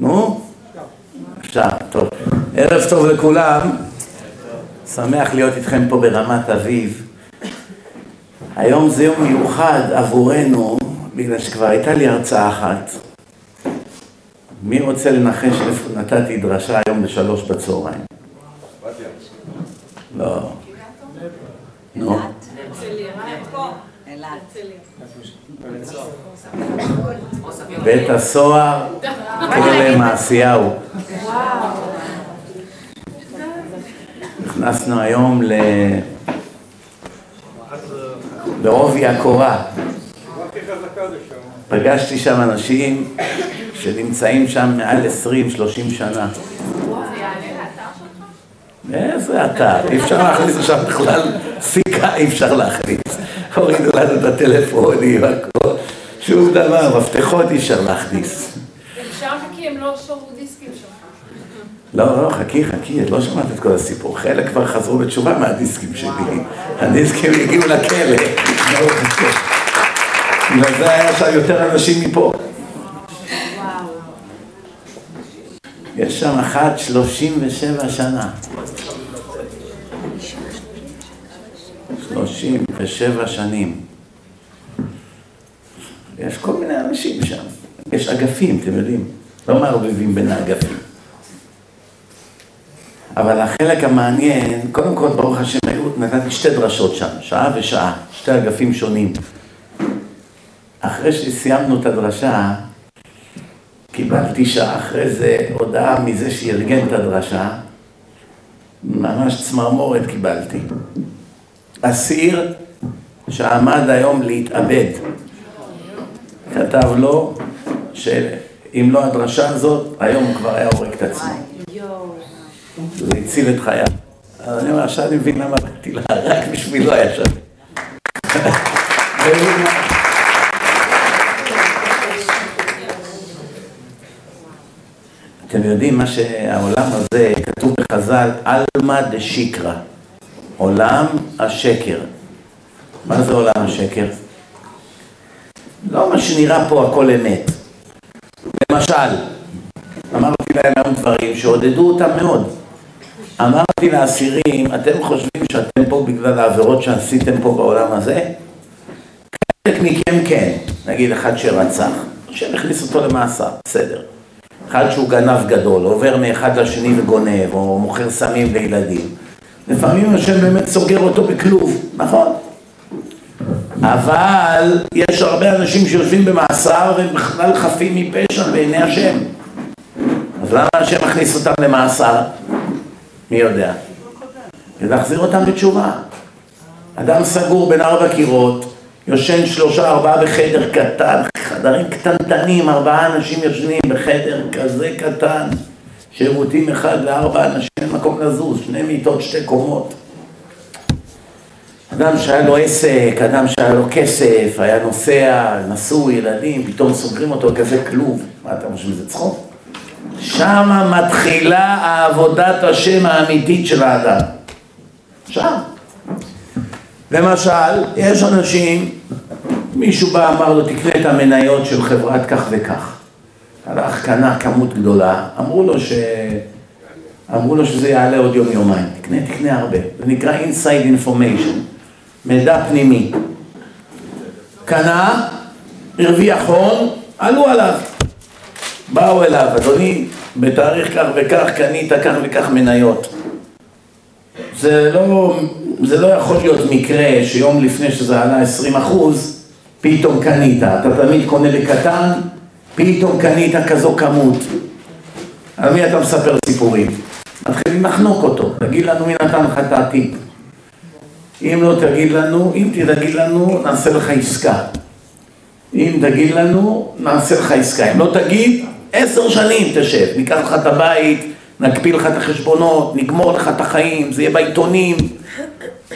נו? אפשר, טוב. ערב טוב לכולם. שמח להיות איתכם פה ברמת אביב. היום זה יום מיוחד עבורנו, בגלל שכבר הייתה לי הרצאה אחת. מי רוצה לנחש איפה נתתי דרשה היום בשלוש בצהריים? לא. נו. בית הסוהר, כלא מעשיהו. נכנסנו היום ל... לעובי הקורה. פגשתי שם אנשים שנמצאים שם מעל 20-30 שנה. איזה אתר, אי אפשר להכניס לשם בכלל סיכה, אי אפשר להכניס. הורידו לנו את הטלפונים, הכל, שום דבר, מפתחות אי אפשר להכניס. לא שרו דיסקים שלך. לא, לא, חכי, חכי, את לא שמעת את כל הסיפור. חלק כבר חזרו בתשובה מהדיסקים שלי. הדיסקים הגיעו לכלא. בגלל זה היה שם יותר אנשים מפה. יש שם אחת שלושים ושבע שנה. שלושים ושבע שנים. יש כל מיני אנשים שם. יש אגפים, אתם יודעים. לא מערבבים בין האגפים. אבל החלק המעניין, קודם כל, ברוך השם, נתתי שתי דרשות שם, שעה ושעה, שתי אגפים שונים. אחרי שסיימנו את הדרשה, קיבלתי שעה אחרי זה הודעה מזה שארגן את הדרשה, ממש צמרמורת קיבלתי. אסיר שעמד היום להתאבד, כתב לו שאם לא הדרשה הזאת, היום הוא כבר היה הורג את עצמו. זה הציל את חייו. אז אני אומר, עכשיו אני מבין למה באתי לה, רק בשבילו היה שווה. אתם יודעים מה שהעולם הזה, כתוב בחז"ל, עלמא דשיקרא, עולם השקר. מה זה עולם השקר? לא מה שנראה פה הכל אמת. למשל, אמרתי להם היום דברים שעודדו אותם מאוד. אמרתי לאסירים, אתם חושבים שאתם פה בגלל העבירות שעשיתם פה בעולם הזה? חלק מכם כן, נגיד אחד שרצח, השם הכניס אותו למאסר, בסדר. אחד שהוא גנב גדול, עובר מאחד לשני וגונב, או מוכר סמים לילדים. לפעמים השם באמת סוגר אותו בכלוב, נכון? אבל יש הרבה אנשים שיושבים במאסר והם בכלל חפים מפשע בעיני השם. אז למה השם מכניס אותם למאסר? מי יודע? כדי להחזיר אותם בתשובה. אדם סגור בין ארבע קירות, יושן שלושה ארבעה בחדר קטן, חדרים קטנטנים, ארבעה אנשים יושנים בחדר כזה קטן, שירותים אחד לארבע אנשים, אין מקום לזוז, שני מיטות, שתי קומות. אדם שהיה לו עסק, אדם שהיה לו כסף, היה נוסע, נשוי, ילדים, פתאום סוגרים אותו כזה כלוב. מה אתה חושב, זה צחוק? שמה מתחילה עבודת השם האמיתית של האדם. שם. למשל, יש אנשים, מישהו בא אמר לו תקנה את המניות של חברת כך וכך. הלך, קנה כמות גדולה, אמרו לו ש... אמרו לו שזה יעלה עוד יום יומיים, תקנה, תקנה הרבה, זה נקרא inside information, מידע פנימי. קנה, הרוויח הון, עלו עליו. באו אליו, אדוני, בתאריך כך וכך קנית כך וכך מניות. זה לא, זה לא יכול להיות מקרה שיום לפני שזה עלה 20 אחוז, פתאום קנית. אתה תמיד קונה בקטן, פתאום קנית כזו כמות. על מי אתה מספר סיפורים? מתחילים לחנוק אותו, תגיד לנו מי נתן לך את הטיפ. אם לא תגיד לנו, אם תגיד לנו, נעשה לך עסקה. אם תגיד לנו, נעשה לך עסקה. אם לא תגיד, עשר שנים תשב, ניקח לך את הבית, נקפיא לך את החשבונות, נגמור לך את החיים, זה יהיה בעיתונים.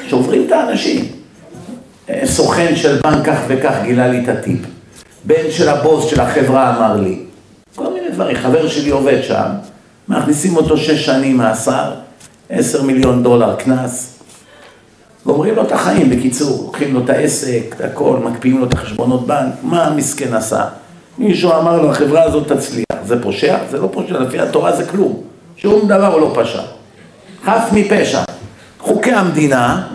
שוברים את האנשים. סוכן של בנק כך וכך גילה לי את הטיפ. בן של הבוס של החברה אמר לי. כל מיני דברים. חבר שלי עובד שם, מכניסים אותו שש שנים מאסר, עשר מיליון דולר קנס. גומרים לו את החיים, בקיצור, לוקחים לו את העסק, את הכל, מקפיאים לו את החשבונות בנק, מה המסכן עשה? מישהו אמר לו, החברה הזאת תצליח. זה פושע? זה לא פושע, לפי התורה זה כלום. שום דבר הוא לא פשע. חף מפשע. חוקי המדינה,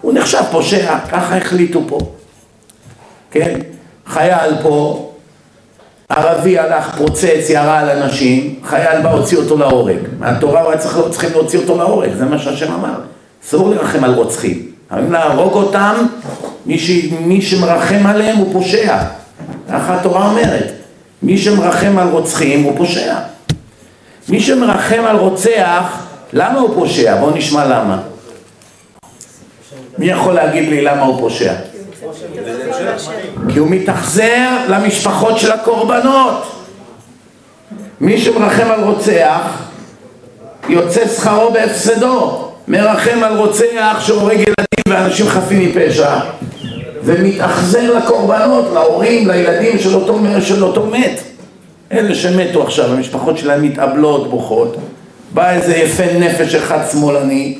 הוא נחשב פושע, ככה החליטו פה. כן? חייל פה, ערבי הלך, פוצץ, ירה על אנשים, חייל בא, הוציא אותו להורג. מהתורה הוא היה צריך, להוציא אותו להורג, זה מה שהשם אמר. אסור לרחם על רוצחים. חייבים להרוג אותם, מי, ש... מי שמרחם עליהם הוא פושע. ככה התורה אומרת. מי שמרחם על רוצחים הוא פושע. מי שמרחם על רוצח, למה הוא פושע? בואו נשמע למה. מי יכול להגיד לי למה הוא פושע? כי הוא מתאכזר למשפחות של הקורבנות. מי שמרחם על רוצח, יוצא שכרו בהפסדו. מרחם על רוצח שהורג ילדים ואנשים חפים מפשע, ומתאכזר לקורבנות, להורים, לילדים של אותו, של אותו מת. אלה שמתו עכשיו, המשפחות שלהם מתאבלות, בוכות. בא איזה יפה נפש אחד שמאלני,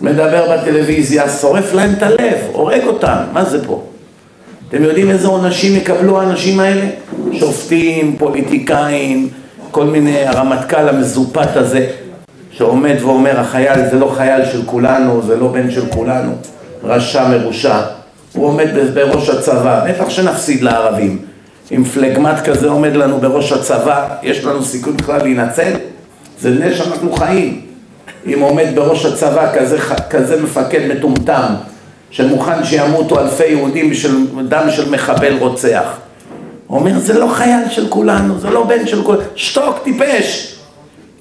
מדבר בטלוויזיה, שורף להם את הלב, הורג אותם, מה זה פה? אתם יודעים איזה עונשים יקבלו האנשים האלה? שופטים, פוליטיקאים, כל מיני, הרמטכ"ל המזופת הזה, שעומד ואומר, החייל זה לא חייל של כולנו, זה לא בן של כולנו, רשע מרושע. הוא עומד בראש הצבא, בטח שנפסיד לערבים. אם פלגמט כזה עומד לנו בראש הצבא, יש לנו סיכוי בכלל להינצל? זה נס שאנחנו חיים. אם עומד בראש הצבא כזה, כזה מפקד מטומטם, שמוכן שימותו אלפי יהודים בשביל דם של מחבל רוצח. אומר, זה לא חייל של כולנו, זה לא בן של כולנו, שתוק, טיפש.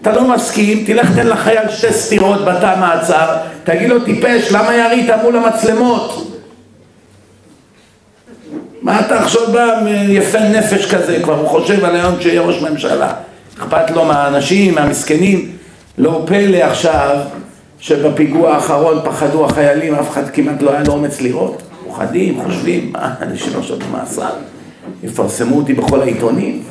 אתה לא מסכים, תלך תן לחייל שתי סטירות בתא מעצר, תגיד לו, טיפש, למה ירית מול המצלמות? מה אתה עכשיו בא יפה נפש כזה, כבר הוא חושב על היום שיהיה ראש ממשלה. אכפת לו מהאנשים, מהמסכנים. לא פלא עכשיו שבפיגוע האחרון פחדו החיילים, אף אחד כמעט לא היה לו אומץ לראות. פוחדים, חושבים, מה, אנשים עכשיו במאסר? יפרסמו אותי בכל העיתונים.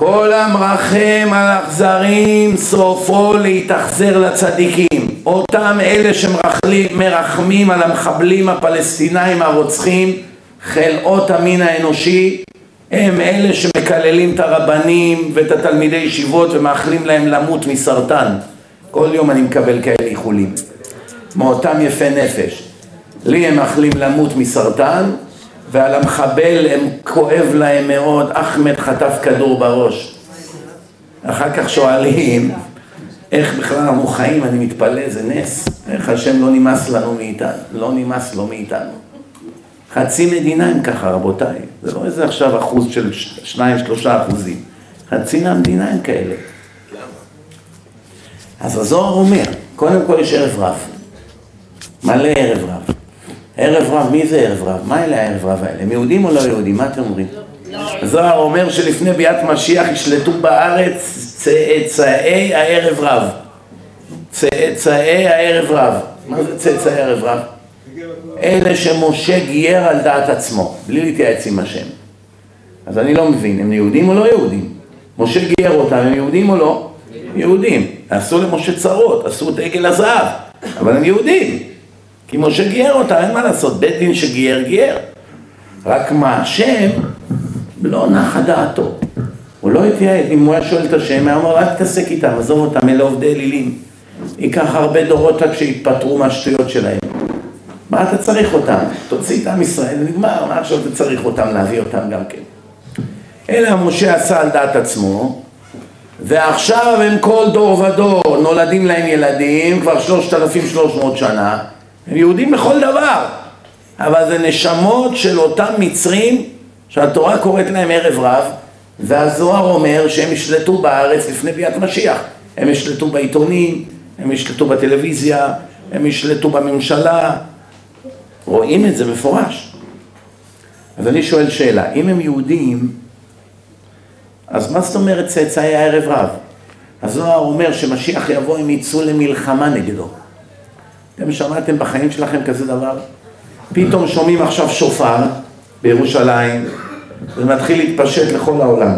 כל המרחם על אכזרים סופו להתאכזר לצדיקים. אותם אלה שמרחמים על המחבלים הפלסטינאים הרוצחים, חלאות המין האנושי, הם אלה שמקללים את הרבנים ואת התלמידי ישיבות ומאחלים להם למות מסרטן. כל יום אני מקבל כאלה איחולים. מאותם יפי נפש. לי הם מאחלים למות מסרטן, ועל המחבל הם כואב להם מאוד, אחמד חטף כדור בראש. אחר כך שואלים, איך בכלל אנחנו חיים, אני מתפלא, זה נס. איך השם לא נמאס לנו מאיתנו, לא נמאס לו מאיתנו. חצי מדינה הם ככה, רבותיי. זה לא איזה עכשיו אחוז של שניים, שלושה אחוזים. חצי מהמדינה הם כאלה. אז הזוהר אומר, קודם כל יש ערב רב. מלא ערב רב. ערב רב, מי זה ערב רב? מה אלה הערב רב האלה? הם יהודים או לא יהודים? מה אתם אומרים? הזוהר אומר שלפני ביאת משיח ישלטו בארץ צאצאי הערב רב. צאצאי הערב רב. מה זה צאצאי הערב רב? אלה שמשה גייר על דעת עצמו, בלי להתייעץ עם השם. אז אני לא מבין, הם יהודים או לא יהודים? משה גייר אותם, הם יהודים או לא? יהודים. עשו למשה צרות, עשו את עגל הזהב, אבל הם יהודים. כי משה גייר אותם, אין מה לעשות, בית דין שגייר, גייר. רק מה, השם לא נחה דעתו. הוא לא התייעץ, אם הוא היה שואל את השם, היה אומר, אל תתעסק איתם, עזוב אותם, אלה עובדי אלילים. ייקח הרבה דורות עד שיתפטרו מהשטויות שלהם. מה אתה צריך אותם? תוציא את עם ישראל, נגמר, מה עכשיו אתה צריך אותם, להביא אותם גם כן? אלא משה עשה על דעת עצמו, ועכשיו הם כל דור ודור נולדים להם ילדים, כבר שלושת אלפים שלוש מאות שנה, הם יהודים לכל דבר, אבל זה נשמות של אותם מצרים שהתורה קוראת להם ערב רב, והזוהר אומר שהם ישלטו בארץ לפני ביאת משיח. הם ישלטו בעיתונים, הם ישלטו בטלוויזיה, הם ישלטו בממשלה, רואים את זה מפורש. אז אני שואל שאלה, אם הם יהודים, אז מה זאת אומרת צאצאי הערב רב? הזוהר אומר שמשיח יבוא, הם יצאו למלחמה נגדו. אתם שמעתם בחיים שלכם כזה דבר? פתאום שומעים עכשיו שופר בירושלים, זה מתחיל להתפשט לכל העולם.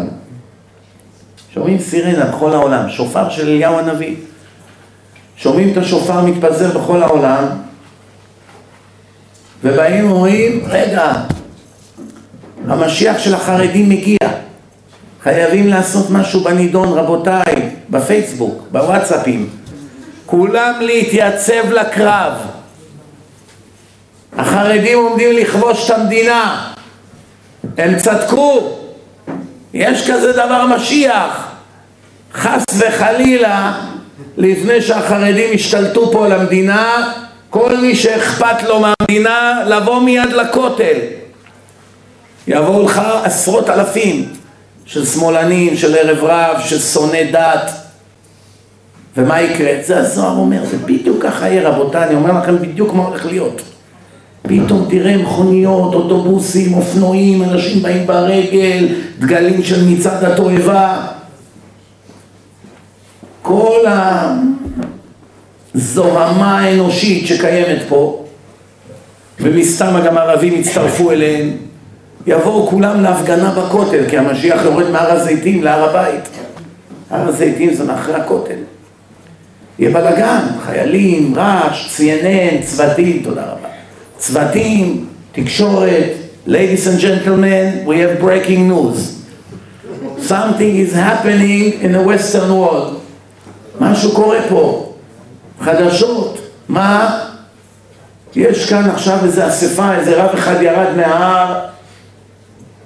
שומעים סירנה בכל העולם, שופר של אליהו הנביא. שומעים את השופר מתפזר בכל העולם, ובאים ואומרים, רגע, המשיח של החרדים מגיע. חייבים לעשות משהו בנידון, רבותיי, בפייסבוק, בוואטסאפים. כולם להתייצב לקרב. החרדים עומדים לכבוש את המדינה. הם צדקו. יש כזה דבר משיח. חס וחלילה, לפני שהחרדים ישתלטו פה על המדינה, כל מי שאכפת לו מהמדינה, לבוא מיד לכותל. יבואו לך עשרות אלפים של שמאלנים, של ערב רב, של שונאי דת. ומה יקרה? זה הזוהר אומר, זה בדיוק ככה יהיה רבותיי, אני אומר לכם בדיוק מה הולך להיות. פתאום תראה מכוניות, אוטובוסים, אופנועים, אנשים באים ברגל, דגלים של מצעד התועבה. כל הזוהמה האנושית שקיימת פה, ומסתם גם ערבים יצטרפו אליהם, יבואו כולם להפגנה בכותל, כי המשיח יורד מהר הזיתים להר הבית. הר הזיתים זה מאחרי הכותל. יהיה בלאגן, חיילים, רעש, CNN, צוותים, תודה רבה. צוותים, תקשורת, ladies and gentlemen, we have breaking news. Something is happening in the western world. משהו קורה פה. חדשות. מה? יש כאן עכשיו איזו אספה, איזה רב אחד ירד מההר,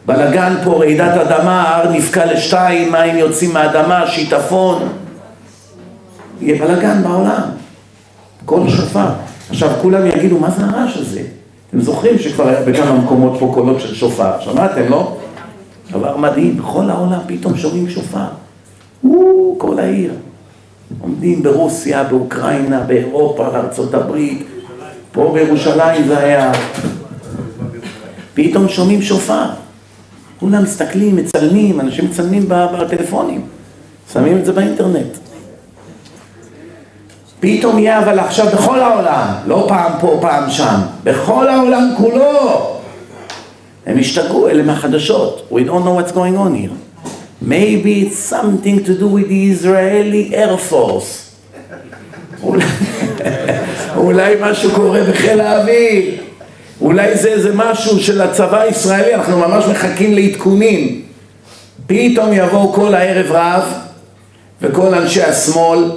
בלגן פה, רעידת אדמה, ההר נפקע לשתיים, מים יוצאים מהאדמה, שיטפון. יהיה בלגן בעולם. קול שופר. עכשיו כולם יגידו, מה זה הרעש הזה? אתם זוכרים שכבר היה בכמה מקומות פה קולות של שופר, שמעתם, לא? דבר מדהים, בכל העולם פתאום שומעים שופר. וואו, כל העיר. עומדים ברוסיה, באוקראינה, באירופה, בארצות הברית, פה בירושלים זה היה. פתאום שומעים שופר. כולם מסתכלים, מצלמים, אנשים מצלמים בטלפונים, שמים את זה באינטרנט. פתאום יהיה אבל עכשיו בכל העולם, לא פעם פה, פעם שם, בכל העולם כולו. הם השתגעו, אלה מהחדשות. We don't know what's going on here. Maybe it's something to do with the Israeli Air Force. אולי משהו קורה בחיל האוויר. אולי זה איזה משהו של הצבא הישראלי, אנחנו ממש מחכים לעדכונים. פתאום יבואו כל הערב רב וכל אנשי השמאל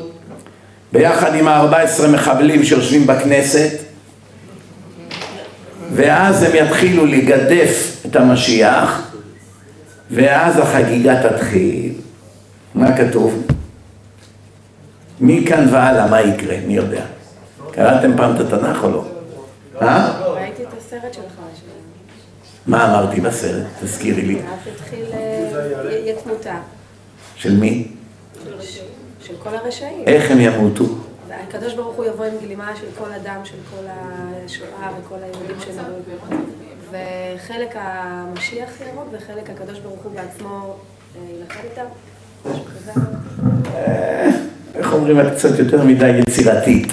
ביחד עם ה-14 מחבלים שיושבים בכנסת ואז הם יתחילו לגדף את המשיח ואז החגיגה תתחיל. מה כתוב? מכאן והלאה מה יקרה? מי יודע? קראתם פעם את התנ"ך או לא? אה? ראיתי את הסרט שלך. מה אמרתי בסרט? תזכירי לי. אז התחיל, אה, יהיה תמותה. של מי? כל הרשעים. איך הם ימותו? והקדוש ברוך הוא יבוא עם גלימה של כל אדם, של כל השואה וכל היהודים שנראו. וחלק המשיח יהרוג וחלק הקדוש ברוך הוא בעצמו אה, ילחד איתם. כזה. איך אומרים, את קצת יותר מדי יצירתית.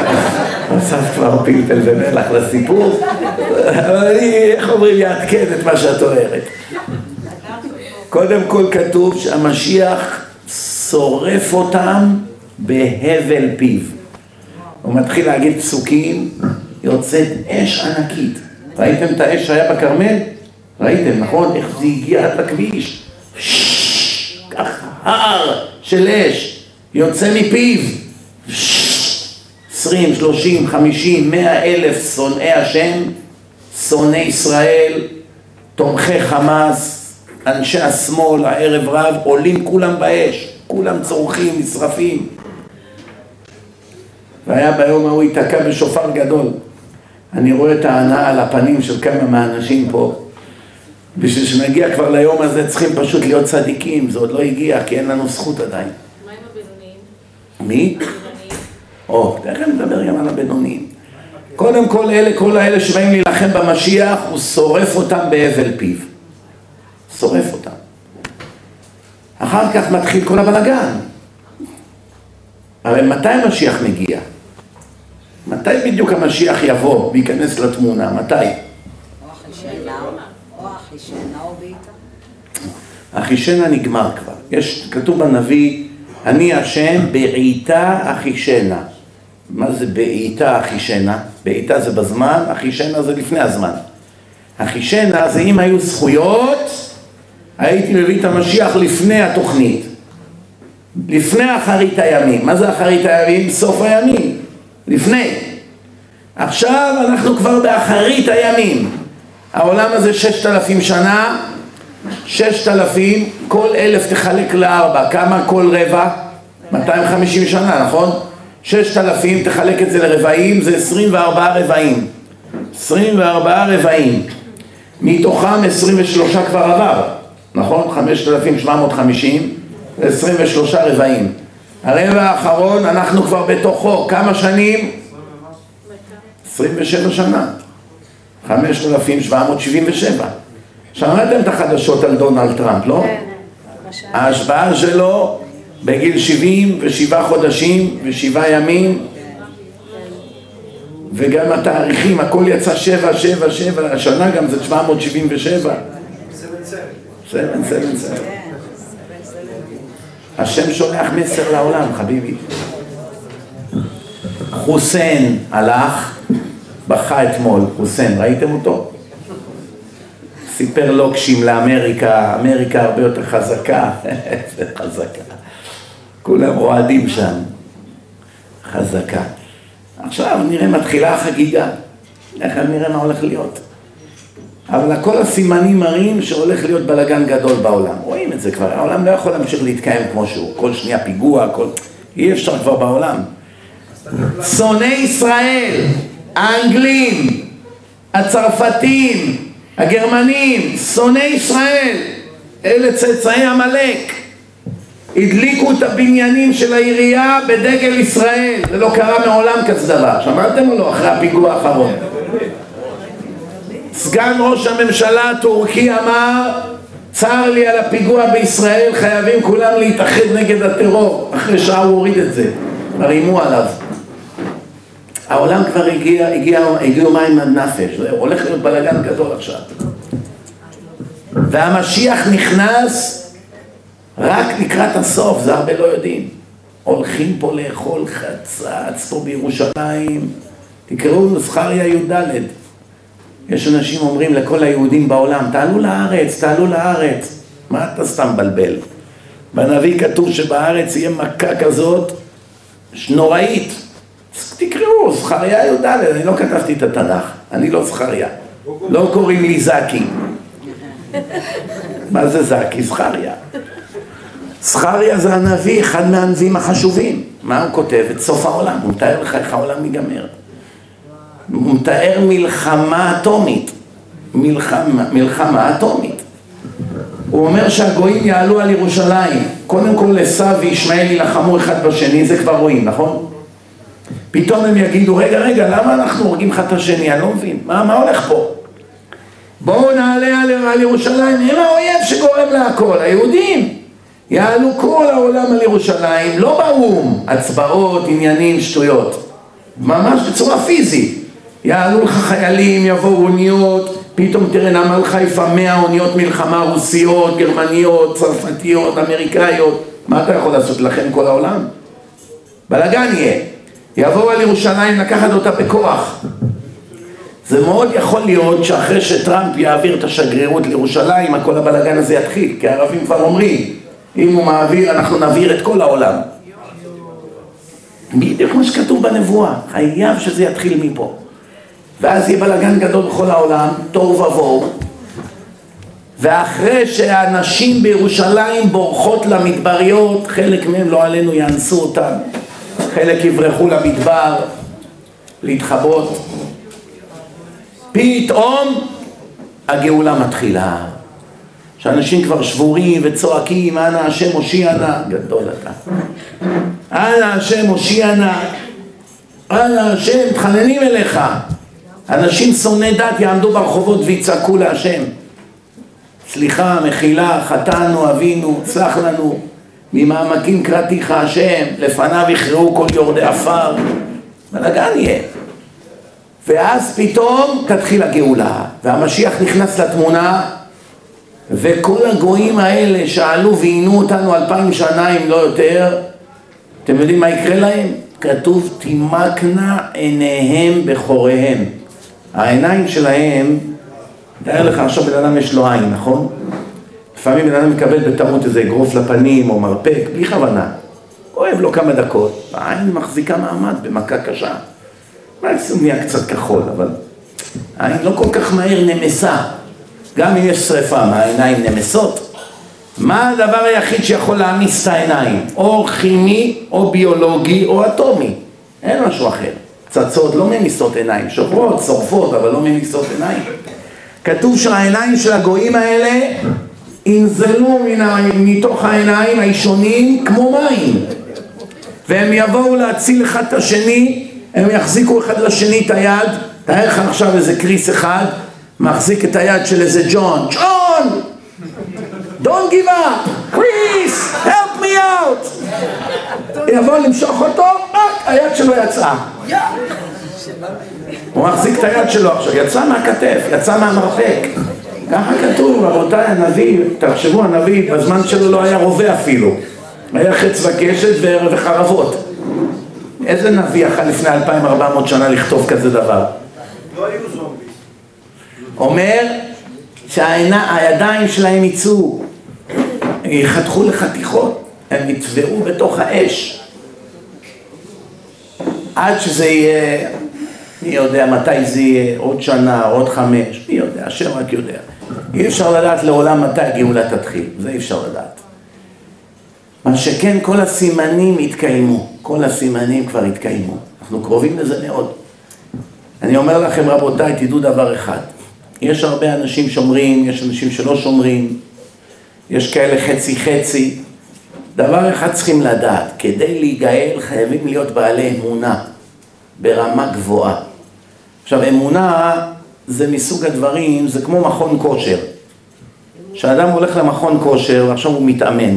הוספת כבר פלפל ומלח לסיפור, אבל אני, איך אומרים, יעדכן את מה שאת אומרת. קודם כל כתוב שהמשיח שורף אותם בהבל פיו. הוא מתחיל להגיד פסוקים, יוצאת אש ענקית. ראיתם את האש שהיה בכרמל? ראיתם, נכון? איך זה הגיע עד לכביש? ככה, הר של אש, יוצא מפיו. עשרים, שלושים, חמישים, מאה אלף שונאי השם, שונאי ישראל, תומכי חמאס, אנשי השמאל, הערב רב, עולים כולם באש, כולם צורכים, נשרפים. והיה ביום ההוא ייתקע בשופר גדול. אני רואה את ההנאה על הפנים של כמה מהאנשים פה. בשביל שנגיע כבר ליום הזה צריכים פשוט להיות צדיקים, זה עוד לא הגיע, כי אין לנו זכות עדיין. מה עם הבינוניים? מי? או, תכף נדבר גם על הבינוניים. קודם כל אלה, כל האלה שבאים להילחם במשיח, הוא שורף אותם בהבל פיו. שורף אותם. אחר כך מתחיל כל הבלגן. הרי מתי המשיח מגיע? מתי בדיוק המשיח יבוא וייכנס לתמונה? מתי? אחישנה נגמר כבר. יש, כתוב בנביא, אני השם בעיטה אחישנה. מה זה בעיטה אחישנה? בעיטה זה בזמן, אחישנה זה לפני הזמן. אחישנה זה אם היו זכויות, הייתי מביא את המשיח לפני התוכנית, לפני אחרית הימים. מה זה אחרית הימים? סוף הימים, לפני. עכשיו אנחנו כבר באחרית הימים. העולם הזה ששת אלפים שנה, ששת אלפים, כל אלף תחלק לארבע, כמה כל רבע? 250 שנה, נכון? ששת אלפים, תחלק את זה לרבעים, זה 24 רבעים. 24 רבעים. מתוכם 23 כבר עבר, נכון? 5,750, 23 רבעים. הרבע האחרון, אנחנו כבר בתוכו, כמה שנים? 27 שנה. 5,777. שמעתם את החדשות על דונלד טראמפ, לא? כן. ההשבעה שלו בגיל 77 חודשים ושבעה ימים וגם התאריכים, הכל יצא שבע, שבע, שבע, השנה גם זה 777. סבן, סבן, סבן. השם שולח מסר לעולם, חביבי. חוסיין הלך, בכה אתמול, חוסיין, ראיתם אותו? סיפר לוקשים לאמריקה, אמריקה הרבה יותר חזקה, איזה חזקה. כולם רועדים שם, חזקה. עכשיו נראה מתחילה החגיגה, איך נראה מה הולך להיות. אבל כל הסימנים מראים שהולך להיות בלאגן גדול בעולם. רואים את זה כבר, העולם לא יכול להמשיך להתקיים כמו שהוא. כל שנייה פיגוע, כל... אי אפשר כבר בעולם. שונאי ישראל, האנגלים, הצרפתים, הגרמנים, שונאי ישראל, אלה צאצאי עמלק. הדליקו את הבניינים של העירייה בדגל ישראל, זה לא קרה מעולם כזה דבר, שמעתם או לא? אחרי הפיגוע האחרון. סגן ראש הממשלה הטורקי אמר, צר לי על הפיגוע בישראל, חייבים כולם להתאחד נגד הטרור. אחרי שעה הוא הוריד את זה, כבר איימו עליו. העולם כבר הגיע, הגיע, הגיעו מים עד נפש, זה הולך להיות בלאגן גדול עכשיו. והמשיח נכנס רק לקראת הסוף, זה הרבה לא יודעים. הולכים פה לאכול חצץ פה בירושלים, תקראו זכריה י"ד. יש אנשים אומרים לכל היהודים בעולם, תעלו לארץ, תעלו לארץ. מה אתה סתם מבלבל? בנביא כתוב שבארץ יהיה מכה כזאת נוראית. תקראו, זכריה י"ד, אני לא כתבתי את התנ"ך, אני לא זכריה. לא קוראים לי זקי. מה זה זקי? זכריה. זכריה זה הנביא, אחד מהנביאים החשובים. מה הוא כותב? את סוף העולם. הוא מתאר לך איך העולם ייגמר. הוא מתאר מלחמה אטומית. מלחמה, מלחמה אטומית. הוא אומר שהגויים יעלו על ירושלים. קודם כל עשו וישמעאל יילחמו אחד בשני, זה כבר רואים, נכון? פתאום הם יגידו, רגע, רגע, למה אנחנו הורגים אחד את השני? אני לא מבין. מה, מה הולך פה? בואו נעלה על, על ירושלים, הם האויב שגורם להכל, היהודים. יעלו כל העולם על ירושלים, לא באו"ם, הצבעות, עניינים, שטויות. ממש בצורה פיזית. יעלו לך חיילים, יבואו אוניות, פתאום תראה נמל חיפה מאה אוניות מלחמה רוסיות, גרמניות, צרפתיות, אמריקאיות. מה אתה יכול לעשות לכם כל העולם? בלאגן יהיה. יבואו על ירושלים לקחת אותה בכוח. זה מאוד יכול להיות שאחרי שטראמפ יעביר את השגרירות לירושלים, הכל הבלאגן הזה יתחיל, כי הערבים כבר אומרים, אם הוא מעביר, אנחנו נעביר את כל העולם. בדיוק כמו שכתוב בנבואה, חייב שזה יתחיל מפה. ואז יהיה בלאגן גדול בכל העולם, תוהו ובוהו. ואחרי שהנשים בירושלים בורחות למדבריות, חלק מהם לא עלינו יאנסו אותם, חלק יברחו למדבר להתחבות. פתאום הגאולה מתחילה. שאנשים כבר שבורים וצועקים, אנא השם הושיע נא, גדול אתה. אנא השם הושיע נא, אנא השם, מתחננים אליך. אנשים שונאי דת יעמדו ברחובות ויצעקו להשם. סליחה, מחילה, חטאנו, אבינו, סלח לנו. ממעמקים קראתיך השם, לפניו יכרעו כל יורדי עפר. בלאגן יהיה. ואז פתאום תתחיל הגאולה, והמשיח נכנס לתמונה, וכל הגויים האלה שעלו ועינו אותנו אלפיים שנה אם לא יותר, אתם יודעים מה יקרה להם? כתוב תימקנה עיניהם בחוריהם. העיניים שלהם, תאר לך עכשיו בן אדם יש לו עין, נכון? לפעמים בן אדם מקבל בטעות איזה אגרוף לפנים או מרפק, בלי כוונה. אוהב לו כמה דקות, העין מחזיקה מעמד במכה קשה. מקסימום נהיה קצת כחול, אבל העין לא כל כך מהר נמסה. גם אם יש שריפה, מה העיניים נמסות? מה הדבר היחיד שיכול להעמיס את העיניים? או כימי, או ביולוגי, או אטומי. אין משהו אחר. פצצות לא ממיסות עיניים, שוברות, שורפות, אבל לא ממיסות עיניים. כתוב שהעיניים של הגויים האלה ינזלו מתוך העיניים הישונים כמו מים. והם יבואו להציל אחד את השני, הם יחזיקו אחד לשני את היד, תאר לך עכשיו איזה קריס אחד, מחזיק את היד של איזה ג'ון, ג'ון! Don't give up! קריס! help out! יבוא למשוך אותו, רק היד שלו יצאה. הוא מחזיק את היד שלו עכשיו, יצא מהכתף, יצא מהמרפק. ככה כתוב, רבותיי, הנביא, תחשבו, הנביא בזמן שלו לא היה רובה אפילו. היה חץ וקשת וחרבות. איזה נביא יכל לפני 2400 שנה לכתוב כזה דבר? לא היו זומבים. אומר שהידיים שלהם יצאו, יחתכו לחתיכות, הם יטבעו בתוך האש. עד שזה יהיה, מי יודע מתי זה יהיה, עוד שנה, עוד חמש, מי יודע, השם רק יודע. אי אפשר לדעת לעולם מתי הגאולה תתחיל, זה אי אפשר לדעת. מה שכן, כל הסימנים התקיימו, כל הסימנים כבר התקיימו. אנחנו קרובים לזה מאוד. אני אומר לכם, רבותיי, תדעו דבר אחד. יש הרבה אנשים שומרים, יש אנשים שלא שומרים, יש כאלה חצי חצי. דבר אחד צריכים לדעת, כדי להיגאל חייבים להיות בעלי אמונה ברמה גבוהה. עכשיו, אמונה זה מסוג הדברים, זה כמו מכון כושר. כשאדם הולך למכון כושר ועכשיו הוא מתאמן,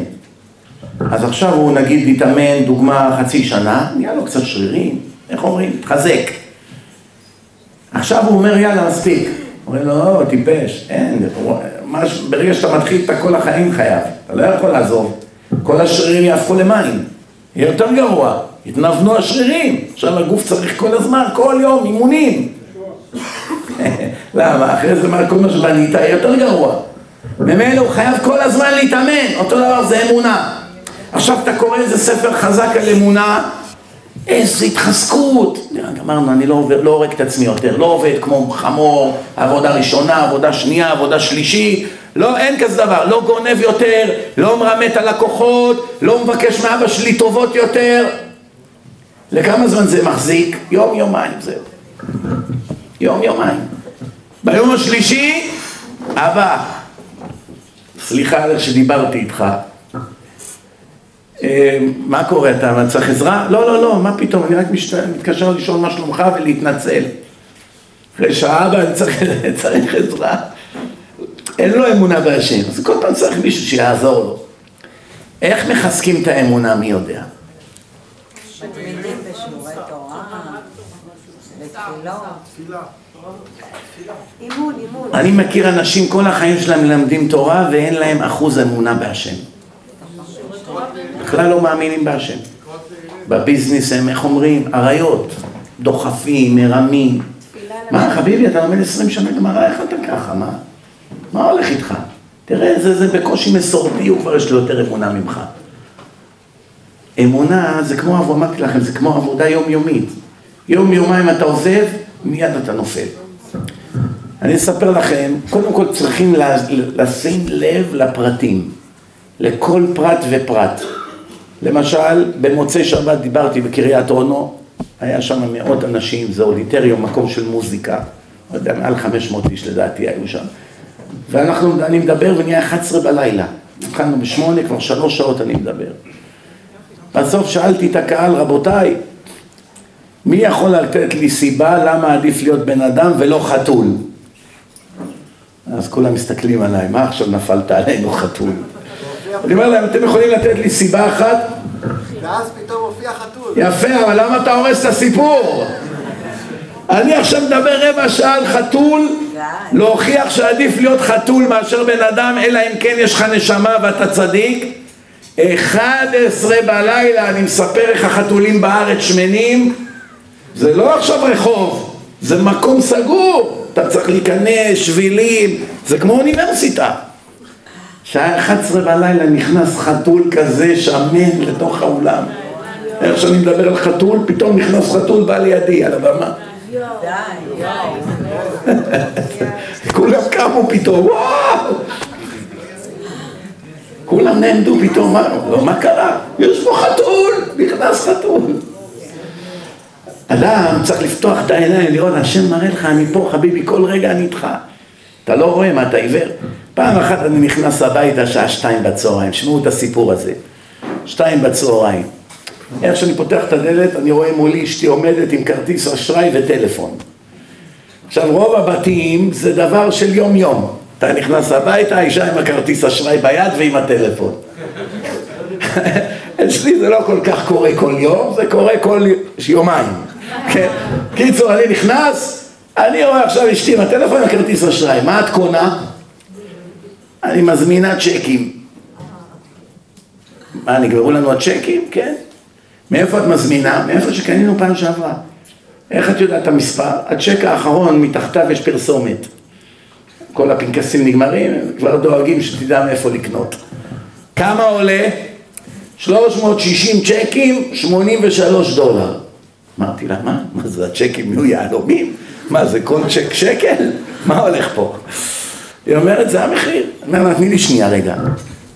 אז עכשיו הוא נגיד מתאמן, דוגמה, חצי שנה, נהיה לו קצת שרירים, איך אומרים? מתחזק. עכשיו הוא אומר, יאללה, מספיק. אומרים לו, לא, טיפש, אין, מש, ברגע שאתה מתחיל את כל החיים חייב, אתה לא יכול לעזוב. כל השרירים יהפכו למים, יהיה יותר גרוע, יתנוונו השרירים. עכשיו הגוף צריך כל הזמן, כל יום, אימונים. למה? אחרי זה מה, כל מה שבנית יהיה יותר גרוע. ממילא הוא חייב כל הזמן להתאמן, אותו דבר זה אמונה. עכשיו אתה קורא איזה ספר חזק על אמונה, איזה התחזקות. אמרנו, אני לא, עובד, לא הורג את עצמי יותר, לא עובד כמו חמור, עבודה ראשונה, עבודה שנייה, עבודה שלישית, לא, אין כזה דבר, לא גונב יותר, לא מרמה את הלקוחות, לא מבקש מאבא שלי טובות יותר. לכמה זמן זה מחזיק? יום, יומיים, זהו. יום, יומיים. ביום השלישי, אבא, סליחה על איך שדיברתי איתך. אה, מה קורה, אתה צריך עזרה? לא, לא, לא, מה פתאום, אני רק מתקשר לשאול מה שלומך ולהתנצל. אחרי שאבא אני צריך, צריך עזרה. אין לו אמונה בהשם, אז כל פעם צריך מישהו שיעזור לו. איך מחזקים את האמונה, מי יודע? אני מכיר אנשים, כל החיים שלהם מלמדים תורה ואין להם אחוז אמונה בהשם. בכלל לא מאמינים בהשם. בביזנס הם, איך אומרים, אריות, דוחפים, מרמים. מה, חביבי, אתה לומד 20 שנה גמרא, איך אתה ככה, מה? מה הולך איתך? תראה, זה, זה בקושי מסורתי, הוא כבר יש לו יותר אמונה ממך. אמונה זה כמו, אמרתי לכם, זה כמו עבודה יומיומית. יום יומיים אתה עוזב, מיד אתה נופל. אני אספר לכם, קודם כל צריכים לשים לב לפרטים, לכל פרט ופרט. למשל, במוצאי שבת דיברתי בקריית אונו, היה שם מאות אנשים, זה אודיטריום, מקום של מוזיקה, לא יודע, מעל 500 איש לדעתי היו שם. ואנחנו, אני מדבר ונהיה 11 בלילה. התחלנו בשמונה, כבר שלוש שעות אני מדבר. בסוף שאלתי את הקהל, רבותיי, מי יכול לתת לי סיבה למה עדיף להיות בן אדם ולא חתול? אז כולם מסתכלים עליי, מה עכשיו נפלת עלינו חתול? אני אומר להם, אתם יכולים לתת לי סיבה אחת? ואז פתאום הופיע חתול. יפה, אבל למה אתה הורס את הסיפור? אני עכשיו מדבר רבע שעה על חתול, להוכיח שעדיף להיות חתול מאשר בן אדם, אלא אם כן יש לך נשמה ואתה צדיק. 11 בלילה, אני מספר איך החתולים בארץ שמנים, זה לא עכשיו רחוב, זה מקום סגור, אתה צריך להיכנס, שבילים, זה כמו אוניברסיטה. שעה 11 בלילה נכנס חתול כזה שמן לתוך האולם. איך שאני מדבר על חתול, פתאום נכנס חתול בא לידי על הבמה. כולם קמו פתאום, וואו! כולם נעמדו פתאום, לא, מה קרה? יש פה חתול, נכנס חתול. אדם צריך לפתוח את העיניים, לראות, השם מראה לך, אני פה חביבי, כל רגע אני איתך. אתה לא רואה מה, אתה עיוור? פעם אחת אני נכנס הביתה שעה שתיים בצהריים, שמעו את הסיפור הזה. שתיים בצהריים. איך שאני פותח את הדלת, אני רואה מולי אשתי עומדת עם כרטיס אשראי וטלפון. עכשיו רוב הבתים זה דבר של יום יום. אתה נכנס הביתה, האישה עם הכרטיס אשראי ביד ועם הטלפון. אצלי זה לא כל כך קורה כל יום, זה קורה כל יומיים. כן? קיצור, אני נכנס, אני רואה עכשיו אשתי עם הטלפון עם הכרטיס אשראי. מה את קונה? אני מזמינה צ'קים. מה, נגמרו לנו הצ'קים? כן. מאיפה את מזמינה? מאיפה שקנינו פעם שעברה. איך את יודעת את המספר? הצ'ק האחרון, מתחתיו יש פרסומת. כל הפנקסים נגמרים, הם כבר דואגים שתדע מאיפה לקנות. כמה עולה? 360 צ'קים, 83 דולר. אמרתי לה, מה? מה זה הצ'קים יהיו יהלומים? מה זה כל צ'ק שקל? מה הולך פה? היא אומרת, זה המחיר. אני אומר תני לי שנייה רגע.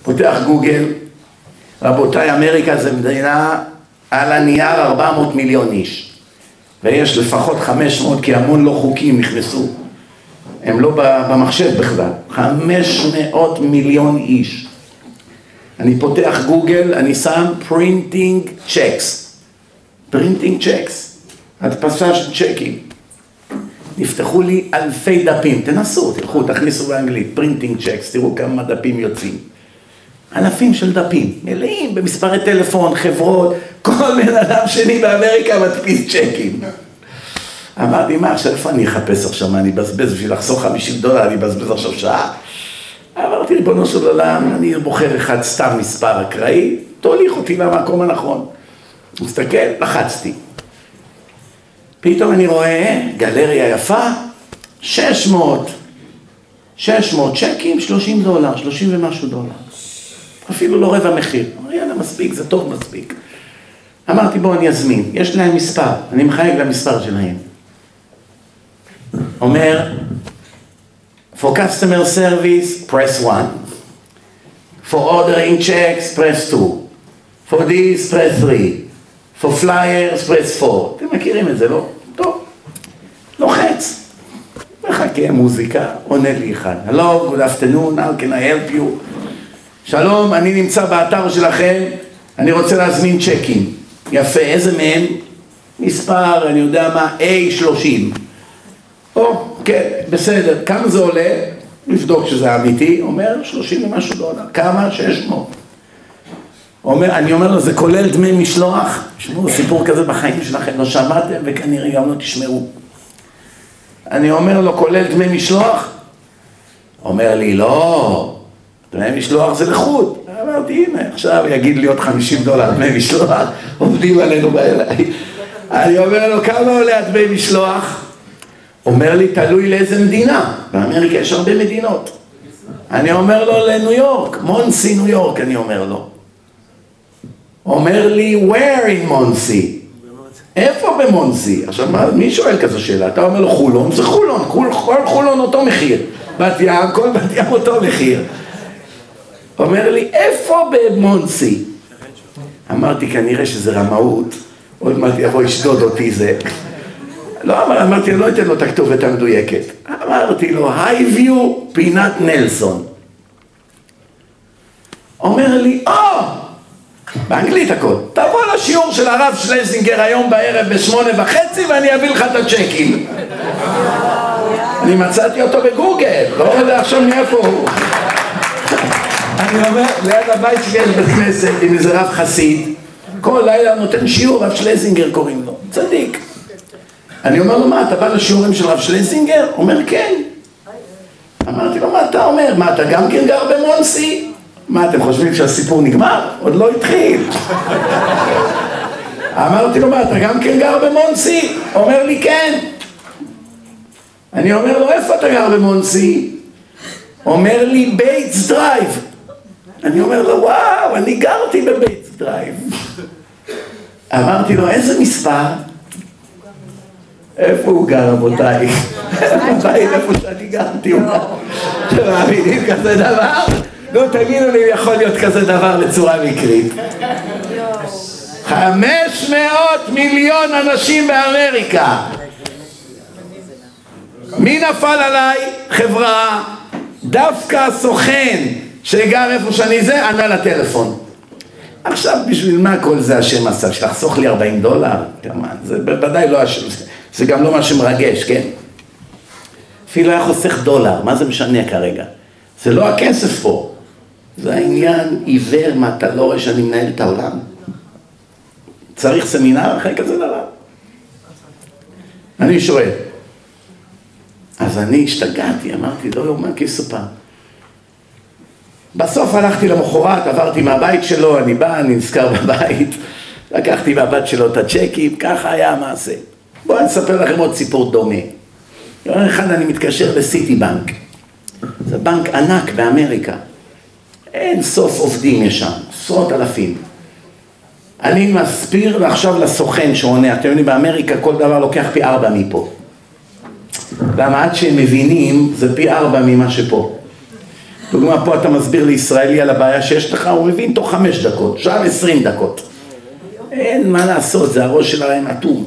פותח גוגל, רבותיי, אמריקה זה מדינה על הנייר 400 מיליון איש. ויש לפחות 500, כי המון לא חוקיים נכנסו. הם לא במחשב בכלל. 500 מיליון איש. אני פותח גוגל, אני שם printing checks. printing checks. הדפסה של צ'קים. נפתחו לי אלפי דפים, תנסו, תלכו, תכניסו באנגלית, printing checks, תראו כמה דפים יוצאים. אלפים של דפים, מלאים במספרי טלפון, חברות, כל בן אדם שני באמריקה מדפיס צ'קים. אמרתי, מה עכשיו, איפה אני אחפש עכשיו, מה אני אבזבז בשביל לחסוך 50 דולר, אני אבזבז עכשיו שעה? אמרתי, ריבונו של עולם, אני בוחר אחד סתם מספר אקראי, תוליך אותי למקום הנכון. מסתכל, לחצתי. פתאום אני רואה גלריה יפה, 600, 600 צ'קים, 30 דולר, 30 ומשהו דולר. אפילו לא רבע מחיר. אמרתי, יאללה, מספיק, זה טוב מספיק. אמרתי, בואו אני אזמין, יש להם מספר, אני מחייג למספר שלהם. אומר, for customer service, press 1. For ordering checks, press 2. For this, press 3. For flyers, press 4. אתם מכירים את זה, לא? טוב. לוחץ. מחכה מוזיקה, עונה לי אחד. Hello, good afternoon, how can I help you? שלום, אני נמצא באתר שלכם, אני רוצה להזמין צ'קים. יפה, איזה מהם? מספר, אני יודע מה, A30. או, כן, בסדר, כמה זה עולה? לבדוק שזה אמיתי, אומר 30 ומשהו דולר, כמה? 600. אומר, אני אומר לו, זה כולל דמי משלוח? תשמעו, סיפור כזה בחיים שלכם לא שמעתם וכנראה גם לא תשמעו. אני אומר לו, כולל דמי משלוח? אומר לי, לא, דמי משלוח זה לחוד. אמרתי, הנה, עכשיו יגיד לי עוד 50 דולר דמי משלוח, עובדים עלינו בעיניים. אני אומר לו, כמה עולה הדמי משלוח? אומר לי, תלוי לאיזה מדינה. באמריקה יש הרבה מדינות. אני אומר לו, לניו יורק, מונסי ניו יורק, אני אומר לו. אומר לי, where in מונסי? איפה במונסי? עכשיו, מה, מי שואל כזו שאלה? אתה אומר לו, חולון, זה חולון, כל, כל חולון אותו מחיר. בת ים, כל בת ים אותו מחיר. אומר לי, איפה במונסי? אמרתי, כנראה שזה רמאות, עוד מעט יבוא ישדוד אותי זה. לא אמר, אמרתי, אני לא אתן לו את הכתובת המדויקת. אמרתי לו, הייביו פינת נלסון. אומר לי, או! באנגלית הכל. תבוא לשיעור של הרב שלזינגר היום בערב בשמונה וחצי ואני אביא לך את הצ'קים. אני מצאתי אותו בגוגל, לא יודע עכשיו מאיפה הוא. אני אומר, ליד הבית שלי יש בית כנסת עם איזה רב חסיד, כל לילה נותן שיעור, רב שלזינגר קוראים לו, צדיק. אני אומר לו, מה, אתה בא לשיעורים של רב שלזינגר? אומר, כן. אמרתי לו, מה אתה אומר? מה, אתה גם כן גר במונסי? מה, אתם חושבים שהסיפור נגמר? עוד לא התחיל. אמרתי לו, מה, אתה גם כן גר במונסי? אומר לי, כן. אני אומר לו, איפה אתה גר במונסי? אומר לי, בייטס דרייב. אני אומר לו, וואו, אני גרתי בבית דרייב. אמרתי לו, איזה מספר? איפה הוא גר, רבותיי? בבית איפה שאני גרתי הוא גר. אתם מאמינים כזה דבר? נו, תגידו לי, יכול להיות כזה דבר בצורה מקרית. חמש מאות מיליון אנשים באמריקה. מי נפל עליי? חברה, דווקא הסוכן שגר איפה שאני זה, ענה לטלפון. עכשיו בשביל מה כל זה השם עשה? שתחסוך לי 40 דולר? כמובן, זה בוודאי לא השם, זה גם לא מה שמרגש, כן? אפילו היה חוסך דולר, מה זה משנה כרגע? זה לא הכסף פה, זה העניין עיוור, מה אתה לא רואה שאני מנהל את העולם? צריך סמינר אחרי כזה דבר? אני שואל. אז אני השתגעתי, אמרתי, לא יאומן כי יסופר. בסוף הלכתי למחרת, עברתי מהבית שלו, אני בא, אני נזכר בבית, לקחתי מהבת שלו את הצ'קים, ככה היה המעשה. בואו אני אספר לכם עוד סיפור דומה. יום אחד אני מתקשר לסיטי בנק. זה בנק ענק באמריקה. אין סוף עובדים יש שם, עשרות אלפים. אני מסביר עכשיו לסוכן שעונה, אתם יודעים, באמריקה כל דבר לוקח פי ארבע מפה. למה עד שהם מבינים זה פי ארבע ממה שפה. דוגמה, פה אתה מסביר לישראלי על הבעיה שיש לך, הוא מבין תוך חמש דקות, שם עשרים דקות. אין מה לעשות, זה הראש שלהם אטום.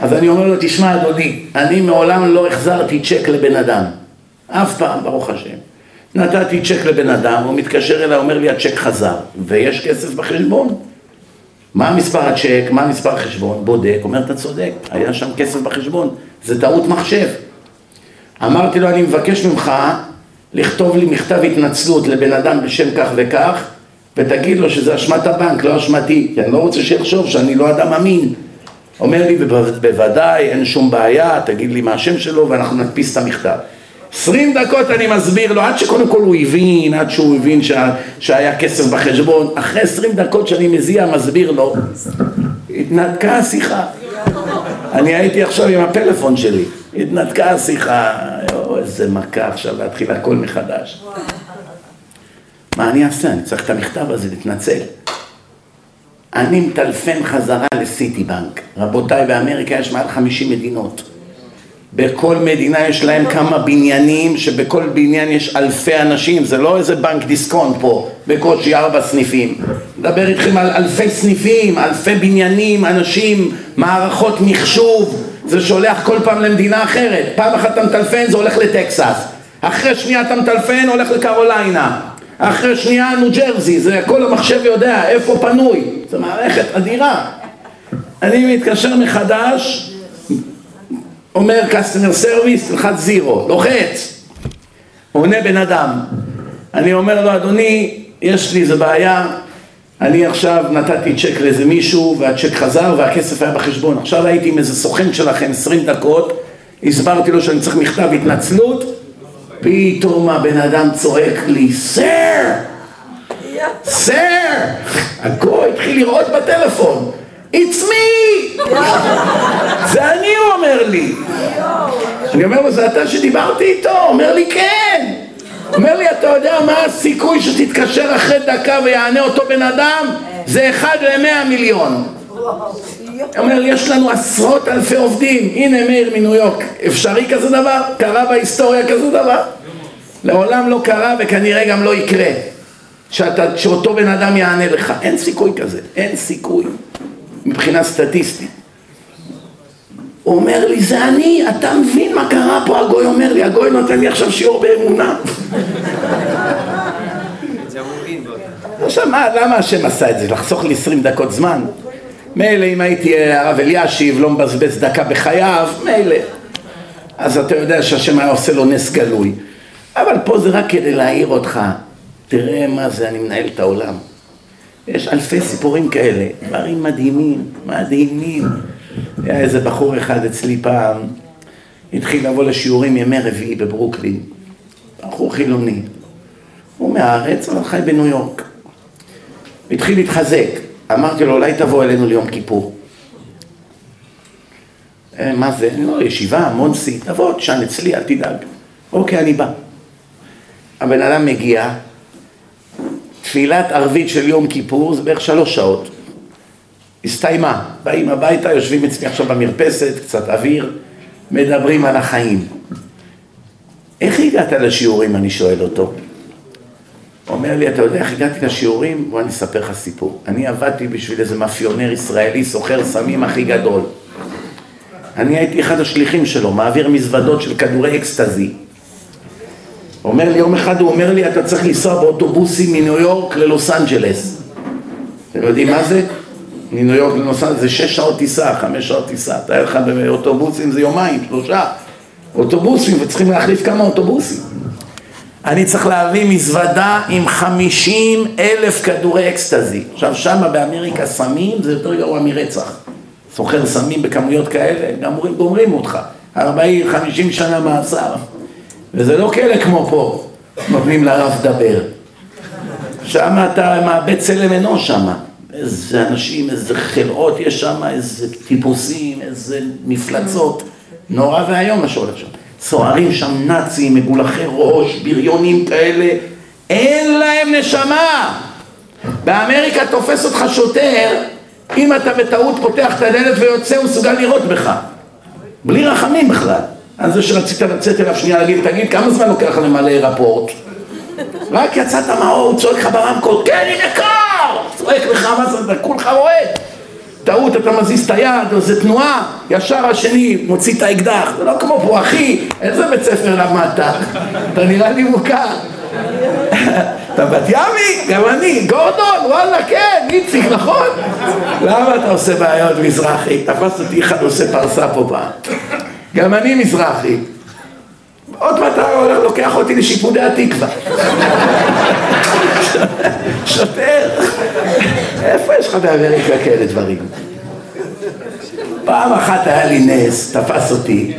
אז אני אומר לו, תשמע אדוני, אני מעולם לא החזרתי צ'ק לבן אדם. אף פעם, ברוך השם. נתתי צ'ק לבן אדם, הוא מתקשר אליי, אומר לי, הצ'ק חזר, ויש כסף בחשבון. מה מספר הצ'ק, מה מספר החשבון, בודק, אומר, אתה צודק, היה שם כסף בחשבון, זה טעות מחשב. אמרתי לו, אני מבקש ממך לכתוב לי מכתב התנצלות לבן אדם בשם כך וכך, ותגיד לו שזה אשמת הבנק, לא אשמתי, כי אני לא רוצה שיחשוב שאני לא אדם אמין. אומר לי, בוודאי, אין שום בעיה, תגיד לי מה השם שלו ואנחנו נדפיס את המכתב. עשרים דקות אני מסביר לו, עד שקודם כל הוא הבין, עד שהוא הבין שה, שהיה כסף בחשבון, אחרי עשרים דקות שאני מזיע, מסביר לו, התנתקה השיחה. אני הייתי עכשיו עם הפלאפון שלי, התנתקה השיחה, או, איזה מכה עכשיו להתחיל הכל מחדש. מה אני אעשה? אני צריך את המכתב הזה להתנצל. אני מטלפן חזרה לסיטי בנק. רבותיי, באמריקה יש מעל 50 מדינות. בכל מדינה יש להם כמה בניינים, שבכל בניין יש אלפי אנשים, זה לא איזה בנק דיסקונט פה, בקושי ארבע סניפים. מדבר איתכם על אלפי סניפים, אלפי בניינים, אנשים, מערכות מחשוב, זה שולח כל פעם למדינה אחרת. פעם אחת אתה מטלפן, זה הולך לטקסס. אחרי שנייה אתה מטלפן, הולך לקרוליינה. אחרי שנייה ניו ג'רזי, זה כל המחשב יודע איפה פנוי, זו מערכת אדירה. אני מתקשר מחדש, אומר customer service, תלחץ זירו, לוחץ, עונה בן אדם. אני אומר לו, אדוני, יש לי איזה בעיה, אני עכשיו נתתי צ'ק לאיזה מישהו והצ'ק חזר והכסף היה בחשבון. עכשיו הייתי עם איזה סוכן שלכם 20 דקות, הסברתי לו שאני צריך מכתב התנצלות, פתאום הבן אדם צועק לי, סר! סר! הגוי התחיל לראות בטלפון, It's me! זה אני, הוא אומר לי. אני אומר לו, זה אתה שדיברתי איתו? אומר לי, כן. אומר לי, אתה יודע מה הסיכוי שתתקשר אחרי דקה ויענה אותו בן אדם? זה אחד למאה מיליון. הוא אומר יש לנו עשרות אלפי עובדים. הנה מאיר מניו יורק. אפשרי כזה דבר? קרה בהיסטוריה כזה דבר? לעולם לא קרה וכנראה גם לא יקרה. שאתה, שאותו בן אדם יענה לך. אין סיכוי כזה. אין סיכוי. מבחינה סטטיסטית. הוא אומר לי, זה אני, אתה מבין מה קרה פה? הגוי אומר לי, הגוי נותן לי עכשיו שיעור באמונה. עכשיו, מה, למה השם עשה את זה? לחסוך לי עשרים דקות זמן? מילא אם הייתי אה, הרב אלישיב, לא מבזבז דקה בחייו, מילא. אז אתה יודע שהשם היה עושה לו נס גלוי. אבל פה זה רק כדי להעיר אותך. תראה מה זה, אני מנהל את העולם. יש אלפי סיפורים כאלה, דברים מדהימים, מדהימים. היה איזה בחור אחד אצלי פעם, התחיל לבוא לשיעורים ימי רביעי בברוקלין, בחור חילוני. הוא מהארץ, אבל חי בניו יורק. התחיל להתחזק. אמרתי לו, אולי תבוא אלינו ליום כיפור. אה, מה זה? לא, ישיבה, מונסי, תבוא, תשן אצלי, אל תדאג. אוקיי, אני בא. הבן אדם מגיע, תפילת ערבית של יום כיפור זה בערך שלוש שעות. הסתיימה, באים הביתה, יושבים אצלי עכשיו במרפסת, קצת אוויר, מדברים על החיים. איך הגעת לשיעורים, אני שואל אותו. אומר לי, אתה יודע איך הגעתי לשיעורים? בוא אני אספר לך סיפור. אני עבדתי בשביל איזה מאפיונר ישראלי, סוחר סמים הכי גדול. אני הייתי אחד השליחים שלו, מעביר מזוודות של כדורי אקסטזי. אומר לי, יום אחד הוא אומר לי, אתה צריך לנסוע באוטובוסים מניו יורק ללוס אנג'לס. אתם יודעים מה זה? מניו יורק אנג'לס זה שש שעות טיסה, חמש שעות טיסה. תאר לך באוטובוסים זה יומיים, שלושה. אוטובוסים, וצריכים להחליף כמה אוטובוסים. אני צריך להביא מזוודה עם חמישים אלף כדורי אקסטזי. עכשיו שמה באמריקה סמים זה יותר גרוע מרצח. סוחר סמים בכמויות כאלה, גמרים, גומרים אותך. ארבעים, חמישים שנה מאסר. וזה לא כאלה כמו פה, נותנים לרב לדבר. שם אתה מאבד צלם אנוש שם. איזה אנשים, איזה חלאות יש שם, איזה טיפוסים, איזה מפלצות. נורא ואיום מה שהולך שם. צוערים שם נאצים, מגולחי ראש, בריונים כאלה, אין להם נשמה. באמריקה תופס אותך שוטר, אם אתה בטעות פותח את הדלת ויוצא, הוא מסוגל לירות בך. בלי רחמים בכלל. על זה שרצית לצאת אליו שנייה להגיד, תגיד, כמה זמן לוקח למלא רפורט? רק יצאת מהאור, הוא צועק לך ברמקול, כן, הנה קר! צועק לך, מה זה, אתה כולך רועד. טעות, אתה מזיז את היד, או איזה תנועה, ישר השני מוציא את האקדח, זה לא כמו פה, אחי, איזה בית ספר למדת? אתה נראה לי מוכר. אתה בת ימי? גם אני, גורדון, וואלה, כן, איציק, נכון? למה אתה עושה בעיות מזרחי? תפס אותי אחד עושה פרסה פה פעם. גם אני מזרחי. עוד מעט הוא הולך, לוקח אותי לשיפודי התקווה. שוטר, איפה יש לך באמריקה כאלה דברים? פעם אחת היה לי נס, תפס אותי,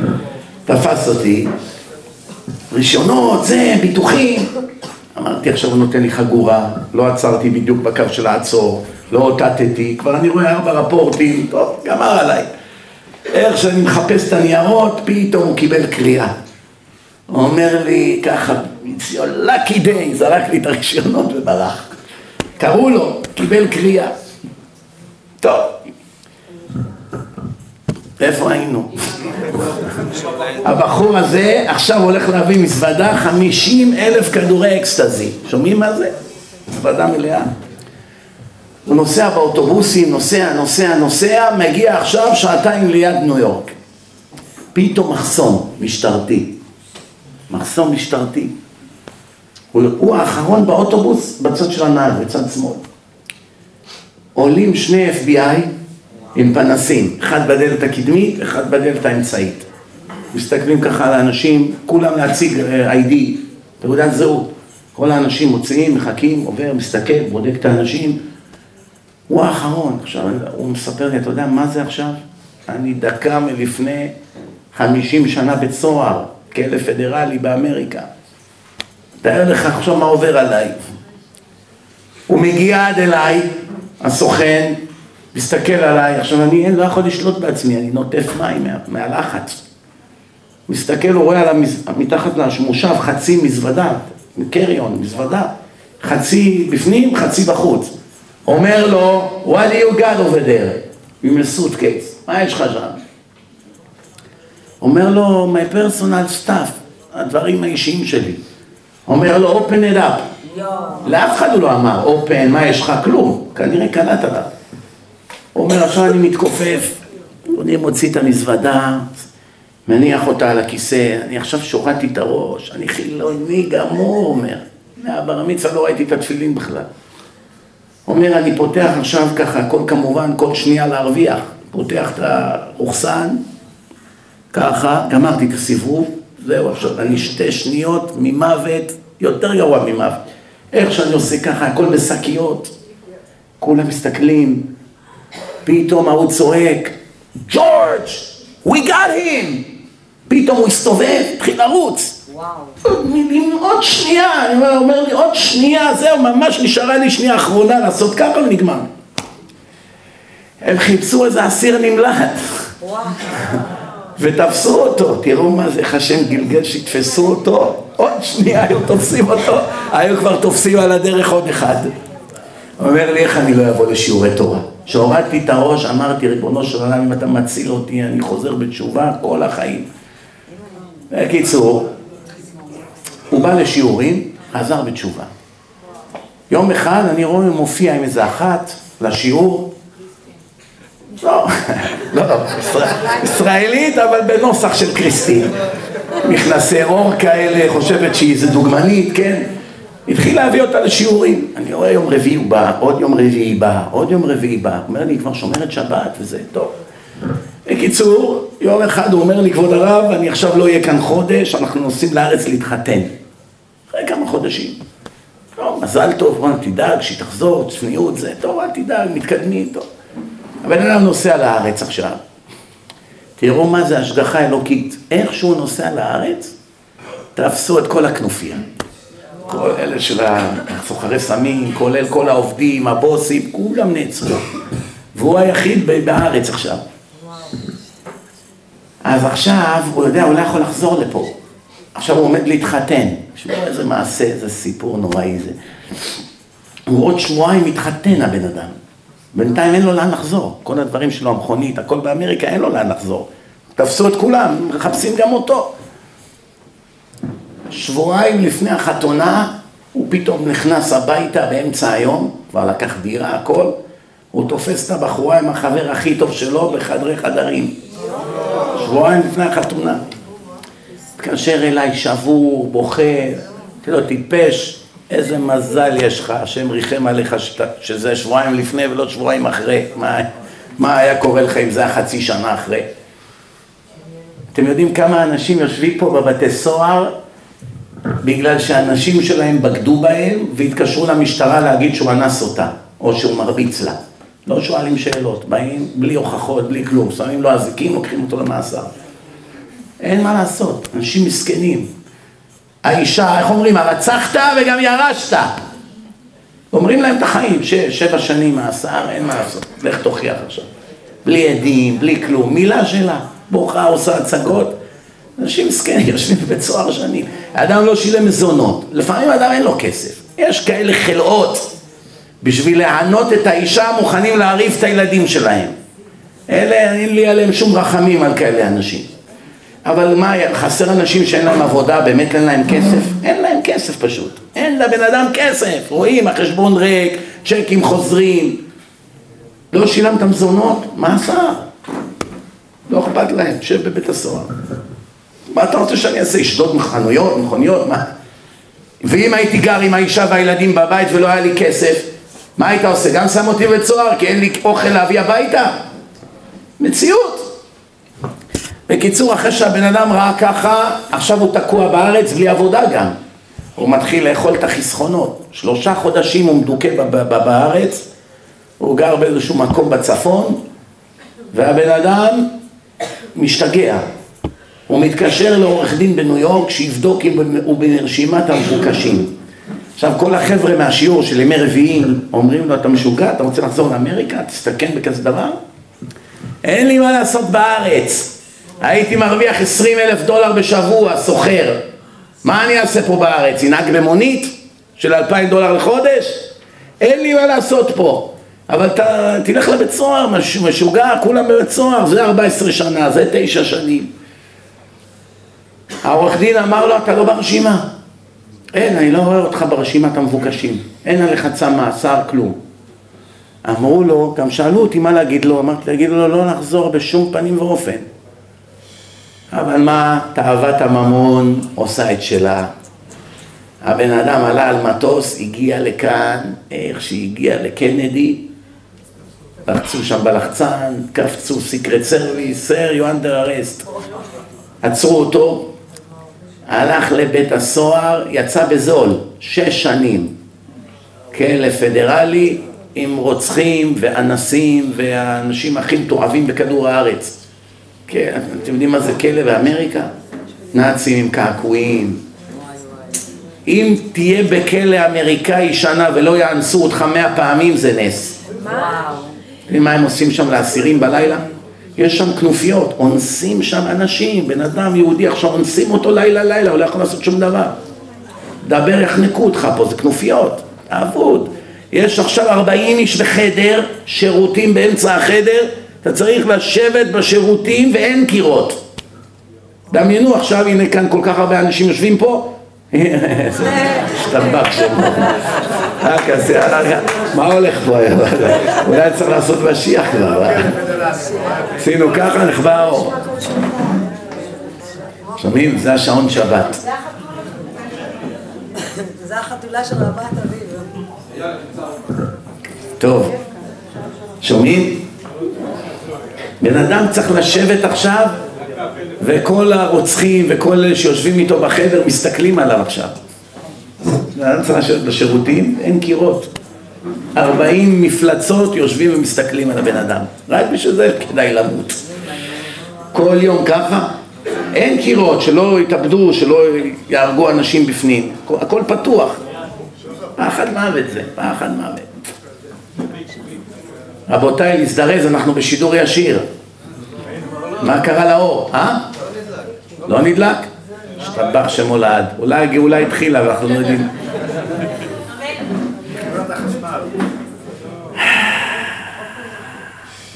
תפס אותי, רישיונות, זה, ביטוחים. אמרתי, עכשיו הוא נותן לי חגורה, לא עצרתי בדיוק בקו של העצור, לא אותתתי, כבר אני רואה ארבע רפורטים, טוב, גמר עליי. איך שאני מחפש את הניירות, פתאום הוא קיבל קריאה. הוא אומר לי ככה, it's your day, זרק לי את הרישיונות וברח. קראו לו, קיבל קריאה. טוב, איפה היינו? הבחור הזה עכשיו הולך להביא מזוודה חמישים אלף כדורי אקסטזי. שומעים מה זה? מזוודה מלאה. הוא נוסע באוטובוסים, נוסע, נוסע, נוסע, מגיע עכשיו שעתיים ליד ניו יורק. פתאום מחסום משטרתי. מחסום משטרתי. הוא, הוא האחרון באוטובוס בצד של הנהג, בצד שמאל. עולים שני FBI עם פנסים, אחד בדלת הקדמית, אחד בדלת האמצעית. מסתכלים ככה על האנשים, כולם להציג אה, ID, תעודת זהות. כל האנשים מוציאים, מחכים, עובר, מסתכל, בודק את האנשים. הוא האחרון. עכשיו, הוא מספר לי, אתה יודע מה זה עכשיו? אני דקה מלפני חמישים שנה בית סוהר, כלא פדרלי באמריקה. תאר לך עכשיו מה עובר עליי. הוא מגיע עד אליי, הסוכן, מסתכל עליי, עכשיו אני לא יכול לשלוט בעצמי, אני נוטף מים מה, מהלחץ. מסתכל, הוא רואה על המז... מתחת למושב חצי מזוודה, קריון, מזוודה, חצי בפנים, חצי בחוץ. אומר לו, what do you got over there? עם הסוטקייס, מה יש לך שם? אומר לו, my personal stuff, הדברים האישיים שלי. אומר לו, open it up. לאף אחד הוא לא אמר, open, מה יש לך? כלום. כנראה קלט עליו. הוא אומר, עכשיו אני מתכופף, אני מוציא את המזוודה, מניח אותה על הכיסא, אני עכשיו שורדתי את הראש, אני חילוני גמור, אומר. מהבר המצווה לא ראיתי את התפילין בכלל. אומר, אני פותח עכשיו ככה, הכל כמובן, כל שנייה להרוויח. פותח את הרוחסן, ככה, גמרתי את הסיבוב, זהו, עכשיו אני שתי שניות ממוות, יותר גרוע ממוות. איך שאני עושה ככה, הכל בשקיות, כולם מסתכלים, פתאום ההוא צועק, ג'ורג', we got him! פתאום הוא הסתובב, התחיל לרוץ. וואו. מילים, עוד שנייה, אני אומר, אומר לי, עוד שנייה, זהו, ממש נשארה לי שנייה אחרונה לעשות ככה ונגמר. הם חיפשו איזה אסיר נמלט. ותפסו אותו, תראו מה זה, איך השם גלגל שיתפסו אותו, עוד שנייה היו תופסים אותו, היו כבר תופסים על הדרך עוד אחד. אומר לי, איך אני לא אבוא לשיעורי תורה? כשהורדתי את הראש, אמרתי, ריבונו של עולם, אם אתה מציל אותי, אני חוזר בתשובה כל החיים. בקיצור, הוא בא לשיעורים, חזר בתשובה. יום אחד אני רואה, מופיע עם איזה אחת לשיעור. לא, לא, ישראלית, אבל בנוסח של קריסטין. מכנסי אור כאלה, חושבת שהיא איזה דוגמנית, כן? התחיל להביא אותה לשיעורים. אני רואה יום רביעי הוא בא, עוד יום רביעי בא, עוד יום רביעי בא. אומר לי, כבר שומרת שבת וזה, טוב. בקיצור, יום אחד הוא אומר לי, כבוד הרב, אני עכשיו לא אהיה כאן חודש, אנחנו נוסעים לארץ להתחתן. אחרי כמה חודשים. טוב, מזל טוב, בוא תדאג שהיא תחזור, צניעות זה, טוב, אל תדאג, מתקדמים, טוב. הבן אדם נוסע לארץ עכשיו. תראו מה זה השגחה אלוקית. איך שהוא נוסע לארץ, תפסו את כל הכנופיה. כל אלה של הסוחרי סמים, כולל כל העובדים, הבוסים, כולם נעצרו. והוא היחיד בארץ עכשיו. אז עכשיו הוא יודע, הוא לא יכול לחזור לפה. עכשיו הוא עומד להתחתן. תשמעו איזה מעשה, איזה סיפור נוראי זה. הוא עוד שבועיים מתחתן הבן אדם. בינתיים אין לו לאן לחזור. כל הדברים שלו, המכונית, הכל באמריקה, אין לו לאן לחזור. תפסו את כולם, מחפשים גם אותו. שבועיים לפני החתונה, הוא פתאום נכנס הביתה באמצע היום, כבר לקח דירה, הכל. הוא תופס את הבחורה עם החבר הכי טוב שלו בחדרי חדרים. שבועיים לפני החתונה. מתקשר אליי שבור, בוכה, אמרתי לו, טיפש, איזה מזל יש לך, השם ריחם עליך שת, שזה שבועיים לפני ולא שבועיים אחרי. מה, מה היה קורה לך אם זה היה חצי שנה אחרי? אתם יודעים כמה אנשים יושבים פה בבתי סוהר בגלל שהאנשים שלהם בגדו בהם והתקשרו למשטרה להגיד שהוא אנס אותה או שהוא מרביץ לה. לא שואלים שאלות, באים בלי הוכחות, בלי כלום, שמים לו אזיקים, לוקחים אותו למאסר. אין מה לעשות, אנשים מסכנים. האישה, איך אומרים, הרצחת וגם ירשת. אומרים להם את החיים, שש, שבע שנים מאסר, אין מה לעשות, לך תוכיח עכשיו. בלי עדים, בלי כלום, מילה שלה, בוכה, עושה הצגות. אנשים מסכנים, יושבים בבית סוהר שנים. האדם לא שילם מזונות, לפעמים האדם אין לו כסף. יש כאלה חלאות. בשביל לענות את האישה מוכנים להרעיב את הילדים שלהם. אלה, אין לי עליהם שום רחמים על כאלה אנשים. אבל מה, חסר אנשים שאין להם עבודה, באמת אין להם כסף? אין להם כסף פשוט. אין לבן אדם כסף. רואים, החשבון ריק, צ'קים חוזרים. לא שילמת מזונות? מה עשה? לא אכפת להם, שב בבית הסוהר. מה אתה רוצה שאני אעשה? אשדוד חנויות, מכוניות? מה? ואם הייתי גר עם האישה והילדים בבית ולא היה לי כסף, מה היית עושה? גם שם אותי בבית סוהר כי אין לי אוכל להביא הביתה? מציאות. בקיצור, אחרי שהבן אדם ראה ככה, עכשיו הוא תקוע בארץ בלי עבודה גם. הוא מתחיל לאכול את החסכונות. שלושה חודשים הוא מדוכא בארץ, הוא גר באיזשהו מקום בצפון, והבן אדם משתגע. הוא מתקשר לעורך דין בניו יורק שיבדוק אם הוא ברשימת המבוקשים. עכשיו כל החבר'ה מהשיעור של ימי רביעים אומרים לו אתה משוגע, אתה רוצה לחזור לאמריקה? תסתכן בכזה דבר? אין לי מה לעשות בארץ, הייתי מרוויח עשרים אלף דולר בשבוע, סוחר, מה אני אעשה פה בארץ? ינהג במונית של אלפיים דולר לחודש? אין לי מה לעשות פה, אבל ת, תלך לבית סוהר, משוגע, כולם בבית סוהר, זה ארבע עשרה שנה, זה תשע שנים. העורך דין אמר לו, אתה לא ברשימה. אין, אני לא רואה אותך ברשימת המבוקשים. אין עליך צו מאסר, כלום. אמרו לו, גם שאלו אותי מה להגיד לו, אמרתי, להגיד לו לא לחזור בשום פנים ואופן. אבל מה, תאוות הממון עושה את שלה. הבן אדם עלה על מטוס, הגיע לכאן, איך שהגיע לקנדי, לחצו שם בלחצן, קפצו secret service, sir, you under arrest. עצרו אותו, הלך לבית הסוהר, יצא בזול, שש שנים. כלא פדרלי עם רוצחים ואנסים והאנשים הכי מתועבים בכדור הארץ. כן, אתם יודעים מה זה כלא באמריקה? נאצים עם קעקועים. אם תהיה בכלא אמריקאי שנה ולא יאנסו אותך מאה פעמים זה נס. וואו. מה הם עושים שם לאסירים בלילה? יש שם כנופיות, אונסים שם אנשים, בן אדם יהודי עכשיו אונסים אותו לילה לילה, הוא לא יכול לעשות שום דבר. דבר יחנקו אותך פה, זה כנופיות, אבוד. יש עכשיו 40 איש בחדר, שירותים באמצע החדר, אתה צריך לשבת בשירותים ואין קירות. דמיינו עכשיו, הנה כאן כל כך הרבה אנשים יושבים פה, השתבח שמו. רק עשייה, מה הולך פה היום? אולי צריך לעשות משיח כבר. אה? עשינו ככה, נחבא האור. שומעים? זה השעון שבת. זה החתולה של רבת אביב. טוב, שומעים? בן אדם צריך לשבת עכשיו וכל הרוצחים וכל אלה שיושבים איתו בחדר מסתכלים עליו עכשיו. בן אדם צריך לשבת בשירותים, אין קירות. 40 מפלצות יושבים ומסתכלים על הבן אדם. רק בשביל זה כדאי למות. כל יום ככה, אין קירות, שלא יתאבדו, שלא יהרגו אנשים בפנים. הכל פתוח. פחד מוות זה, פחד מוות. רבותיי, להזדרז, אנחנו בשידור ישיר. מה קרה לאור? אה? לא נדלק? השתבח שמו לעד. אולי הגאולה התחילה ואנחנו לא יודעים.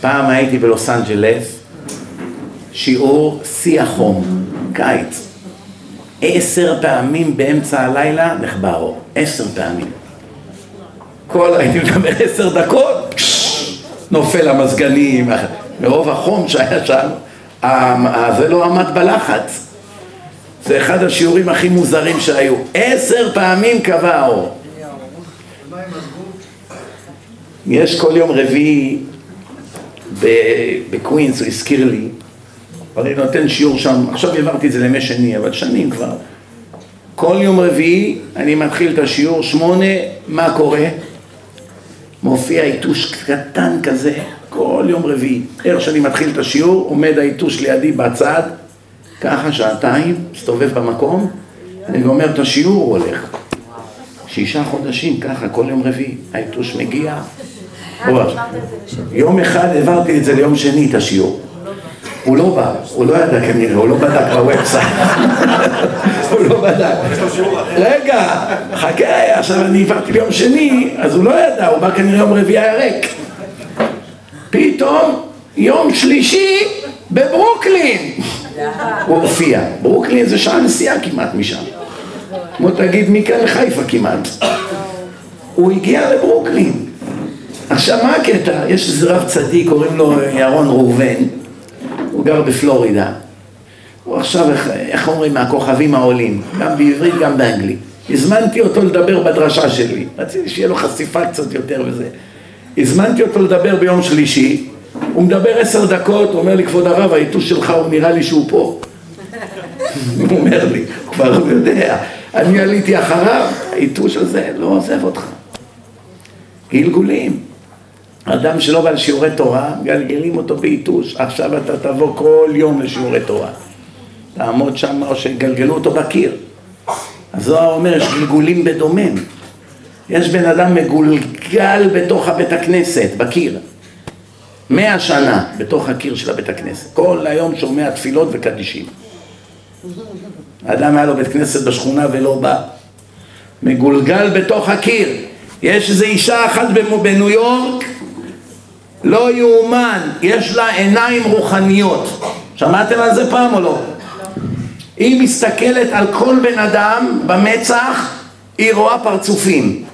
פעם הייתי בלוס אנג'לס, שיעור שיא החום, קיץ. עשר פעמים באמצע הלילה נחבא אור, עשר פעמים. כל, הייתי מדבר עשר דקות, נופל המזגנים, מרוב החום שהיה שם, זה לא עמד בלחץ. זה אחד השיעורים הכי מוזרים שהיו. עשר פעמים קבע האור. יש כל יום רביעי בקווינס, הוא הזכיר לי, אני נותן שיעור שם, עכשיו העברתי את זה לימי שני, אבל שנים כבר. כל יום רביעי אני מתחיל את השיעור, שמונה, מה קורה? מופיע יתוש קטן כזה, כל יום רביעי. איך שאני מתחיל את השיעור, עומד היתוש לידי בצד, ככה שעתיים, מסתובב במקום, אני גומר את השיעור, הוא הולך. שישה חודשים, ככה, כל יום רביעי. היתוש מגיע. יום אחד העברתי את זה ליום שני, את השיעור. הוא לא בא, הוא לא ידע כנראה, הוא לא בדק ב website. הוא לא בדק. רגע, חכה, עכשיו אני עברתי ביום שני, אז הוא לא ידע, הוא בא כנראה יום רביעי היה ריק. פתאום, יום שלישי, בברוקלין. הוא הופיע. ברוקלין זה שעה נסיעה כמעט משם. כמו תגיד מכאן לחיפה כמעט. הוא הגיע לברוקלין. עכשיו מה הקטע? יש איזה רב צדיק, קוראים לו ירון ראובן. הוא גר בפלורידה. הוא עכשיו, איך, אומרים, מהכוכבים העולים, גם בעברית, גם באנגלית. הזמנתי אותו לדבר בדרשה שלי, רציתי שיהיה לו חשיפה קצת יותר וזה. הזמנתי אותו לדבר ביום שלישי, הוא מדבר עשר דקות, הוא אומר לי, כבוד הרב, העיתוש שלך, הוא נראה לי שהוא פה. הוא אומר לי, הוא כבר יודע, אני עליתי אחריו, העיתוש הזה לא עוזב אותך. גלגולים. אדם שלא בא לשיעורי תורה, גלגלים אותו בעיתוש. עכשיו אתה תבוא כל יום לשיעורי תורה. תעמוד שם או שיגלגלו אותו בקיר. הזוהר אומר, יש גלגולים בדומם. יש בן אדם מגולגל בתוך הבית הכנסת, בקיר. מאה שנה בתוך הקיר של הבית הכנסת. כל היום שומע תפילות וקדישים. האדם היה לו בית כנסת בשכונה ולא בא. מגולגל בתוך הקיר. יש איזו אישה אחת בניו יורק לא יאומן, יש לה עיניים רוחניות. שמעתם על זה פעם או לא? היא מסתכלת על כל בן אדם במצח, היא רואה פרצופים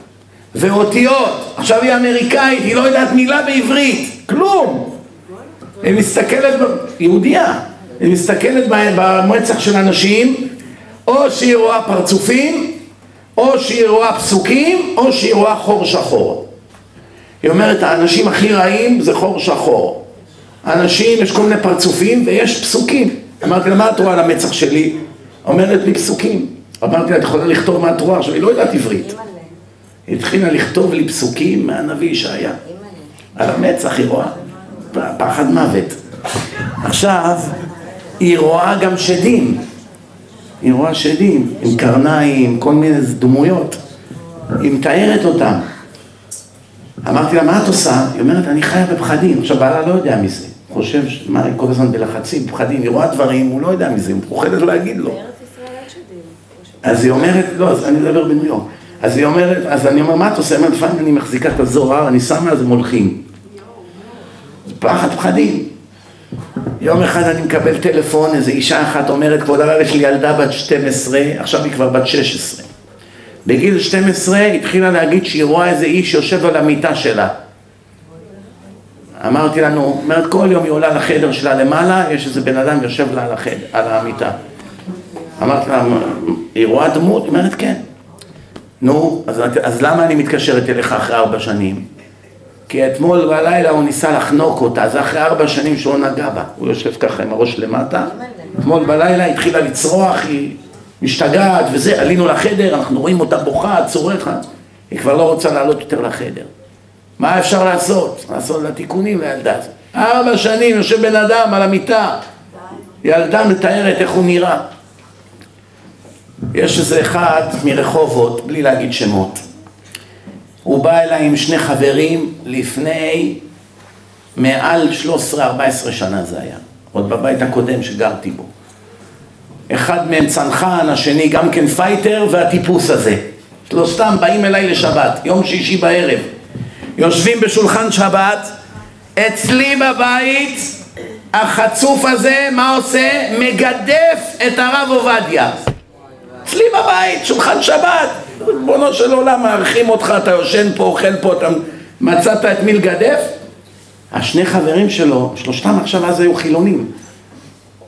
ואותיות. עכשיו היא אמריקאית, היא לא יודעת מילה בעברית, כלום. היא מסתכלת, יהודייה, היא מסתכלת במצח של אנשים, או שהיא רואה פרצופים, או שהיא רואה פסוקים, או שהיא רואה חור שחור. היא אומרת, האנשים הכי רעים זה חור שחור. האנשים, יש כל מיני פרצופים ויש פסוקים. אמרתי לה, מה את רואה על המצח שלי? אומרת לי פסוקים. אמרתי לה, את יכולה לכתוב מה את רואה? עכשיו, היא לא יודעת עברית. היא התחילה לכתוב לי פסוקים מהנביא ישעיה. על המצח היא רואה. פחד מוות. עכשיו, היא רואה גם שדים. היא רואה שדים עם קרניים, כל מיני דמויות. היא מתארת אותם. אמרתי לה, מה את עושה? היא אומרת, אני חיה בפחדים. עכשיו, בעלה לא יודע מזה. חושב, מה, היא כל הזמן בלחצים, פחדים, היא רואה דברים, הוא לא יודע מזה, היא מפוחדת להגיד לו. אז היא אומרת, לא, אז אני מדבר בניו יורק. אז היא אומרת, אז אני אומר, מה את עושה? היא אומרת, לפעמים אני מחזיקה את הזוהר, אני שמה, אז הם הולכים. זה פחד פחדים. יום אחד אני מקבל טלפון, איזו אישה אחת אומרת, כבוד הרב, יש לי ילדה בת 12, עכשיו היא כבר בת 16. בגיל 12 התחילה להגיד שהיא רואה איזה איש יושב על המיטה שלה. אמרתי לנו, אומרת, כל יום היא עולה לחדר שלה למעלה, יש איזה בן אדם יושב לה על, החדר, על המיטה. אמרתי לה, היא רואה דמות? היא אומרת, כן. נו, אז, אז למה אני מתקשרת אליך אחרי ארבע שנים? כי אתמול בלילה הוא ניסה לחנוק אותה, זה אחרי ארבע שנים שהוא נגע בה. הוא יושב ככה עם הראש למטה, אתמול בלילה התחילה לצרוח, היא משתגעת וזה, עלינו לחדר, אנחנו רואים אותה בוכה, צורחת, היא כבר לא רוצה לעלות יותר לחדר. מה אפשר לעשות? לעשות לה תיקונים לילדה הזאת. ארבע שנים יושב בן אדם על המיטה, ילדה מתארת איך הוא נראה. יש איזה אחד מרחובות, בלי להגיד שמות. הוא בא אליי עם שני חברים לפני מעל 13-14 שנה זה היה, עוד בבית הקודם שגרתי בו. אחד מהם צנחן, השני גם כן fighter, והטיפוס הזה. שלושתם באים אליי לשבת, יום שישי בערב. יושבים בשולחן שבת, אצלי בבית החצוף הזה, מה עושה? מגדף את הרב עובדיה. אצלי בבית, שולחן שבת. ריבונו של עולם, מארחים אותך, אתה יושן פה, אוכל פה, אתה מצאת את מי לגדף? השני חברים שלו, שלושתם עכשיו אז היו חילונים.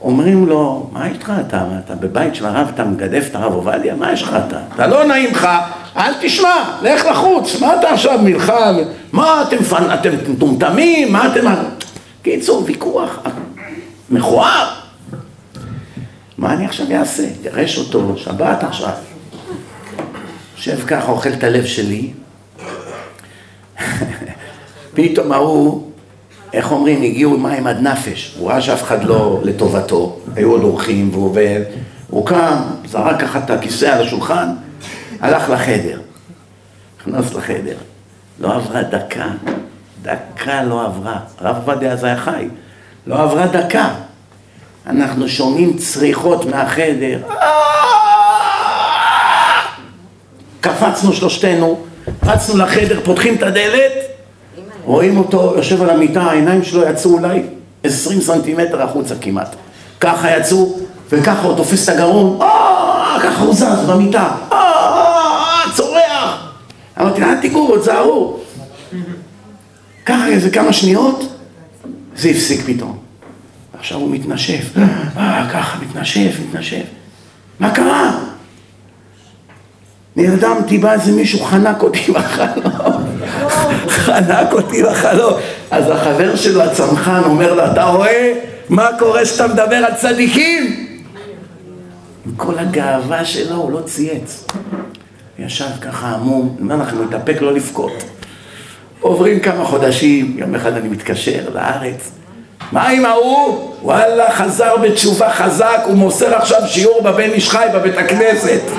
אומרים לו, מה יש לך אתה? אתה בבית של הרב, אתה מגדף את הרב עובדיה? מה יש לך אתה? אתה לא נעים לך, אל תשמע, לך לחוץ, מה אתה עכשיו מלחם? מה אתם מטומטמים? מה אתם... קיצור, ויכוח מכוער. מה אני עכשיו אעשה? גרש אותו, שבת עכשיו. יושב ככה, אוכל את הלב שלי. פתאום ההוא, אומרים, הגיעו מים עד נפש. הוא ראה שאף אחד לא לטובתו, היו עוד אורחים והוא עובד. הוא קם, זרק ככה את הכיסא על השולחן, הלך לחדר. נכנס לחדר. לא עברה דקה, דקה לא עברה. הרב עובדיה אז היה חי. לא עברה דקה. אנחנו שומעים צריכות מהחדר. קפצנו שלושתנו, רצנו לחדר, פותחים את הדלת, רואים אותו יושב על המיטה, העיניים שלו יצאו אולי עשרים סנטימטר החוצה כמעט. ככה יצאו, וככה הוא תופס את הגרון, ככה הוא זז במיטה, צורח. אמרתי, אל תיגעו, תזהרו. ככה איזה כמה שניות, זה הפסיק פתאום. עכשיו הוא מתנשף, אה, ככה, מתנשף, מתנשף. מה קרה? נרדמתי, בא איזה מישהו חנק אותי בחלום. חנק אותי בחלום. אז החבר שלו, הצנחן, אומר לו, אתה רואה מה קורה שאתה מדבר על צדיקים? עם כל הגאווה שלו, הוא לא צייץ. ישב ככה עמום, לכם, הוא התאפק לא לבכות. עוברים כמה חודשים, יום אחד אני מתקשר לארץ, מה עם ההוא? וואלה, חזר בתשובה חזק, הוא מוסר עכשיו שיעור בבן איש חי בבית הכנסת.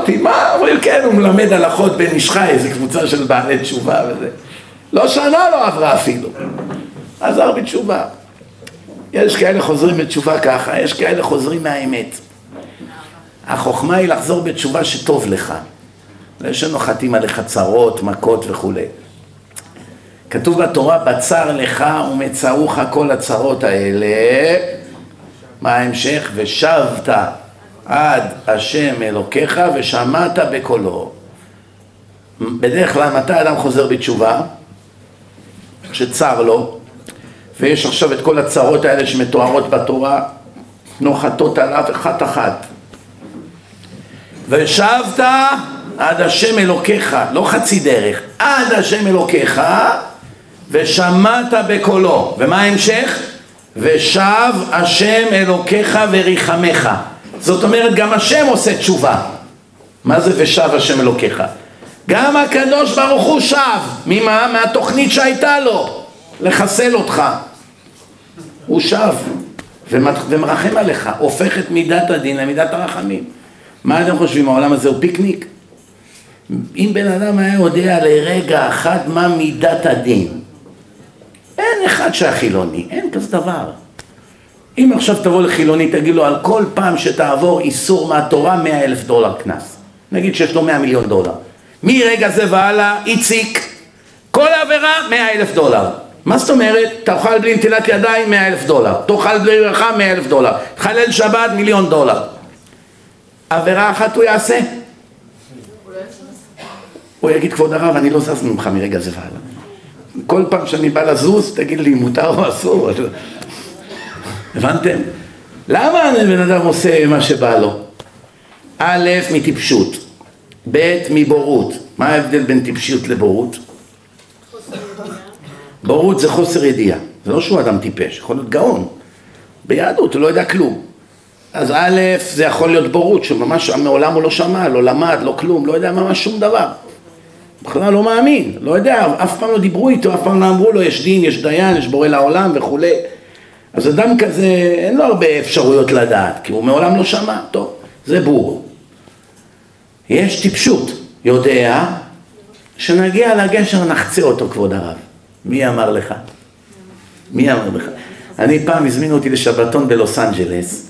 אמרתי, מה? אומרים, כן, הוא מלמד הלכות בן איש חי, איזה קבוצה של בעלי תשובה וזה. לא שנה לא עברה אפילו. חזר בתשובה. יש כאלה חוזרים בתשובה ככה, יש כאלה חוזרים מהאמת. החוכמה היא לחזור בתשובה שטוב לך. לא שנוחתים עליך צרות, מכות וכולי. כתוב בתורה, בצר לך ומצרוך כל הצרות האלה. מה ההמשך? ושבת עד השם אלוקיך ושמעת בקולו. בדרך כלל מתי אדם חוזר בתשובה? שצר לו, ויש עכשיו את כל הצרות האלה שמתוארות בתורה, נוחתות עליו אחת אחת. ושבת עד השם אלוקיך, לא חצי דרך, עד השם אלוקיך ושמעת בקולו. ומה ההמשך? ושב השם אלוקיך וריחמך. זאת אומרת, גם השם עושה תשובה. מה זה ושב השם אלוקיך? גם הקדוש ברוך הוא שב. ממה? מהתוכנית שהייתה לו. לחסל אותך. הוא שב ומרחם עליך, הופך את מידת הדין למידת הרחמים. מה אתם חושבים, העולם הזה הוא פיקניק? אם בן אדם היה יודע לרגע אחד מה מידת הדין, אין אחד שהחילוני, אין כזה דבר. אם עכשיו תבוא לחילוני, תגיד לו על כל פעם שתעבור איסור מהתורה, מאה אלף דולר קנס. נגיד שיש לו 100 מיליון דולר. מרגע זה והלאה, איציק, כל עבירה 100 אלף דולר. מה זאת אומרת? תאכל בלי נטילת ידיים 100 אלף דולר, תאכל בלי ברכה 100 אלף דולר, תחלל שבת מיליון דולר. עבירה אחת הוא יעשה? הוא יגיד כבוד הרב אני לא זז ממך מרגע זה והלאה. כל פעם שאני בא לזוז תגיד לי מותר או אסור. הבנתם? למה בן אדם עושה מה שבא לו? א', מטיפשות, ב', מבורות. מה ההבדל בין טיפשות לבורות? בורות זה חוסר ידיעה, זה לא שהוא אדם טיפש, יכול להיות גאון. ביהדות הוא לא יודע כלום. אז א', זה יכול להיות בורות, שממש מעולם הוא לא שמע, לא למד, לא כלום, לא יודע ממש שום דבר. בכלל לא מאמין, לא יודע, אף פעם לא דיברו איתו, אף פעם לא אמרו לו יש דין, יש דיין, יש בורא לעולם וכולי. אז אדם כזה, אין לו הרבה אפשרויות לדעת, כי הוא מעולם לא שמע, טוב, זה בור. יש טיפשות, יודע שנגיע לגשר נחצה אותו כבוד הרב. מי אמר לך? מי אמר לך? אני פעם הזמינו אותי לשבתון בלוס אנג'לס,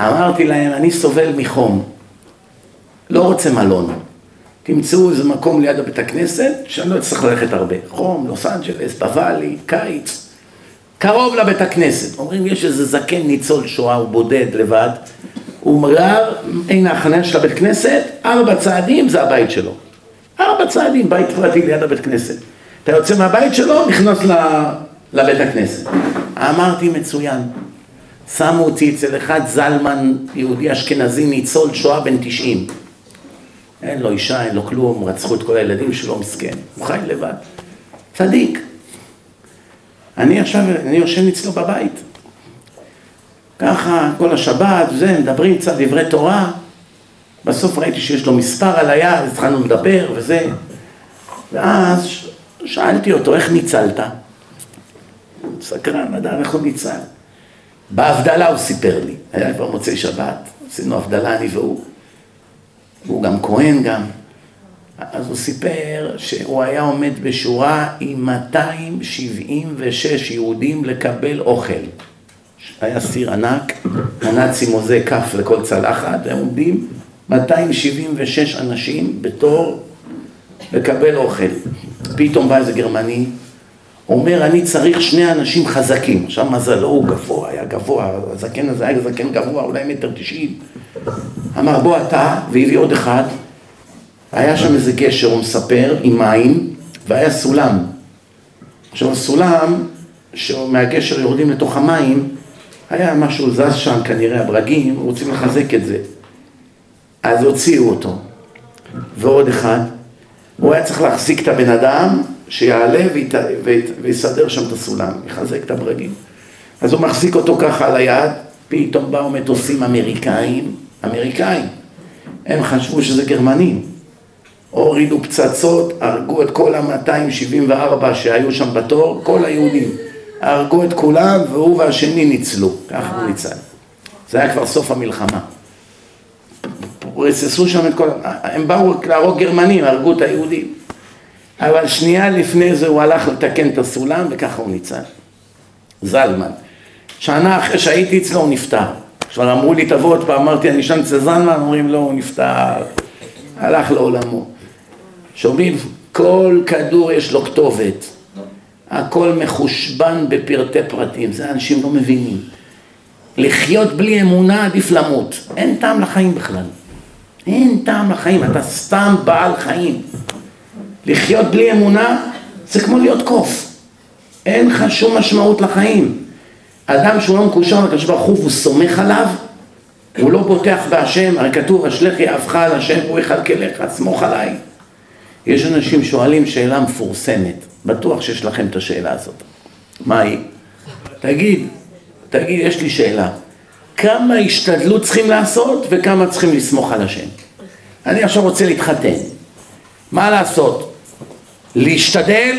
אמרתי להם, אני סובל מחום, לא רוצה מלון. תמצאו איזה מקום ליד הבית הכנסת, שאני לא אצטרך ללכת הרבה. חום, לוס אנג'לס, בוואלי, קיץ, קרוב לבית הכנסת. אומרים, יש איזה זקן ניצול שואה, הוא בודד לבד, הוא גר, הנה החניה של הבית כנסת, ארבע צעדים זה הבית שלו. ארבע צעדים, בית פרטי ליד הבית כנסת. אתה יוצא מהבית שלו, נכנס לבית הכנסת. אמרתי, מצוין. שמו אותי אצל אחד זלמן, יהודי אשכנזי, ניצול שואה בן תשעים. אין לו אישה, אין לו כלום, רצחו את כל הילדים שלו, מסכן. הוא חי לבד. צדיק. אני עכשיו, אני יושן אצלו בבית. ככה, כל השבת, זה, מדברים קצת דברי תורה. בסוף ראיתי שיש לו מספר על היד, התחלנו לדבר וזה. ואז שאלתי אותו, איך ניצלת? סקרן, אדם, איך הוא ניצל? בהבדלה הוא סיפר לי, היה כבר מוצאי שבת, עשינו הבדלה אני והוא. והוא גם כהן גם. אז הוא סיפר שהוא היה עומד בשורה עם 276 יהודים לקבל אוכל. היה סיר ענק, הנאצים מוזה כף לכל צלחת, והם עומדים 276 אנשים בתור לקבל אוכל. פתאום בא איזה גרמני, אומר אני צריך שני אנשים חזקים. עכשיו מזלו הוא גבוה, היה גבוה, הזקן הזה היה זקן גבוה, אולי מטר תשעים. אמר בוא אתה, והביא עוד אחד. היה שם איזה גשר, הוא מספר, עם מים, והיה סולם. עכשיו הסולם, שמהגשר יורדים לתוך המים, היה משהו זז שם, כנראה הברגים, רוצים לחזק את זה. אז הוציאו אותו. ועוד אחד, הוא היה צריך להחזיק את הבן אדם, שיעלה וית... ויסדר שם את הסולם, יחזק את הברגים. אז הוא מחזיק אותו ככה על היד, פתאום באו מטוסים אמריקאים, אמריקאים. הם חשבו שזה גרמנים. הורידו פצצות, הרגו את כל ה-274 שהיו שם בתור, כל היהודים. הרגו את כולם והוא והשני ניצלו, ככה הוא ניצל. זה היה כבר סוף המלחמה. רססו שם את כל... הם באו להרוג גרמנים, הרגו את היהודים. אבל שנייה לפני זה הוא הלך לתקן את הסולם וככה הוא ניצל. זלמן. שנה אחרי שהייתי אצלו הוא נפטר. כבר אמרו לי תבוא עוד פעם, אמרתי אני אשן אצל זלמן, אומרים לא, הוא נפטר, הלך לעולמו. שומעים? כל כדור יש לו כתובת. הכל מחושבן בפרטי פרטים, זה אנשים לא מבינים. לחיות בלי אמונה עדיף למות, אין טעם לחיים בכלל. אין טעם לחיים, אתה סתם בעל חיים. לחיות בלי אמונה זה כמו להיות קוף. אין לך שום משמעות לחיים. אדם שהוא לא מקושר לקדוש ברוך הוא והוא סומך עליו, הוא לא בוטח בהשם, הרי כתוב, אשלך יהבך על השם והוא יכלכלך, סמוך עליי. יש אנשים שואלים שאלה מפורסמת, בטוח שיש לכם את השאלה הזאת. מה היא? תגיד, תגיד, יש לי שאלה. כמה השתדלות צריכים לעשות וכמה צריכים לסמוך על השם? אני עכשיו רוצה להתחתן. מה לעשות? להשתדל,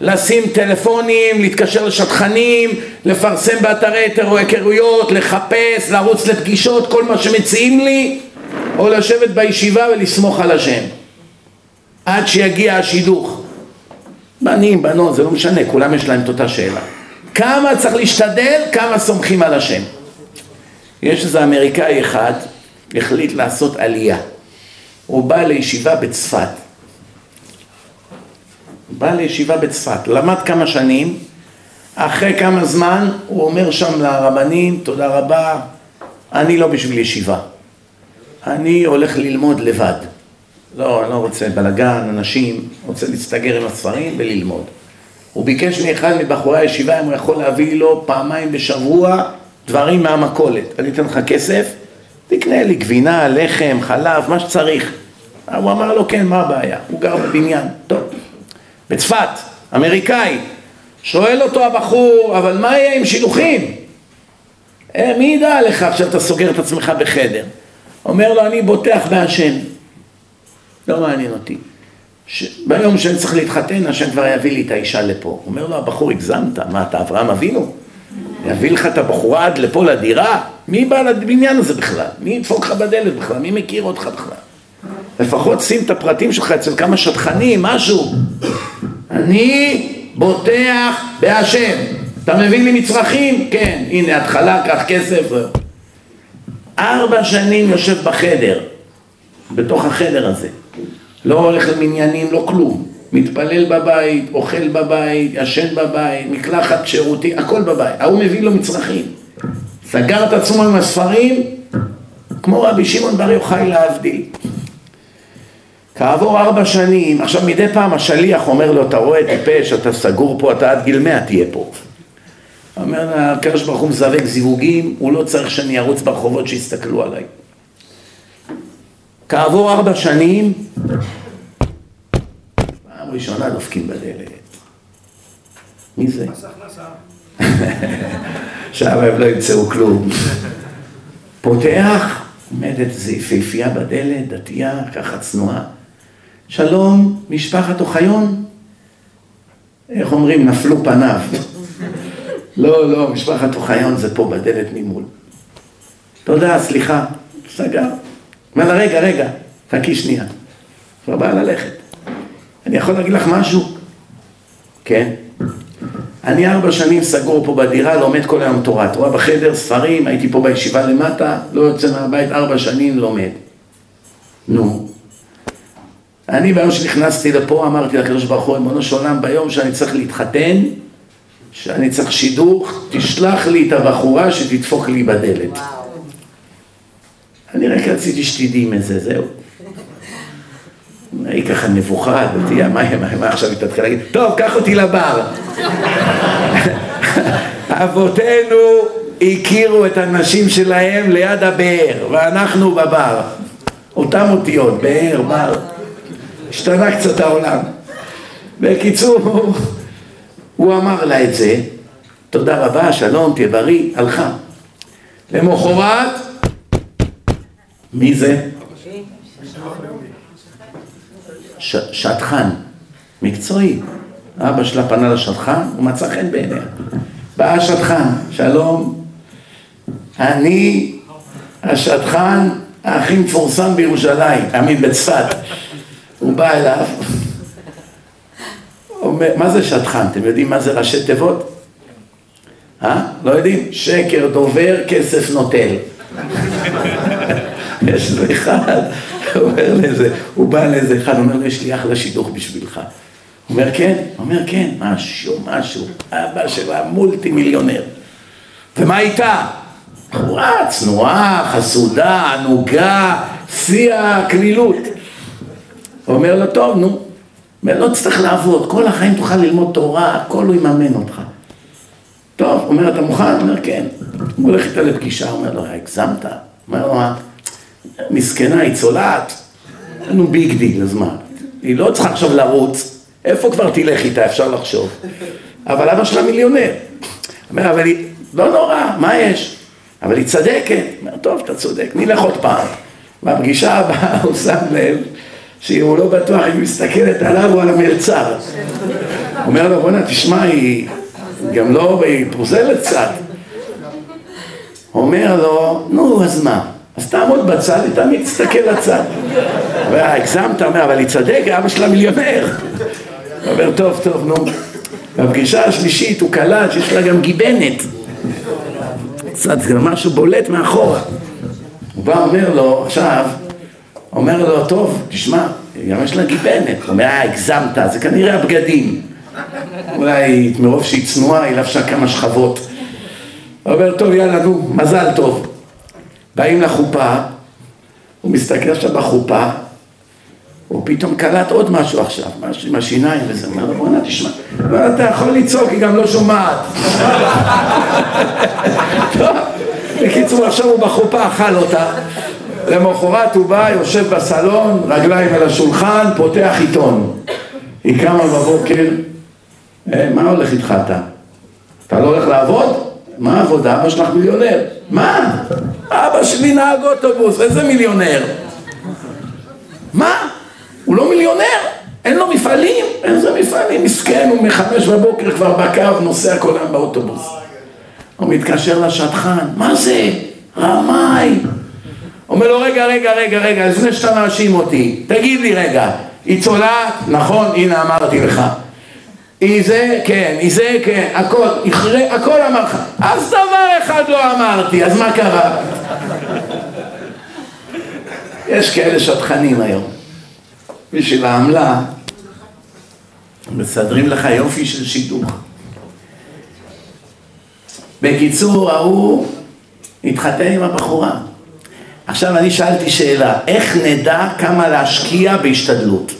לשים טלפונים, להתקשר לשטחנים, לפרסם באתרי היכרויות, לחפש, לרוץ לפגישות, כל מה שמציעים לי, או לשבת בישיבה ולסמוך על השם. עד שיגיע השידוך. בנים, בנות, זה לא משנה, כולם יש להם את אותה שאלה. כמה צריך להשתדל, כמה סומכים על השם. יש איזה אמריקאי אחד, החליט לעשות עלייה. הוא בא לישיבה בצפת. בא לישיבה בצפת, למד כמה שנים, אחרי כמה זמן הוא אומר שם לרבנים, תודה רבה, אני לא בשביל ישיבה, אני הולך ללמוד לבד. לא, אני לא רוצה בלאגן, אנשים, רוצה להסתגר עם הספרים וללמוד. הוא ביקש מאחד מבחורי הישיבה אם הוא יכול להביא לו פעמיים בשבוע דברים מהמכולת. אני אתן לך כסף, תקנה לי גבינה, לחם, חלב, מה שצריך. הוא אמר לו, כן, מה הבעיה? הוא גר בבניין. טוב. בצפת, אמריקאי. שואל אותו הבחור, אבל מה יהיה עם שילוחים? אה, מי ידע לך עכשיו אתה סוגר את עצמך בחדר? אומר לו, אני בוטח בהשם. לא מעניין אותי. ש... ביום שאני צריך להתחתן, השם כבר יביא לי את האישה לפה. אומר לו הבחור, הגזמת, מה אתה אברהם אבינו? יביא לך את הבחורה עד לפה לדירה? מי בא לבניין הזה בכלל? מי ידפוק לך בדלת בכלל? מי מכיר אותך בכלל? לפחות שים את הפרטים שלך אצל כמה שטחנים, משהו. אני בוטח בהשם. אתה מביא לי מצרכים? כן. הנה התחלה, קח כסף. ארבע שנים יושב בחדר, בתוך החדר הזה. לא הולך למניינים, לא כלום. מתפלל בבית, אוכל בבית, ישן בבית, מקלחת שירותי, הכל בבית. ההוא מביא לו מצרכים. סגר את עצמו עם הספרים, כמו רבי שמעון בר יוחאי להבדיל. כעבור ארבע שנים, עכשיו מדי פעם השליח אומר לו, אתה רואה טיפש, אתה סגור פה, אתה עד גיל מאה תהיה פה. אומר הקדוש ברוך הוא מזווק זיווגים, הוא לא צריך שאני ארוץ ברחובות שיסתכלו עליי. כעבור ארבע שנים, פעם ראשונה דופקים בדלת. מי זה? שם הם לא ימצאו כלום. פותח, עומדת איזו יפהפייה בדלת, דתייה, ככה צנועה. שלום, משפחת אוחיון? איך אומרים, נפלו פניו. לא, לא, משפחת אוחיון זה פה בדלת ממול. תודה, סליחה. סגר. אומר לה, רגע, רגע, חכי שנייה. כבר באה ללכת. אני יכול להגיד לך משהו? כן. אני ארבע שנים סגור פה בדירה, לומד כל היום תורה. תורה בחדר, ספרים, הייתי פה בישיבה למטה, לא יוצא מהבית ארבע שנים, לומד. נו. אני ביום שנכנסתי לפה אמרתי לקדוש ברוך הוא, ריבונו של עולם, ביום שאני צריך להתחתן, שאני צריך שידוך, תשלח לי את הבחורה שתדפוק לי בדלת. וואו. אני רק רציתי שתדעי מזה, זהו. היא ככה מבוכה, מה, מה עכשיו היא תתחיל להגיד, טוב, קח אותי לבר. אבותינו הכירו את הנשים שלהם ליד הבאר, ואנחנו בבר. אותם אותיות, באר, בר. השתנה קצת העולם. בקיצור, הוא אמר לה את זה, תודה רבה, שלום, תהיה בריא, הלכה. למחרת, מי זה? שטחן, מקצועי. אבא שלה פנה לשטחן, הוא מצא חן בעיניה. בא השטחן, שלום, אני השטחן הכי מפורסם בירושלים, אמין בצפת. הוא בא אליו, אומר, מה זה שטחן? אתם יודעים מה זה ראשי תיבות? אה? לא יודעים? שקר דובר, כסף נוטל. יש לו אחד, אומר לזה, הוא בא לאיזה אחד, אומר לו, יש לי אחלה שידוך בשבילך. הוא אומר, כן? הוא אומר, כן, משהו, משהו. אבא שלה מולטי מיליונר. ומה איתה? בחורה צנועה, חסודה, ענוגה, שיא הקלילות. אומר לו, טוב, נו, לא תצטרך לעבוד, כל החיים תוכל ללמוד תורה, הכל הוא יממן אותך. טוב, אומר, אתה מוכן? אומר, כן. הוא הולך איתה לפגישה, אומר לו, הגזמת? אומר לו, מסכנה, היא צולעת, no big deal, אז מה? היא לא צריכה עכשיו לרוץ, איפה כבר תלך איתה, אפשר לחשוב. אבל אבא שלה מיליונר. אומר, אבל היא, לא נורא, מה יש? אבל היא צדקת. אומר, טוב, אתה צודק, נלך עוד פעם. בפגישה הבאה הוא שם לב שאם הוא לא בטוח, היא מסתכלת עליו או על המלצר. אומר לו, בוא'נה, תשמע, היא גם לא, היא פרוזלת קצת. אומר לו, נו, אז מה? אז תעמוד בצד ותמיד תסתכל לצד. הגזמת, אומר, אבל היא צדק, אבא שלה מיליונר. הוא אומר, טוב, טוב, נו. בפגישה השלישית הוא קלט שיש לה גם גיבנת. קצת, זה משהו בולט מאחורה. הוא בא, אומר לו, עכשיו, אומר לו, טוב, תשמע, גם יש לה גיבנת. הוא אומר, אה, הגזמת, זה כנראה הבגדים. אולי מרוב שהיא צנועה, היא לבשה כמה שכבות. הוא אומר, טוב, יאללה, נו, מזל טוב. באים לחופה, הוא מסתכל עכשיו בחופה, הוא פתאום קלט עוד משהו עכשיו, משהו עם השיניים וזה, אומר לו, בוא'נה, תשמע, אתה יכול לצעוק, היא גם לא שומעת. בקיצור, עכשיו הוא בחופה אכל אותה. למחרת הוא בא, יושב בסלון, רגליים על השולחן, פותח עיתון. היא קמה בבוקר, אה, מה הולך איתך אתה? אתה לא הולך לעבוד? מה העבודה? אבא שלך מיליונר. מה? אבא שלי נהג אוטובוס, איזה מיליונר? מה? הוא לא מיליונר? אין לו מפעלים? איזה מפעלים? מסכן, הוא מחמש בבוקר כבר בקו, נוסע כל היום באוטובוס. הוא מתקשר לשטחן, מה זה? רמאי. אומר לו, רגע, רגע, רגע, רגע, לפני שאתה מאשים אותי, תגיד לי רגע, היא צולעת? נכון, הנה אמרתי לך. היא זה, כן, היא זה, כן, הכל, הכל אמר לך. אז דבר אחד לא אמרתי, אז מה קרה? יש כאלה שטחנים היום. בשביל העמלה, מסדרים לך יופי של שידוך. בקיצור, ההוא התחתן עם הבחורה. עכשיו אני שאלתי שאלה, איך נדע כמה להשקיע בהשתדלות?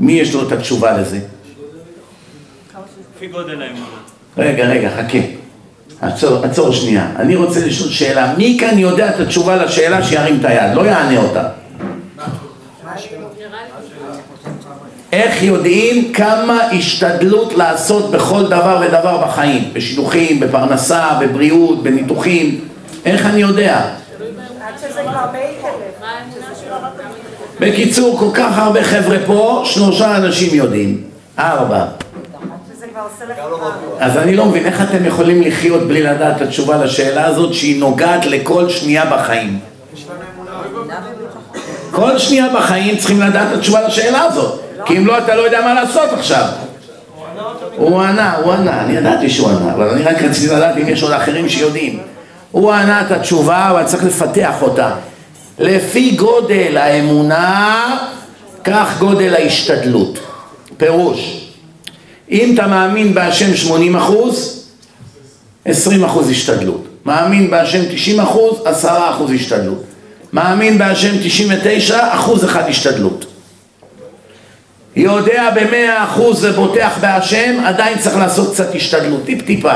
מי יש לו את התשובה לזה? לפי גודל האמונה. רגע, רגע, חכה. עצור, עצור שנייה. אני רוצה לשאול שאלה. מי כאן יודע את התשובה לשאלה שירים את היד? לא יענה אותה. איך יודעים כמה השתדלות לעשות בכל דבר ודבר בחיים? בשידוכים, בפרנסה, בבריאות, בניתוחים. איך אני יודע? בקיצור, כל כך הרבה חבר'ה פה, שלושה אנשים יודעים. ארבע. אז אני לא מבין, איך אתם יכולים לחיות בלי לדעת את התשובה לשאלה הזאת שהיא נוגעת לכל שנייה בחיים? כל שנייה בחיים צריכים לדעת את התשובה לשאלה הזאת. כי אם לא אתה לא יודע מה לעשות עכשיו. הוא ענה, הוא ענה, אני ידעתי שהוא ענה אבל אני רק רציתי לדעת אם יש עוד אחרים שיודעים. הוא ענה את התשובה אבל צריך לפתח אותה. לפי גודל האמונה כך גודל ההשתדלות. פירוש אם אתה מאמין בהשם 80 אחוז 20 אחוז השתדלות. מאמין בהשם 90 אחוז 10 אחוז השתדלות. מאמין בהשם 99 אחוז אחד השתדלות. יודע במאה אחוז ובוטח בהשם עדיין צריך לעשות קצת השתדלות טיפ טיפה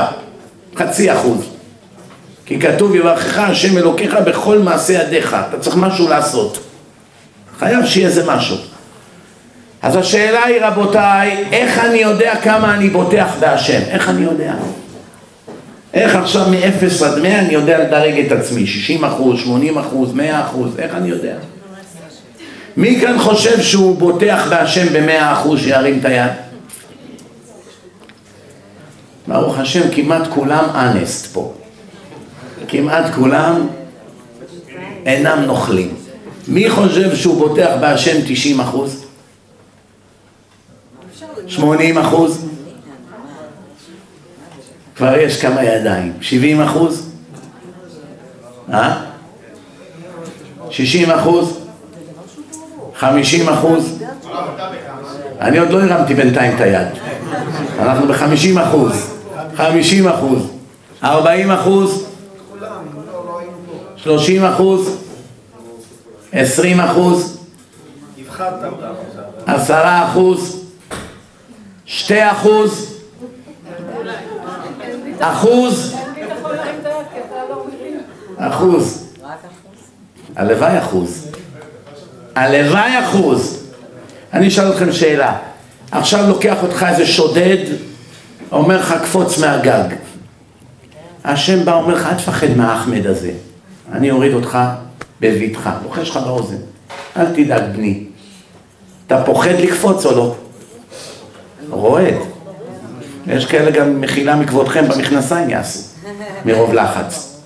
חצי אחוז. כי כתוב יברכך השם אלוקיך בכל מעשה ידיך אתה צריך משהו לעשות. חייב שיהיה איזה משהו אז השאלה היא רבותיי איך אני יודע כמה אני בוטח בהשם איך אני יודע איך עכשיו מ-0 עד 100 אני יודע לדרג את עצמי, 60 אחוז, 80 אחוז, 100 אחוז, איך אני יודע? מי כאן חושב שהוא בוטח בהשם ב-100 אחוז שירים את היד? ברוך השם, כמעט כולם אנסט פה. כמעט כולם אינם נוכלים. מי חושב שהוא בוטח בהשם 90 אחוז? 80 אחוז? כבר יש כמה ידיים. 70 אחוז? אה? 60 אחוז? 50 אחוז? אני עוד לא הרמתי בינתיים את היד. אנחנו ב-50 אחוז. 50 אחוז. 40 אחוז? 30 אחוז? 20 אחוז? 10 אחוז? 2 אחוז? אחוז? אחוז. הלוואי אחוז. הלוואי אחוז. אני אשאל אתכם שאלה. עכשיו לוקח אותך איזה שודד, אומר לך קפוץ מהגג. השם בא אומר לך, אל תפחד מהאחמד הזה. אני אוריד אותך בביתך, לוחש לך באוזן. אל תדאג בני. אתה פוחד לקפוץ או לא? רועד. יש כאלה גם מחילה מכבודכם במכנסיים יעשו, מרוב לחץ.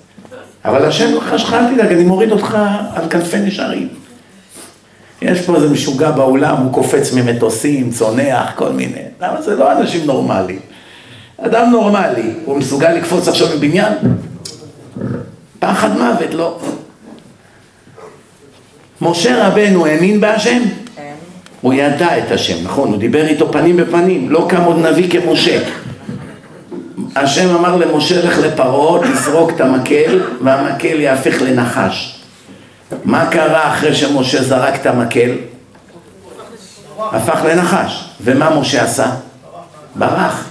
אבל השם חשך, אל תדאג, אני מוריד אותך על כנפי נשארים. יש פה איזה משוגע באולם, הוא קופץ ממטוסים, צונח, כל מיני. למה זה לא אנשים נורמליים? אדם נורמלי, הוא מסוגל לקפוץ עכשיו מבניין? פחד מוות, לא. משה רבנו האמין בהשם? הוא ידע את השם, נכון? הוא דיבר איתו פנים בפנים, לא קם עוד נביא כמשה. השם אמר למשה לך לפרעה, תזרוק את המקל והמקל יהפך לנחש. מה קרה אחרי שמשה זרק את המקל? הפך לנחש. ומה משה עשה? ברח.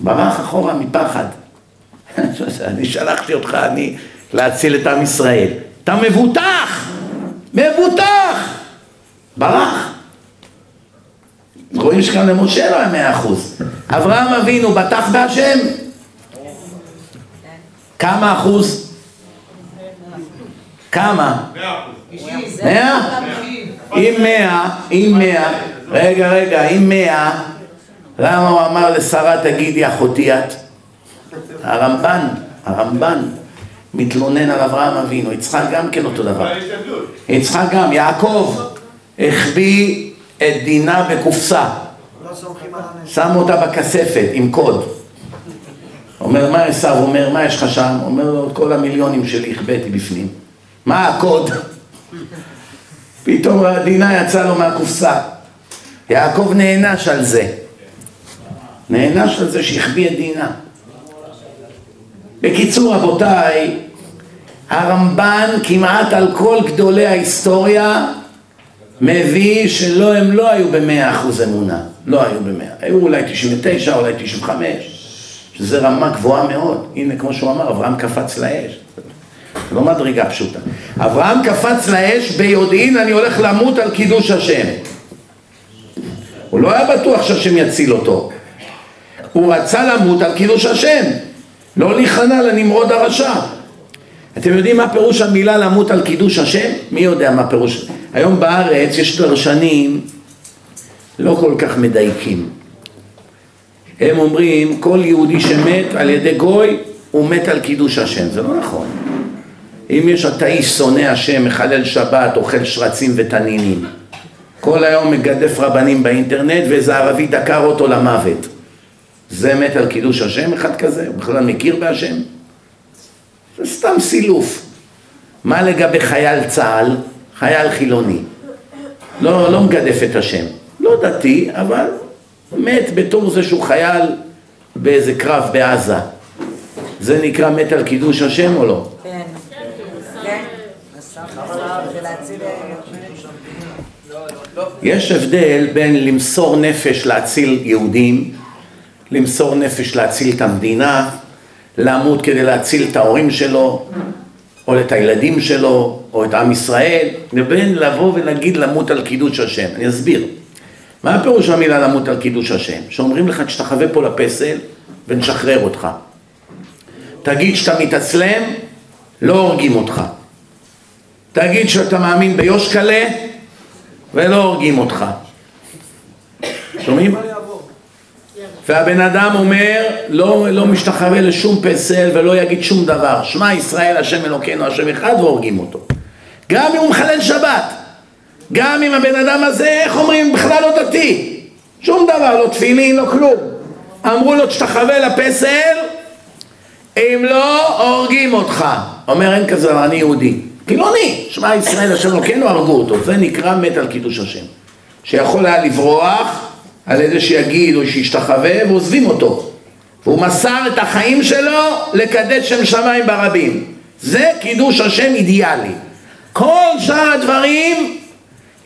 ברח אחורה מפחד. אני שלחתי אותך, אני, להציל את עם ישראל. אתה מבוטח! מבוטח! ברח. רואים שגם למשה לא היה מאה אחוז. אברהם אבינו בטח בהשם? כמה אחוז? כמה? מאה? אם מאה, אם מאה, רגע רגע, אם מאה, למה הוא אמר לשרה תגידי אחותי את? הרמב"ן, הרמב"ן מתלונן על אברהם אבינו, יצחק גם כן אותו דבר. יצחק גם, יעקב החביא את דינה בקופסה. שם אותה בכספת עם קוד. אומר, מה עשו? אומר, מה יש לך שם? אומר לו, כל המיליונים שלי החבאתי בפנים. מה הקוד? פתאום הדינה יצאה לו מהקופסה. יעקב נענש על זה. נענש על זה שהחביא את דינה. בקיצור, רבותיי, הרמב"ן כמעט על כל גדולי ההיסטוריה מביא שלא, הם לא היו במאה אחוז אמונה, לא היו במאה, היו אולי 99, אולי 95, שזה רמה גבוהה מאוד. הנה, כמו שהוא אמר, אברהם קפץ לאש. לא מדרגה פשוטה. אברהם קפץ לאש ביודעין אני הולך למות על קידוש השם. הוא לא היה בטוח שהשם יציל אותו. הוא רצה למות על קידוש השם, לא להיכנע לנמרוד הרשע. אתם יודעים מה פירוש המילה למות על קידוש השם? מי יודע מה פירוש? היום בארץ יש דרשנים לא כל כך מדייקים. הם אומרים כל יהודי שמת על ידי גוי הוא מת על קידוש השם, זה לא נכון. אם יש אתאיסט שונא השם, מחלל שבת, אוכל שרצים ותנינים, כל היום מגדף רבנים באינטרנט ואיזה ערבי דקר אותו למוות. זה מת על קידוש השם אחד כזה? הוא בכלל מכיר בהשם? זה סתם סילוף. מה לגבי חייל צה"ל? חייל חילוני. לא, לא מגדף את השם. לא דתי, אבל מת בתור זה שהוא חייל באיזה קרב בעזה. זה נקרא מת על קידוש השם או לא? כן. כן. יש הבדל בין למסור נפש להציל יהודים, למסור נפש להציל את המדינה, למות כדי להציל את ההורים שלו, או את הילדים שלו, או את עם ישראל, לבין לבוא ולהגיד למות על קידוש השם. אני אסביר. מה הפירוש המילה למות על קידוש השם? שאומרים לך תשתחווה פה לפסל ונשחרר אותך. תגיד שאתה מתאסלם, לא הורגים אותך. תגיד שאתה מאמין ביושקלה ולא הורגים אותך. שומעים? והבן אדם אומר, לא, לא משתחווה לשום פסל ולא יגיד שום דבר. שמע ישראל השם אלוקינו השם אחד והורגים אותו. גם אם הוא מחלל שבת, גם אם הבן אדם הזה, איך אומרים, בכלל לא דתי. שום דבר, לא תפילין, לא כלום. אמרו לו, תשתחווה לפסל, אם לא, הורגים אותך. אומר, אין כזה, אני יהודי. חילוני, שמע ישראל השם אלוקינו, הרגו אותו. זה נקרא מת על קידוש השם. שיכול היה לברוח על ידי שיגיד או שישתחווה ועוזבים אותו. והוא מסר את החיים שלו לקדש שם שמיים ברבים. זה קידוש השם אידיאלי. כל שאר הדברים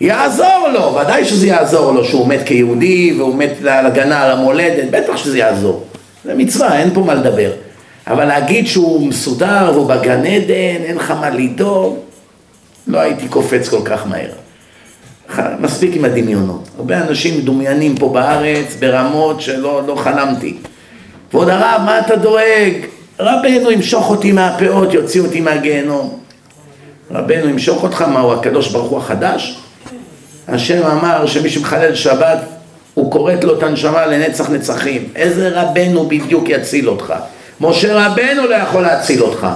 יעזור לו, ודאי שזה יעזור לו שהוא מת כיהודי והוא מת על הגנה על המולדת, בטח שזה יעזור. זה מצווה, אין פה מה לדבר. אבל להגיד שהוא מסודר והוא בגן עדן, אין לך מה לדאוג, לא הייתי קופץ כל כך מהר. מספיק עם הדמיונות. הרבה אנשים מדומיינים פה בארץ ברמות שלא לא חלמתי. ועוד הרב, מה אתה דואג? רבנו ימשוך אותי מהפאות, יוציא אותי מהגיהנום. רבנו ימשוך אותך, מה הוא הקדוש ברוך הוא החדש? השם אמר שמי שמחלל שבת, הוא כורת לו את הנשמה לנצח נצחים. איזה רבנו בדיוק יציל אותך? משה רבנו לא יכול להציל אותך.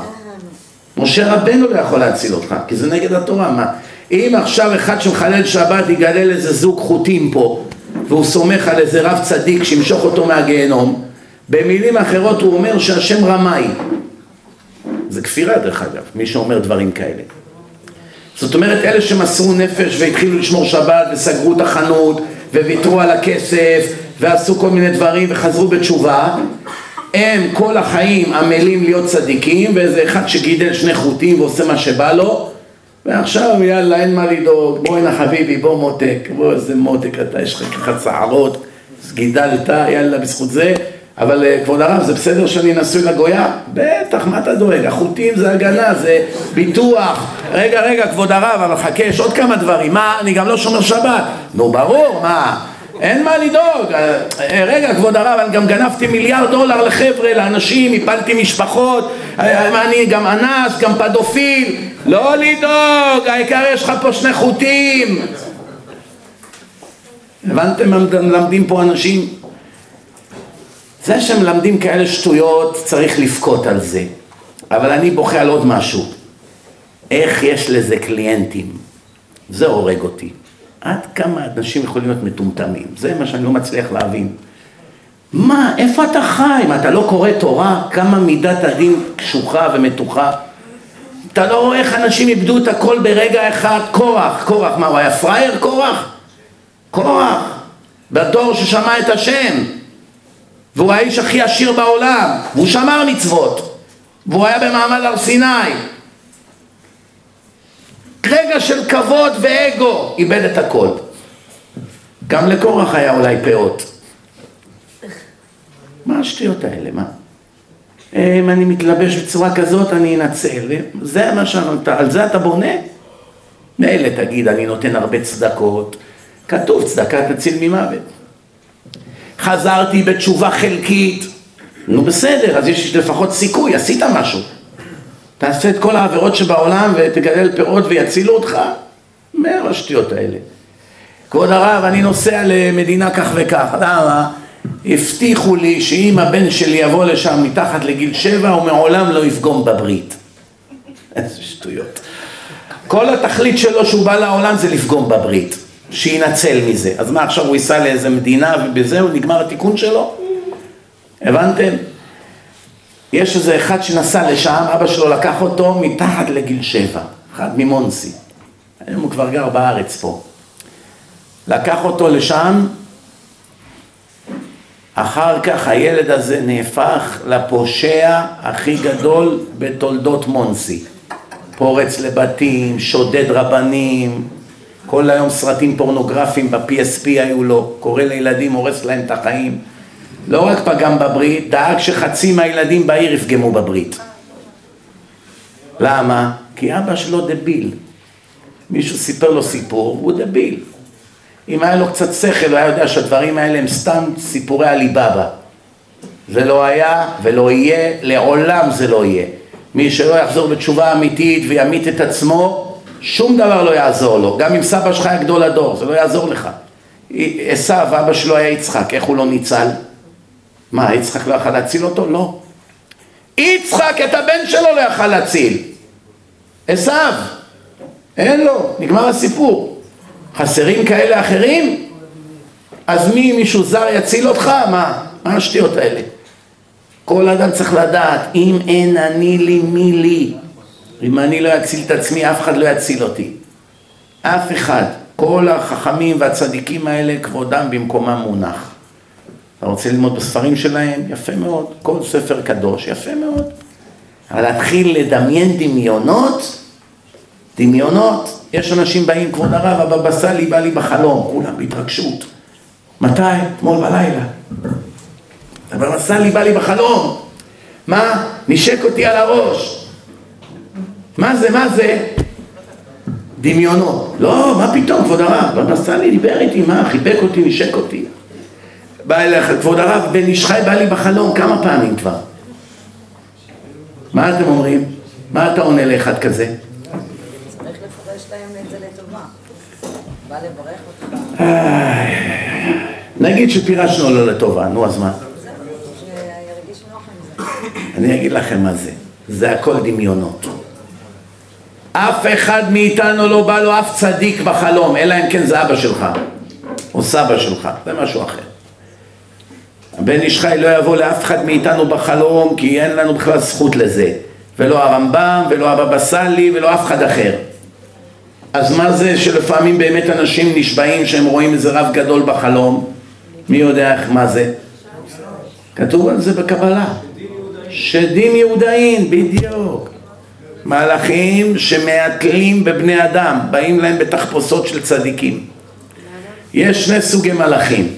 משה רבנו לא יכול להציל אותך, כי זה נגד התורה. מה? אם עכשיו אחד שמחלל שבת יגלל איזה זוג חוטים פה, והוא סומך על איזה רב צדיק שימשוך אותו מהגיהנום, במילים אחרות הוא אומר שהשם רמאי. זה כפירה דרך אגב, מי שאומר דברים כאלה. זאת אומרת, אלה שמסרו נפש והתחילו לשמור שבת וסגרו את החנות וויתרו על הכסף ועשו כל מיני דברים וחזרו בתשובה, הם כל החיים עמלים להיות צדיקים ואיזה אחד שגידל שני חוטים ועושה מה שבא לו ועכשיו יאללה אין מה לדאוג, בוא הנה חביבי, בוא מותק, בוא איזה מותק אתה, יש לך ככה צערות, גידלת, יאללה בזכות זה אבל אה, כבוד הרב, זה בסדר שאני נשוי לגויה? בטח, מה אתה דואג? החוטים זה הגנה, זה ביטוח. רגע, רגע, כבוד הרב, אבל חכה, יש עוד כמה דברים. מה, אני גם לא שומר שבת. נו, ברור, מה? אין מה לדאוג. אה, אה, רגע, כבוד הרב, אני גם גנבתי מיליארד דולר לחבר'ה, לאנשים, הפלתי משפחות, אני גם אנס, גם פדופיל. לא לדאוג, העיקר יש לך פה שני חוטים. הבנתם מה מלמדים פה אנשים? זה שמלמדים כאלה שטויות צריך לבכות על זה, אבל אני בוכה על עוד משהו. איך יש לזה קליינטים? זה הורג אותי. עד כמה אנשים יכולים להיות מטומטמים? זה מה שאני לא מצליח להבין. מה, איפה אתה חי? מה, אתה לא קורא תורה? כמה מידת הדין קשוחה ומתוחה? אתה לא רואה איך אנשים איבדו את הכל ברגע אחד? קורח, קורח, מה, הוא היה פראייר קורח? קורח, בדור ששמע את השם. והוא האיש הכי עשיר בעולם, והוא שמר מצוות, והוא היה במעמד הר סיני. רגע של כבוד ואגו, איבד את הכל. גם לקורח היה אולי פאות. מה השטויות האלה, מה? אם אני מתלבש בצורה כזאת, אני אנצל. זה מה שאמרת, על זה אתה בונה? מילא תגיד, אני נותן הרבה צדקות. כתוב, צדקה תציל ממוות. חזרתי בתשובה חלקית, נו בסדר, אז יש לפחות סיכוי, עשית משהו. תעשה את כל העבירות שבעולם ותגדל פירות ויצילו אותך? מה השטויות האלה? כבוד הרב, אני נוסע למדינה כך וכך, למה? הבטיחו לי שאם הבן שלי יבוא לשם מתחת לגיל שבע, הוא מעולם לא יפגום בברית. איזה שטויות. כל התכלית שלו שהוא בא לעולם זה לפגום בברית. שינצל מזה. אז מה עכשיו הוא ייסע לאיזה מדינה ובזהו נגמר התיקון שלו? הבנתם? יש איזה אחד שנסע לשם, אבא שלו לקח אותו מתחת לגיל שבע, אחד ממונסי. היום הוא כבר גר בארץ פה. לקח אותו לשם, אחר כך הילד הזה נהפך לפושע הכי גדול בתולדות מונסי. פורץ לבתים, שודד רבנים, כל היום סרטים פורנוגרפיים ב-PSP היו לו, קורא לילדים, הורס להם את החיים. לא רק פגם בברית, דאג שחצי מהילדים בעיר יפגמו בברית. למה? כי אבא שלו דביל. מישהו סיפר לו סיפור, הוא דביל. אם היה לו קצת שכל, הוא היה יודע שהדברים האלה הם סתם סיפורי עליבאבא. זה לא היה ולא יהיה, לעולם זה לא יהיה. מי שלא יחזור בתשובה אמיתית וימית את עצמו, שום דבר לא יעזור לו, גם אם סבא שלך היה גדול הדור, זה לא יעזור לך. עשו, אבא שלו היה יצחק, איך הוא לא ניצל? מה, יצחק לא יכל להציל אותו? לא. יצחק את הבן שלו לא יכל להציל. עשו, אין לו, נגמר הסיפור. חסרים כאלה אחרים? אז מי, מישהו זר יציל אותך? מה? מה השטויות האלה? כל אדם צריך לדעת, אם אין אני לי, מי לי? אם אני לא אציל את עצמי, אף אחד לא יציל אותי. אף אחד. כל החכמים והצדיקים האלה, כבודם במקומם מונח. אתה רוצה ללמוד בספרים שלהם? יפה מאוד. כל ספר קדוש, יפה מאוד. אבל להתחיל לדמיין דמיונות, דמיונות, יש אנשים באים, כבוד הרב, הבבא סאלי בא לי בחלום, כולם בהתרגשות. מתי? אתמול בלילה. הבבא סאלי בא לי בחלום. מה? נשק אותי על הראש. מה זה, מה זה? דמיונות. לא, מה פתאום, כבוד הרב? לא נסע לי, דיבר איתי, מה? חיבק אותי, נשק אותי. בא אליך, כבוד הרב, בן איש חי בא לי בחלום כמה פעמים כבר. מה אתם אומרים? מה אתה עונה לאחד כזה? צריך לפרש להם את זה לטובה. בא לברך אותך. נגיד שפירשנו לו לטובה, נו אז מה? אני אגיד לכם מה זה. זה הכל דמיונות. אף אחד מאיתנו לא בא לו אף צדיק בחלום, אלא אם כן זה אבא שלך או סבא שלך, זה משהו אחר. הבן איש חי לא יבוא לאף אחד מאיתנו בחלום כי אין לנו בכלל זכות לזה ולא הרמב"ם ולא הבבא סאלי ולא אף אחד אחר אז מה זה שלפעמים באמת אנשים נשבעים שהם רואים איזה רב גדול בחלום? מי יודע איך מה זה? כתוב על זה בקבלה. שדים יהודאים, בדיוק. מלאכים שמעטלים בבני אדם, באים להם בתחפושות של צדיקים. יש שני סוגי מלאכים.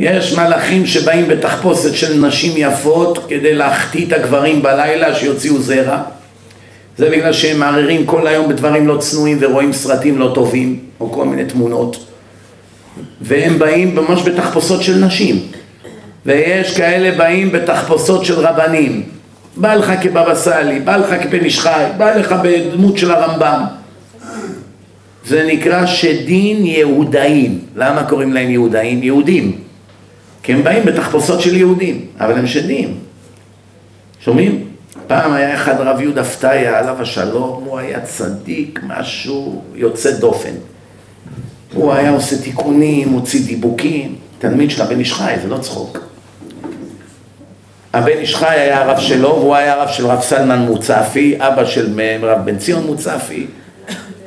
יש מלאכים שבאים בתחפושת של נשים יפות כדי להחטיא את הגברים בלילה שיוציאו זרע. זה בגלל שהם מערערים כל היום בדברים לא צנועים ורואים סרטים לא טובים או כל מיני תמונות. והם באים ממש בתחפושות של נשים. ויש כאלה באים בתחפושות של רבנים. בא לך כבבא סאלי, בא לך כבן איש חי, בא לך בדמות של הרמב"ם. זה נקרא שדין יהודאים. למה קוראים להם יהודאים? יהודים. כי הם באים בתחפושות של יהודים, אבל הם שדים. שומעים? פעם היה אחד רב יהודה פתיה, עליו השלום, הוא היה צדיק, משהו יוצא דופן. הוא היה עושה תיקונים, מוציא דיבוקים, תלמיד של הבן איש חי, זה לא צחוק. הבן איש חי היה הרב שלו, והוא היה הרב של רב סלמן מוצפי, אבא של רב בן ציון מוצפי.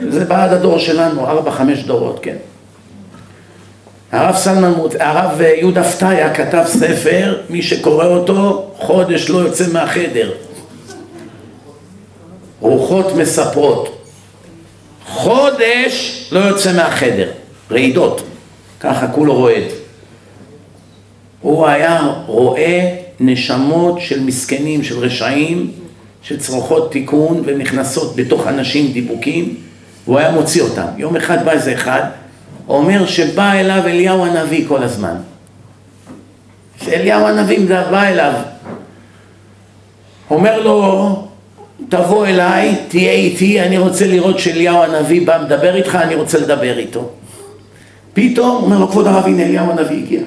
זה בעד הדור שלנו, ארבע, חמש דורות, כן. הרב סלמן, הרב יהודה פתיה כתב ספר, מי שקורא אותו, חודש לא יוצא מהחדר. רוחות מספרות. חודש לא יוצא מהחדר, רעידות, ככה כולו רועד. הוא היה רואה נשמות של מסכנים, של רשעים, שצריכות תיקון ונכנסות בתוך אנשים דיבוקים, והוא היה מוציא אותם. יום אחד בא איזה אחד, אומר שבא אליו אליהו הנביא כל הזמן. שאליהו הנביא בא אליו, אומר לו, תבוא אליי, תהיה איתי, אני רוצה לראות שאליהו הנביא בא מדבר איתך, אני רוצה לדבר איתו. פתאום אומר לו, כבוד הרב, הנה אליהו הנביא הגיע.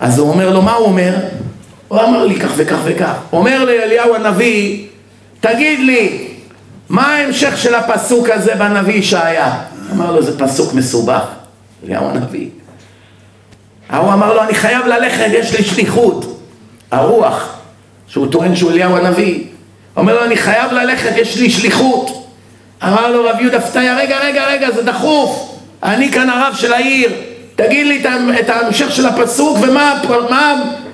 אז הוא אומר לו, מה הוא אומר? הוא אמר לי כך וכך וכך. אומר לאליהו הנביא, תגיד לי, מה ההמשך של הפסוק הזה בנביא ישעיה? אמר לו, זה פסוק מסובך, אליהו הנביא. ההוא אמר לו, אני חייב ללכת, יש לי שליחות. הרוח, שהוא טוען שהוא אליהו הנביא, אומר לו, אני חייב ללכת, יש לי שליחות. אמר לו רב יהודה פתיה, רגע, רגע, רגע, זה דחוף, אני כאן הרב של העיר, תגיד לי את ההמשך של הפסוק ומה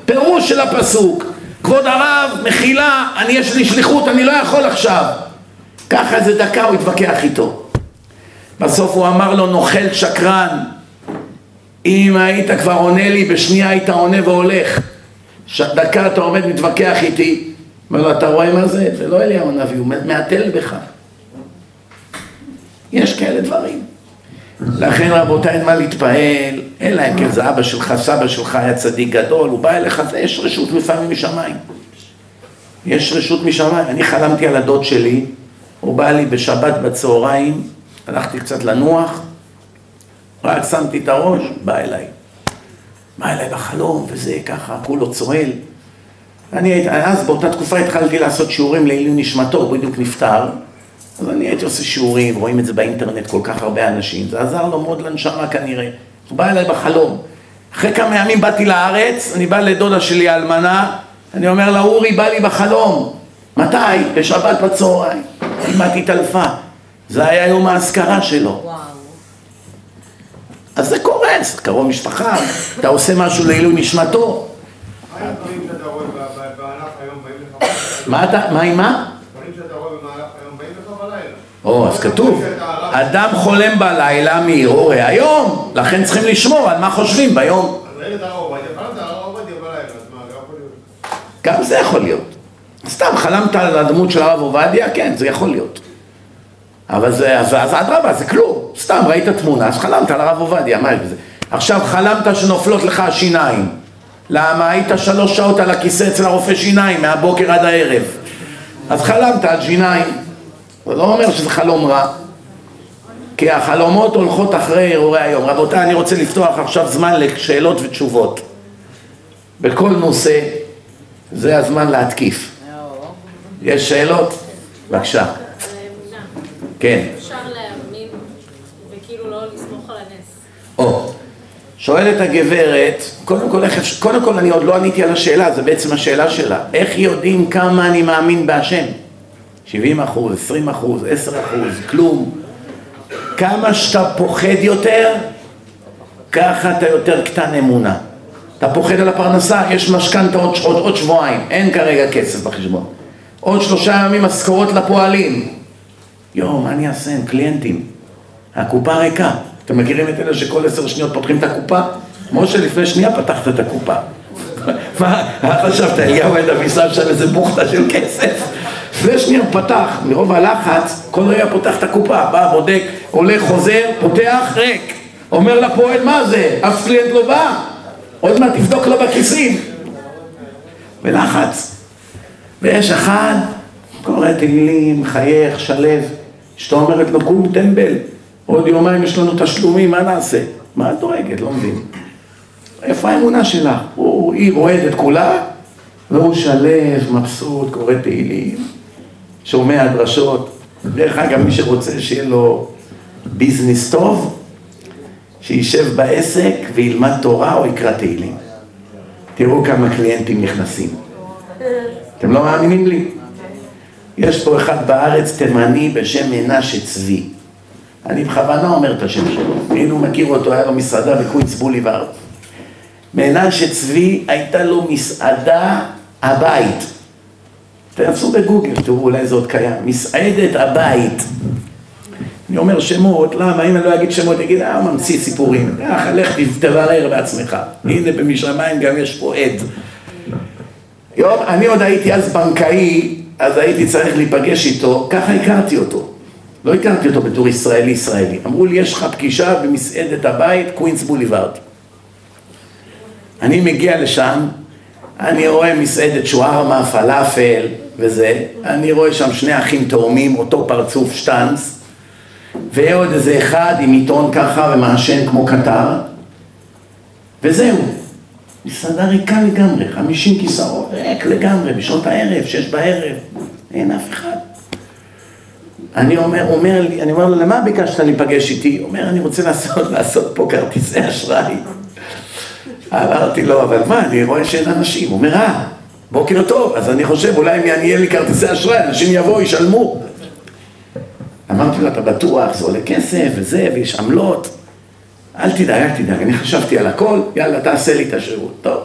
הפירוש של הפסוק. כבוד הרב, מחילה, אני יש לי שליחות, אני לא יכול עכשיו. ככה איזה דקה הוא התווכח איתו. בסוף הוא אמר לו, נוכל שקרן, אם היית כבר עונה לי, בשנייה היית עונה והולך. דקה אתה עומד מתווכח איתי. אומר לו, אתה רואה מה זה? זה לא אליהו הנביא, הוא מהתל בך. יש כאלה דברים. לכן רבותיי, אין מה להתפעל, אלא אם כן זה אבא שלך, סבא שלך היה צדיק גדול, הוא בא אליך, יש רשות לפעמים משמיים. יש רשות משמיים. אני חלמתי על הדוד שלי, הוא בא לי בשבת בצהריים, הלכתי קצת לנוח, רק שמתי את הראש, בא אליי. בא אליי בחלום, וזה ככה, כולו צוהל. אני אז באותה תקופה התחלתי לעשות שיעורים לעילוי נשמתו, הוא בדיוק נפטר. אז אני הייתי עושה שיעורים, רואים את זה באינטרנט, כל כך הרבה אנשים, זה עזר לו מאוד לנשמה כנראה. הוא בא אליי בחלום. אחרי כמה ימים באתי לארץ, אני בא לדודה שלי האלמנה, אני אומר לה, אורי, בא לי בחלום. מתי? בשבת בצהריים. כמעט התעלפה. זה היה יום האזכרה שלו. וואו. אז זה קורה, זה קרוב משפחה, אתה עושה משהו לעילוי נשמתו. מה אתה, מה עם מה? או, אז כתוב, אדם חולם בלילה מעירו היום, לכן צריכים לשמור על מה חושבים ביום. גם זה יכול להיות. סתם חלמת על הדמות של הרב עובדיה, כן, זה יכול להיות. אבל זה, אז אדרבה, זה כלום. סתם ראית תמונה, אז חלמת על הרב עובדיה, מה בזה? עכשיו חלמת שנופלות לך השיניים. למה? היית שלוש שעות על הכיסא אצל הרופא שיניים, מהבוקר עד הערב. אז חלמת על שיניים. זה לא אומר שזה חלום רע. כי החלומות הולכות אחרי הרהורי היום. רבותיי, אני רוצה לפתוח עכשיו זמן לשאלות ותשובות. בכל נושא, זה הזמן להתקיף. יש שאלות? בבקשה. כן. אפשר להאמין וכאילו לא לסמוך על הנס. או, שואלת הגברת, קודם כל, איך, קודם כל אני עוד לא עניתי על השאלה, זה בעצם השאלה שלה. איך יודעים כמה אני מאמין בהשם? 70 אחוז, 20 אחוז, 10 אחוז, כלום. כמה שאתה פוחד יותר, ככה אתה יותר קטן אמונה. אתה פוחד על הפרנסה, יש משכנתה עוד, עוד, עוד שבועיים, אין כרגע כסף בחשבון. עוד שלושה ימים משכורות לפועלים. יואו, מה אני אעשה? הם קליינטים. הקופה ריקה. אתם מכירים את אלה שכל עשר שניות פותחים את הקופה? משה, לפני שנייה פתחת את הקופה. מה, חשבת, אליהו הנביא שם שם איזה בוכטה של כסף? לפני שנייה הוא פתח, מרוב הלחץ, כל רגע פותח את הקופה, בא, בודק, הולך, חוזר, פותח, ריק. אומר לפועל, מה זה? אף קליינט לא בא. עוד מעט תבדוק לו בכיסים. בלחץ. ויש אחד, קורא תהילים, מחייך, שלב. אשתו אומרת לו, קום טמבל, עוד יומיים יש לנו תשלומים, מה נעשה? מה את דואגת? לא מבין. איפה האמונה שלך? הוא, היא רועדת כולה, והוא שלב, מבסוט, קורא תהילים, שומע דרשות. דרך אגב, מי שרוצה שיהיה לו business טוב, שישב בעסק וילמד תורה או יקרא תהילים. תראו כמה קליינטים נכנסים. אתם לא מאמינים לי? יש פה אחד בארץ תימני בשם מנשה צבי. אני בכוונה אומר את השם שלו. הנה הוא מכיר אותו, היה לו מסעדה בקווינס בוליבר. מנשה צבי הייתה לו מסעדה הבית. תעשו בגוגל, תראו אולי זה עוד קיים. מסעדת הבית. אני אומר שמות, למה? אם אני לא אגיד שמות, אגיד, אה, ממציא סיפורים. ככה, לך תברר בעצמך. הנה במשרמיים גם יש פה עד. יום, אני עוד הייתי אז בנקאי, אז הייתי צריך להיפגש איתו, ככה הכרתי אותו. לא הכרתי אותו בתור ישראלי ישראלי. אמרו לי, יש לך פגישה במסעדת הבית, קווינס בוליברד. אני מגיע לשם, אני רואה מסעדת שווארמה, פלאפל וזה, אני רואה שם שני אחים תאומים, אותו פרצוף שטאנץ, ועוד איזה אחד עם עיתון ככה ומעשן כמו קטר, וזהו. מסעדה ריקה לגמרי, חמישים כיסאות, ריק לגמרי, בשעות הערב, שש בערב, אין אף אחד. אני אומר, אומר לי, אני אומר לו, למה ביקשת להיפגש איתי? הוא אומר, אני רוצה לעשות, לעשות פה כרטיסי אשראי. אמרתי לו, אבל מה, אני רואה שאין אנשים. הוא אומר, אה, בוקר טוב, אז אני חושב, אולי אם יהיה לי כרטיסי אשראי, אנשים יבואו, ישלמו. אמרתי לו, אתה בטוח, זה עולה כסף, וזה, ויש עמלות. אל תדאג, אל תדאג, אני חשבתי על הכל, יאללה, תעשה לי את השירות. טוב.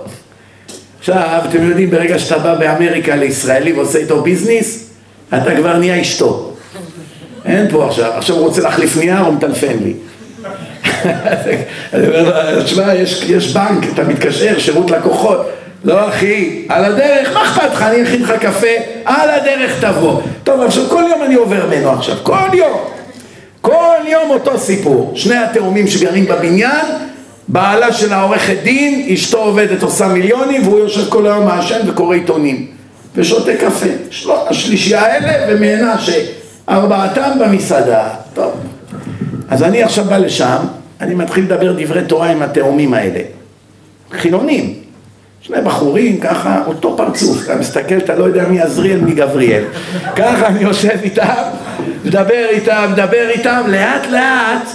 עכשיו, אתם יודעים, ברגע שאתה בא באמריקה לישראלי ועושה איתו ביזנס, אתה כבר נהיה אשתו. אין פה עכשיו, עכשיו הוא רוצה להחליף נייר, הוא מטלפן לי. אני אומר לו, תשמע, יש, יש בנק, אתה מתקשר, שירות לקוחות. לא אחי, על הדרך, מה אכפת לך, אני אכין לך קפה, על הדרך תבוא. טוב, עכשיו כל יום אני עובר ממנו עכשיו, כל יום. כל יום אותו סיפור. שני התאומים שגרים בבניין, בעלה של העורכת דין, אשתו עובדת עושה מיליונים, והוא יושב כל היום מעשן וקורא עיתונים. ושותה קפה. שלו, השלישייה האלה ומנשה. ארבעתם במסעדה. טוב. אז אני עכשיו בא לשם, אני מתחיל לדבר דברי תורה עם התאומים האלה. חילונים. שני בחורים, ככה, אותו פרצוף. אתה מסתכל, אתה לא יודע מי עזריאל, מי גבריאל. ככה אני יושב איתם, מדבר איתם, מדבר איתם, לאט לאט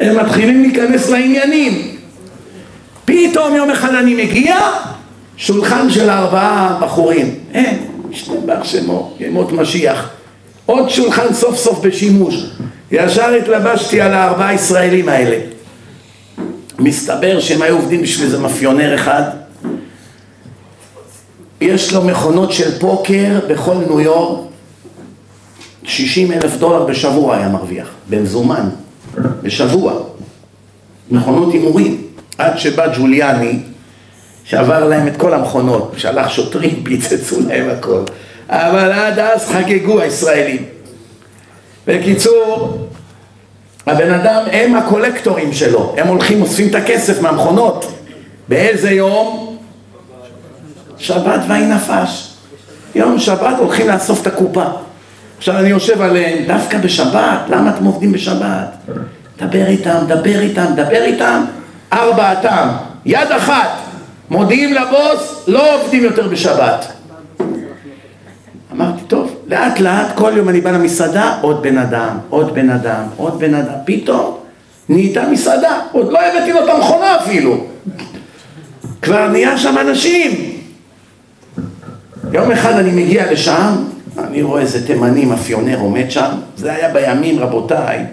הם מתחילים להיכנס לעניינים. פתאום יום אחד אני מגיע, שולחן של ארבעה בחורים. אין, משתבח שמו, ימות משיח. עוד שולחן סוף סוף בשימוש. ישר התלבשתי על הארבעה ישראלים האלה. מסתבר שהם היו עובדים בשביל איזה מאפיונר אחד. יש לו מכונות של פוקר בכל ניו יורק. 60 אלף דולר בשבוע היה מרוויח, במזומן, בשבוע. מכונות הימורים. עד שבא ג'וליאני, שעבר להם את כל המכונות, שלח שוטרים, פיצצו להם הכל. אבל עד אז חגגו הישראלים. בקיצור, הבן אדם, הם הקולקטורים שלו, הם הולכים, אוספים את הכסף מהמכונות. באיזה יום? שבת ויהי נפש. יום שבת הולכים לאסוף את הקופה. עכשיו אני יושב עליהם, דווקא בשבת, למה אתם עובדים בשבת? דבר איתם, דבר איתם, דבר איתם, ארבעתם, יד אחת, מודיעים לבוס, לא עובדים יותר בשבת. אמרתי, טוב, לאט לאט, כל יום אני בא למסעדה, עוד בן אדם, עוד בן אדם, עוד בן אדם, פתאום נהייתה מסעדה, עוד לא הבאתי לו את המכונה אפילו. כבר נהיה שם אנשים. יום אחד אני מגיע לשם, אני רואה איזה תימני מאפיונר עומד שם, זה היה בימים, רבותיי,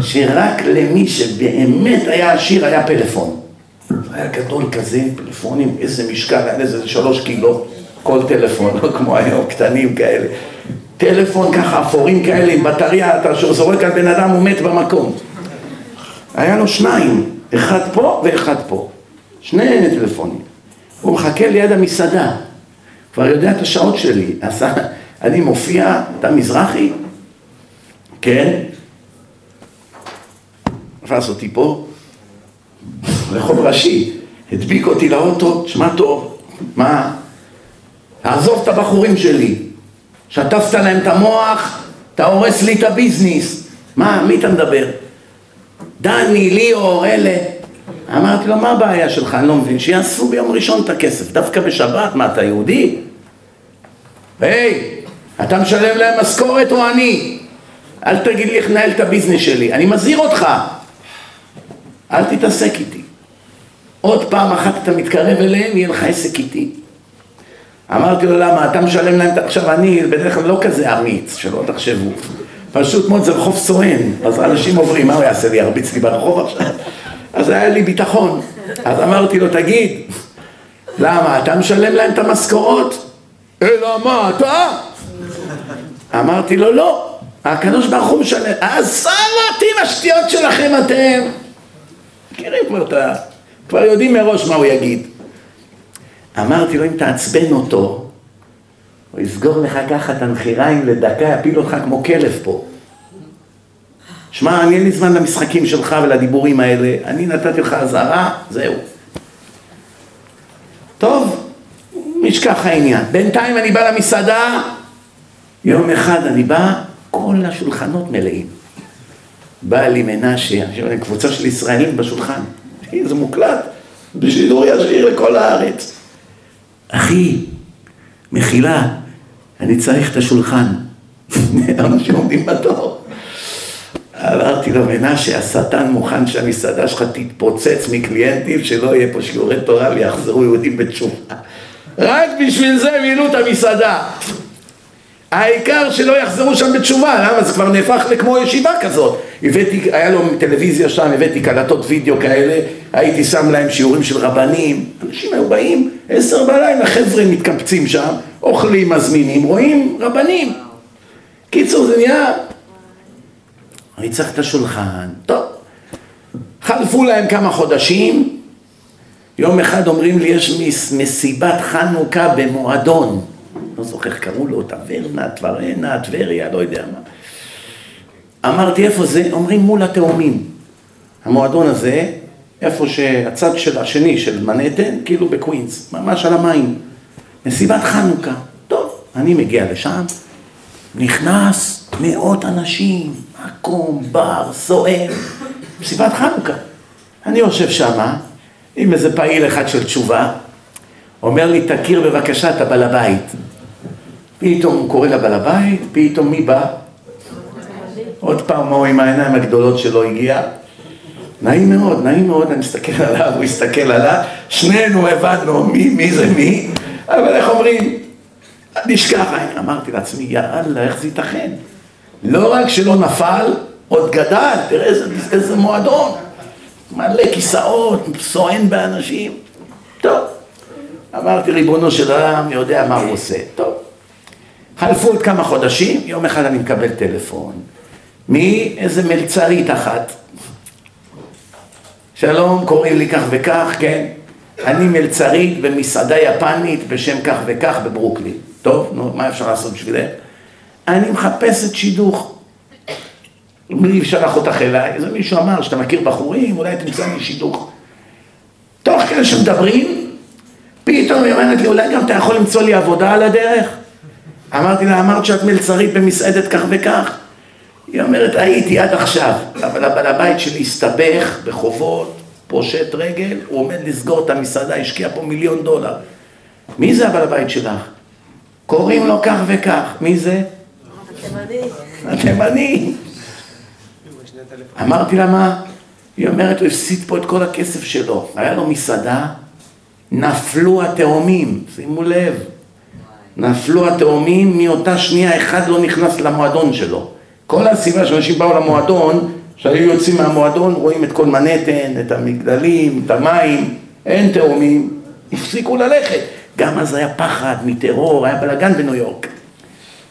שרק למי שבאמת היה עשיר היה פלאפון. היה גדול כזה, פלאפונים, איזה משקל, היה איזה שלוש קילו, כל טלפון, לא כמו היום, קטנים כאלה. טלפון ככה, אפורים כאלה, עם בטריה, אתה זורק על בן אדם, הוא מת במקום. היה לו שניים, אחד פה ואחד פה. שני טלפונים. הוא מחכה ליד המסעדה, כבר יודע את השעות שלי. אז אני מופיע, אתה מזרחי? כן? תפס אותי פה, רחוב ראשי, הדביק אותי לאוטו, שמע טוב, מה? תעזוב את הבחורים שלי, שטפת להם את המוח, אתה הורס לי את הביזנס. מה, מי אתה מדבר? דני, ליאור, אלה. אמרתי לו, מה הבעיה שלך? אני לא מבין. שיאספו ביום ראשון את הכסף, דווקא בשבת, מה, אתה יהודי? היי, אתה משלם להם משכורת או אני? אל תגיד לי איך לנהל את הביזנס שלי, אני מזהיר אותך. אל תתעסק איתי. עוד פעם אחת אתה מתקרב אליהם, יהיה לך עסק איתי. אמרתי לו, למה? אתה משלם להם... עכשיו, אני בדרך כלל לא כזה אמיץ, שלא תחשבו. פשוט מאוד זה רחוב סואן, אז אנשים עוברים, מה הוא יעשה לי, ירביץ לי ברחוב עכשיו? אז היה לי ביטחון. אז אמרתי לו, תגיד, למה, אתה משלם להם את המשכורות? אלא מה, אתה? אמרתי לו, לא, הקדוש ברוך הוא משלם. אז סלאטי השטויות שלכם אתם. מכירים כבר את ה... כבר יודעים מראש מה הוא יגיד. אמרתי לו, אם תעצבן אותו, הוא יסגור לך ככה את הנחיריים לדקה, יפיל אותך כמו כלב פה. שמע, אני אין לי זמן למשחקים שלך ולדיבורים האלה, אני נתתי לך אזהרה, זהו. טוב, נשכח העניין. בינתיים אני בא למסעדה, יום אחד אני בא, כל השולחנות מלאים. בא לי מנשה, קבוצה של ישראלים בשולחן, זה מוקלט, בשידור ישיר לכל הארץ. אחי, מחילה, אני צריך את השולחן. אנשים עומדים בתור. אמרתי לו, מנשה, השטן מוכן שהמסעדה שלך תתפוצץ מקליינטים, שלא יהיה פה שיעורי תורה ויחזרו יהודים בתשובה. רק בשביל זה מילאו את המסעדה. העיקר שלא יחזרו שם בתשובה, למה? זה כבר נהפך לכמו ישיבה כזאת. הבאתי, היה לו טלוויזיה שם, הבאתי קלטות וידאו כאלה, הייתי שם להם שיעורים של רבנים, אנשים היו באים, עשר בלילה, חבר'ה מתקבצים שם, אוכלים, מזמינים, רואים רבנים. קיצור, זה נהיה... אני צריך את השולחן, טוב. חלפו להם כמה חודשים, יום אחד אומרים לי, יש מסיבת חנוכה במועדון. לא זוכר איך קראו לו, טברנה, טברנה, טבריה, לא יודע מה. אמרתי, איפה זה? אומרים מול התאומים. המועדון הזה, איפה שהצד של השני של מנהטן, כאילו בקווינס, ממש על המים. מסיבת חנוכה. טוב, אני מגיע לשם, נכנס מאות אנשים, מקום, בר, סוער, מסיבת חנוכה. אני יושב שמה, עם איזה פעיל אחד של תשובה, אומר לי, תכיר בבקשה את הבעל הבית. פתאום הוא קורא לבעל הבית, פתאום מי בא? עוד פעם הוא עם העיניים הגדולות שלו הגיע. נעים מאוד, נעים מאוד, אני מסתכל עליו, הוא הסתכל עליו, שנינו הבנו מי, מי זה מי, אבל איך אומרים? נשכח, אמרתי לעצמי, יאללה, איך זה ייתכן? לא רק שלא נפל, עוד גדל, תראה איזה, איזה מועדון, מלא כיסאות, סואן באנשים. טוב, אמרתי, ריבונו של עולם יודע מה הוא עושה. טוב, חלפו עוד כמה חודשים, יום אחד אני מקבל טלפון מאיזה מלצרית אחת. שלום, קוראים לי כך וכך, כן? אני מלצרית במסעדה יפנית בשם כך וכך בברוקלין. טוב, נו, מה אפשר לעשות בשבילך? אני מחפשת שידוך. מי שלח אותך אליי? איזה מישהו אמר שאתה מכיר בחורים, אולי תמצא לי שידוך. תוך כדי שמדברים, פתאום היא אומרת לי, אולי גם אתה יכול למצוא לי עבודה על הדרך? אמרתי לה, אמרת שאת מלצרית במסעדת כך וכך? היא אומרת, הייתי עד עכשיו, אבל הבעל הבית שלי הסתבך בחובות, פושט רגל, הוא עומד לסגור את המסעדה, השקיע פה מיליון דולר. מי זה הבעל הבית שלך? קוראים לו כך וכך. מי זה? התימני. התימני. אמרתי לה, מה? היא אומרת, הוא הפסיד פה את כל הכסף שלו. היה לו מסעדה, נפלו התאומים, שימו לב. נפלו התאומים, מאותה שנייה אחד לא נכנס למועדון שלו. כל הסיבה שאנשים באו למועדון, שהיו יוצאים מהמועדון, רואים את כל מנהטן, את המגדלים, את המים, אין תאומים, הפסיקו ללכת. גם אז היה פחד מטרור, היה בלאגן בניו יורק.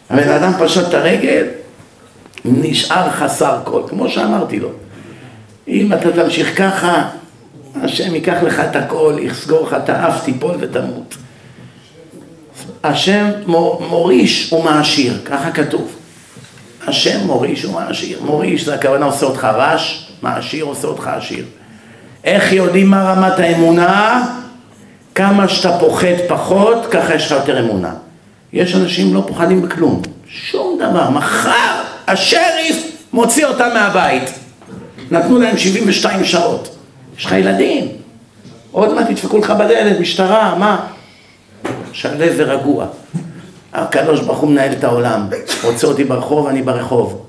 הבן אדם פשט את הרגל, נשאר חסר כל, כמו שאמרתי לו. אם אתה תמשיך ככה, השם ייקח לך את הכל, יסגור לך את האף, תיפול ותמות. השם מוריש ומעשיר, ככה כתוב. השם מוריש ומעשיר. מוריש זה הכוונה עושה אותך רש, מעשיר עושה אותך עשיר. איך יודעים מה רמת האמונה? כמה שאתה פוחד פחות, ככה יש לך יותר אמונה. יש אנשים לא פוחדים בכלום, שום דבר. מחר השריף מוציא אותם מהבית. נתנו להם 72 שעות. יש לך ילדים. עוד מעט ידפקו לך בדלת, משטרה, מה? שלו ורגוע. הקדוש ברוך הוא מנהל את העולם. רוצה אותי ברחוב, אני ברחוב.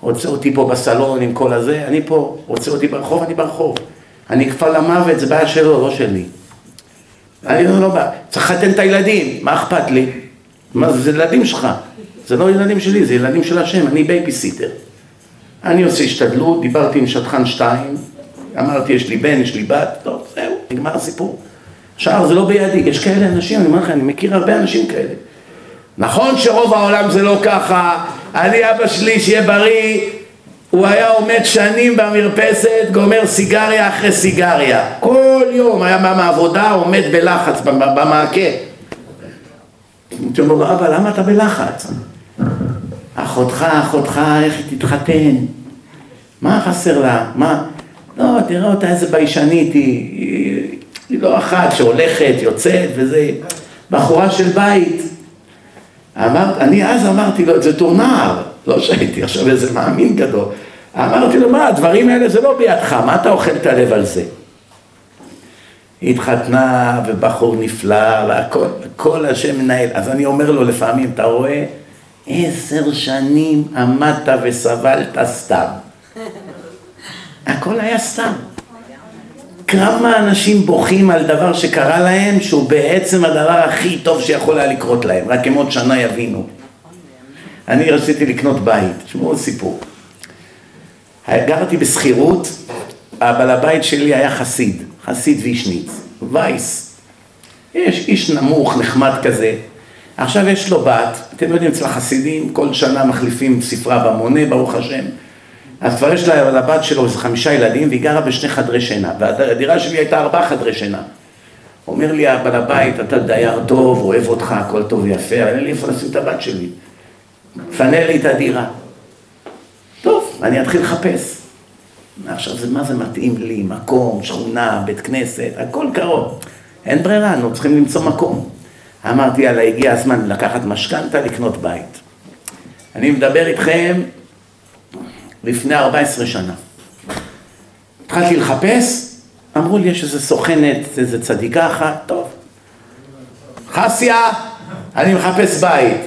רוצה אותי פה בסלון עם כל הזה, אני פה. רוצה אותי ברחוב, אני ברחוב. אני אקפא למוות, זה בעיה שלו, לא שלי. אני לא בא. צריך לחתן את הילדים, מה אכפת לי? מה זה ילדים שלך. זה לא ילדים שלי, זה ילדים של השם, אני בייביסיטר. אני עושה השתדלות, דיברתי עם שדכן שתיים, אמרתי יש לי בן, יש לי בת, טוב, זהו, נגמר הסיפור. השאר זה לא בידי, יש כאלה אנשים, אני אומר לך, אני מכיר הרבה אנשים כאלה. נכון שרוב העולם זה לא ככה, אני אבא שלי, שיהיה בריא, הוא היה עומד שנים במרפסת, גומר סיגריה אחרי סיגריה. כל יום היה בא מהעבודה, עומד בלחץ במעקה. הייתי אומר לו, אבא, למה אתה בלחץ? אחותך, אחותך, איך היא תתחתן? מה חסר לה? מה? לא, תראה אותה איזה ביישנית היא, היא, היא לא אחת שהולכת, יוצאת וזה, בחורה של בית. אמר, אני אז אמרתי לו זה תור נער, לא שהייתי עכשיו איזה מאמין גדול. אמרתי לו, מה, הדברים האלה זה לא בידך, מה אתה אוכל את הלב על זה? היא התחתנה ובחור נפלא והכל, כל השם מנהל. אז אני אומר לו לפעמים, אתה רואה? עשר שנים עמדת וסבלת סתם. הכל היה סתם. כמה אנשים בוכים על דבר שקרה להם שהוא בעצם הדבר הכי טוב שיכול היה לקרות להם, רק הם עוד שנה יבינו. אני רציתי לקנות בית, תשמעו סיפור. גרתי בשכירות, הבעל הבית שלי היה חסיד, חסיד וישניץ, וייס. יש איש נמוך, נחמד כזה. עכשיו יש לו בת, אתם יודעים, אצל החסידים כל שנה מחליפים ספרה במונה, ברוך השם. אז כבר יש לה, לבת שלו איזה חמישה ילדים, והיא גרה בשני חדרי שינה. והדירה שלי הייתה ארבעה חדרי שינה. אומר לי הבעל הבית, אתה דייר טוב, אוהב אותך, הכל טוב ויפה, אין לי איפה לשים את הבת שלי. פנה לי את הדירה. טוב, אני אתחיל לחפש. עכשיו, זה, מה זה מתאים לי? מקום, שכונה, בית כנסת, הכל קרוב. אין ברירה, אנחנו צריכים למצוא מקום. אמרתי, יאללה, הגיע הזמן לקחת משכנתה, לקנות בית. אני מדבר איתכם לפני 14 שנה. התחלתי לחפש, אמרו לי, יש איזה סוכנת, איזה צדיקה אחת, טוב. חסיה, אני מחפש בית.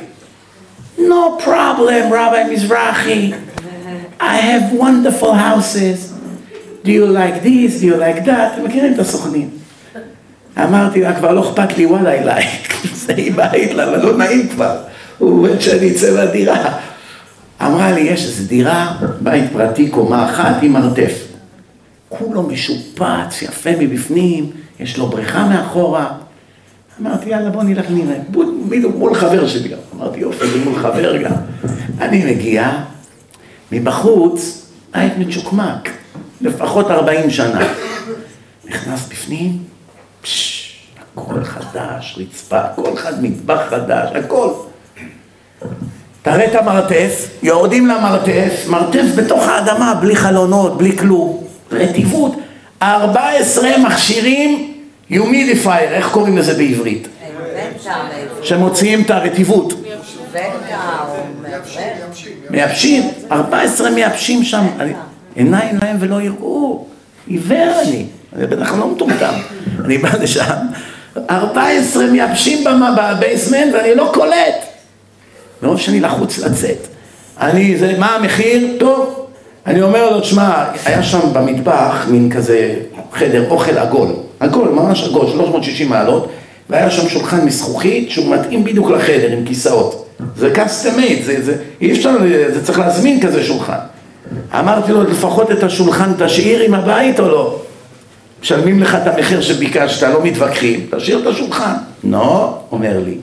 No problem, Rabbi Mizrahi. I have wonderful houses. Do you like this? Do you like that? אתם מכירים את הסוכנים. אמרתי לה, כבר לא אכפת לי, וואלה, אליי. זה בית, למה לא נעים כבר. הוא עומד שאני אצא מהדירה. אמרה לי, יש איזו דירה, בית פרטי, קומה אחת עם מרתף. כולו משופץ, יפה מבפנים, יש לו בריכה מאחורה. אמרתי, יאללה, בוא נלך נראה. בדיוק מול חבר שלי. אמרתי, יופי, זה מול חבר גם. אני מגיע, מבחוץ, בית מצ'וקמק, לפחות 40 שנה. נכנס בפנים, הכל חדש, רצפה, כל אחד מטבח חדש, הכל. תראה את המרתף, יורדים למרתף, מרתף בתוך האדמה, בלי חלונות, בלי כלום. רטיבות, 14 מכשירים יומידיפייר, איך קוראים לזה בעברית? שמוציאים את הרטיבות. מייבשים, 14 מייבשים שם, עיניים להם ולא יראו, עיוור אני, אני בטח לא מטומטם, אני בא לשם, 14 מייבשים בבייסמנט ואני לא קולט, מרוב שאני לחוץ לצאת, אני, זה, מה המחיר? טוב, אני אומר לו, תשמע, היה שם במטבח מין כזה חדר אוכל עגול, עגול, ממש עגול, 360 מעלות, והיה שם שולחן מזכוכית שהוא מתאים בדיוק לחדר עם כיסאות. זה custom made, זה, זה, אי אפשר, זה צריך להזמין כזה שולחן. אמרתי לו, לפחות את השולחן תשאיר עם הבית או לא? משלמים לך את המחיר שביקשת, לא מתווכחים, תשאיר את השולחן. לא, אומר לי,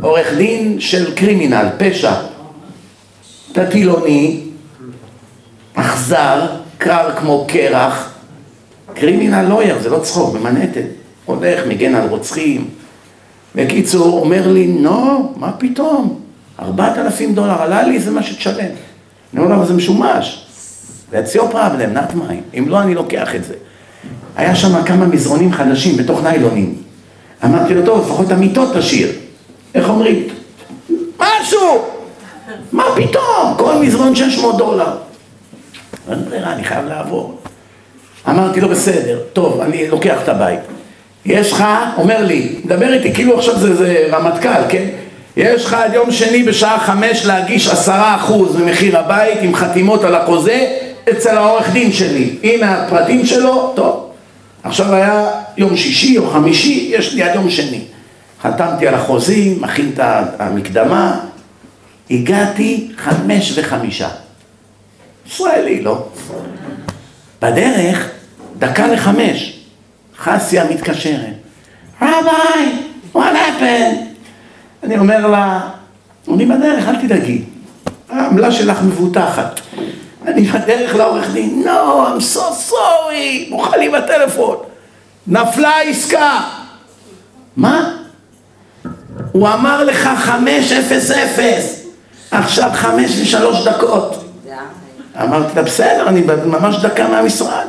עורך דין של קרימינל, פשע, טטילוני, אכזר, קר כמו קרח, קרימינל לויר, זה לא צחוק, במנהטן, הולך, מגן על רוצחים. בקיצור, אומר לי, נו, מה פתאום? ארבעת אלפים דולר עלה לי, זה מה שתשלם. אני אומר לו, זה משומש. That's your problem, not mine. אם לא, אני לוקח את זה. היה שם כמה מזרונים חדשים בתוך ניילונים. אמרתי לו, טוב, לפחות המיטות תשאיר. איך אומרים? משהו! מה פתאום? כל מזרון 600 דולר. אין ברירה, אני חייב לעבור. אמרתי לו, בסדר, טוב, אני לוקח את הבית. יש לך, אומר לי, מדבר איתי כאילו עכשיו זה, זה רמטכ"ל, כן? יש לך עד יום שני בשעה חמש להגיש עשרה אחוז ממחיר הבית עם חתימות על החוזה אצל העורך דין שלי. הנה הפרטים שלו, טוב. עכשיו היה יום שישי או חמישי, יש לי עד יום שני. חתמתי על החוזים, מכין את המקדמה, הגעתי חמש וחמישה. ישראלי, לא? בדרך, דקה לחמש, חסיה מתקשרת. רביי, what happened? אני אומר לה, אני בדרך, אל תדאגי, העמלה שלך מבוטחת. אני בדרך לעורך דין, no, I'm so sorry, מוכן לי בטלפון. נפלה העסקה. מה? הוא אמר לך חמש אפס אפס, עכשיו חמש ושלוש דקות. אמרתי לה, בסדר, אני ממש דקה מהמשרד.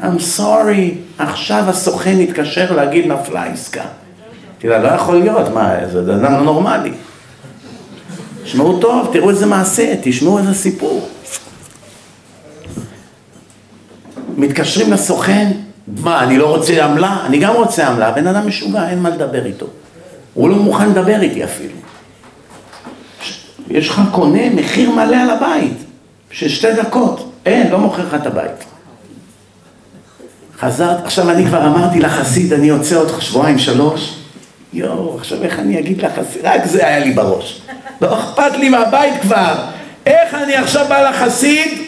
I'm sorry, עכשיו הסוכן התקשר להגיד נפלה עסקה. אמרתי לה, לא יכול להיות, מה, זה אדם לא נורמלי. תשמעו טוב, תראו איזה מעשה, תשמעו איזה סיפור. מתקשרים לסוכן, מה, אני לא רוצה עמלה? אני גם רוצה עמלה, הבן אדם משוגע, אין מה לדבר איתו. הוא לא מוכן לדבר איתי אפילו. יש לך קונה מחיר מלא על הבית, של שתי דקות. אין, לא מוכר לך את הבית. חזרת, עכשיו אני כבר אמרתי לחסיד, אני יוצא עוד שבועיים, שלוש. יואו, עכשיו איך אני אגיד לחסיד? רק זה היה לי בראש. לא אכפת לי מהבית כבר. איך אני עכשיו בא לחסיד,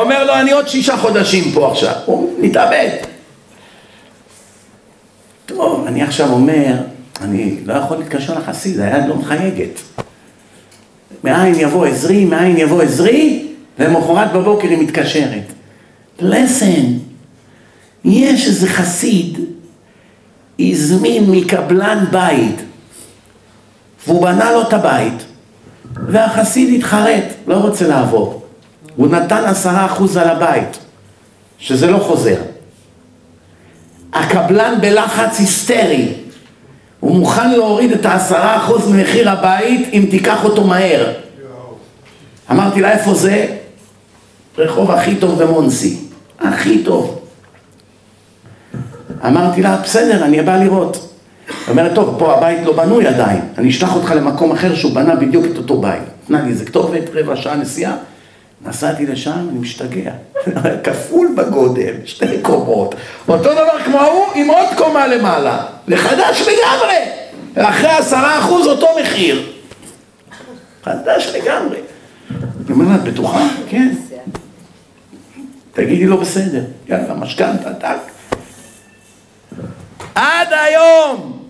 אומר לו, אני עוד שישה חודשים פה עכשיו. הוא מתאבד. טוב, אני עכשיו אומר, אני לא יכול להתקשר לחסיד, היד לא מחייגת. מאין יבוא עזרי, מאין יבוא עזרי, ולמחרת בבוקר היא מתקשרת. listen, יש איזה חסיד, הזמין מקבלן בית, והוא בנה לו את הבית, והחסיד התחרט, לא רוצה לעבור. הוא נתן עשרה אחוז על הבית, שזה לא חוזר. הקבלן בלחץ היסטרי, הוא מוכן להוריד את העשרה אחוז ממחיר הבית אם תיקח אותו מהר. אמרתי לה, איפה זה? רחוב הכי טוב במונסי. הכי טוב. אמרתי לה, בסדר, אני בא לראות. היא אומרת, טוב, פה הבית לא בנוי עדיין, אני אשלח אותך למקום אחר שהוא בנה בדיוק את אותו בית. נתנה לי איזה כתובת, רבע שעה נסיעה. נסעתי לשם, אני משתגע. כפול בגודל, שתי קומות. אותו דבר כמו ההוא, עם עוד קומה למעלה. לחדש לגמרי. ואחרי עשרה אחוז אותו מחיר. חדש לגמרי. אני אומר לה, את בטוחה? כן. תגידי לו בסדר. יאללה, משכנתה, טק. עד היום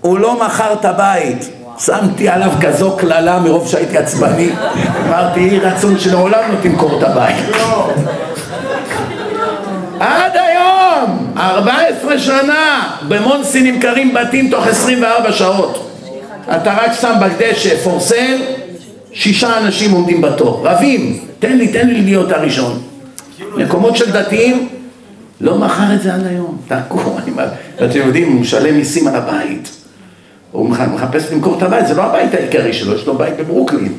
הוא לא מכר את הבית. שמתי עליו כזו קללה מרוב שהייתי עצבני. אמרתי, יהי רצון שלעולם לא תמכור את הבית. עד היום, 14 שנה, במונסי נמכרים בתים תוך 24 שעות. אתה רק שם בדשא sale, שישה אנשים עומדים בתור, רבים, תן לי, תן לי להיות הראשון. מקומות של דתיים, לא מכר את זה עד היום, תעקו, ואתם יודעים, הוא משלם מיסים על הבית. הוא מחפש למכור את הבית, זה לא הבית העיקרי שלו, יש לו בית בברוקלין.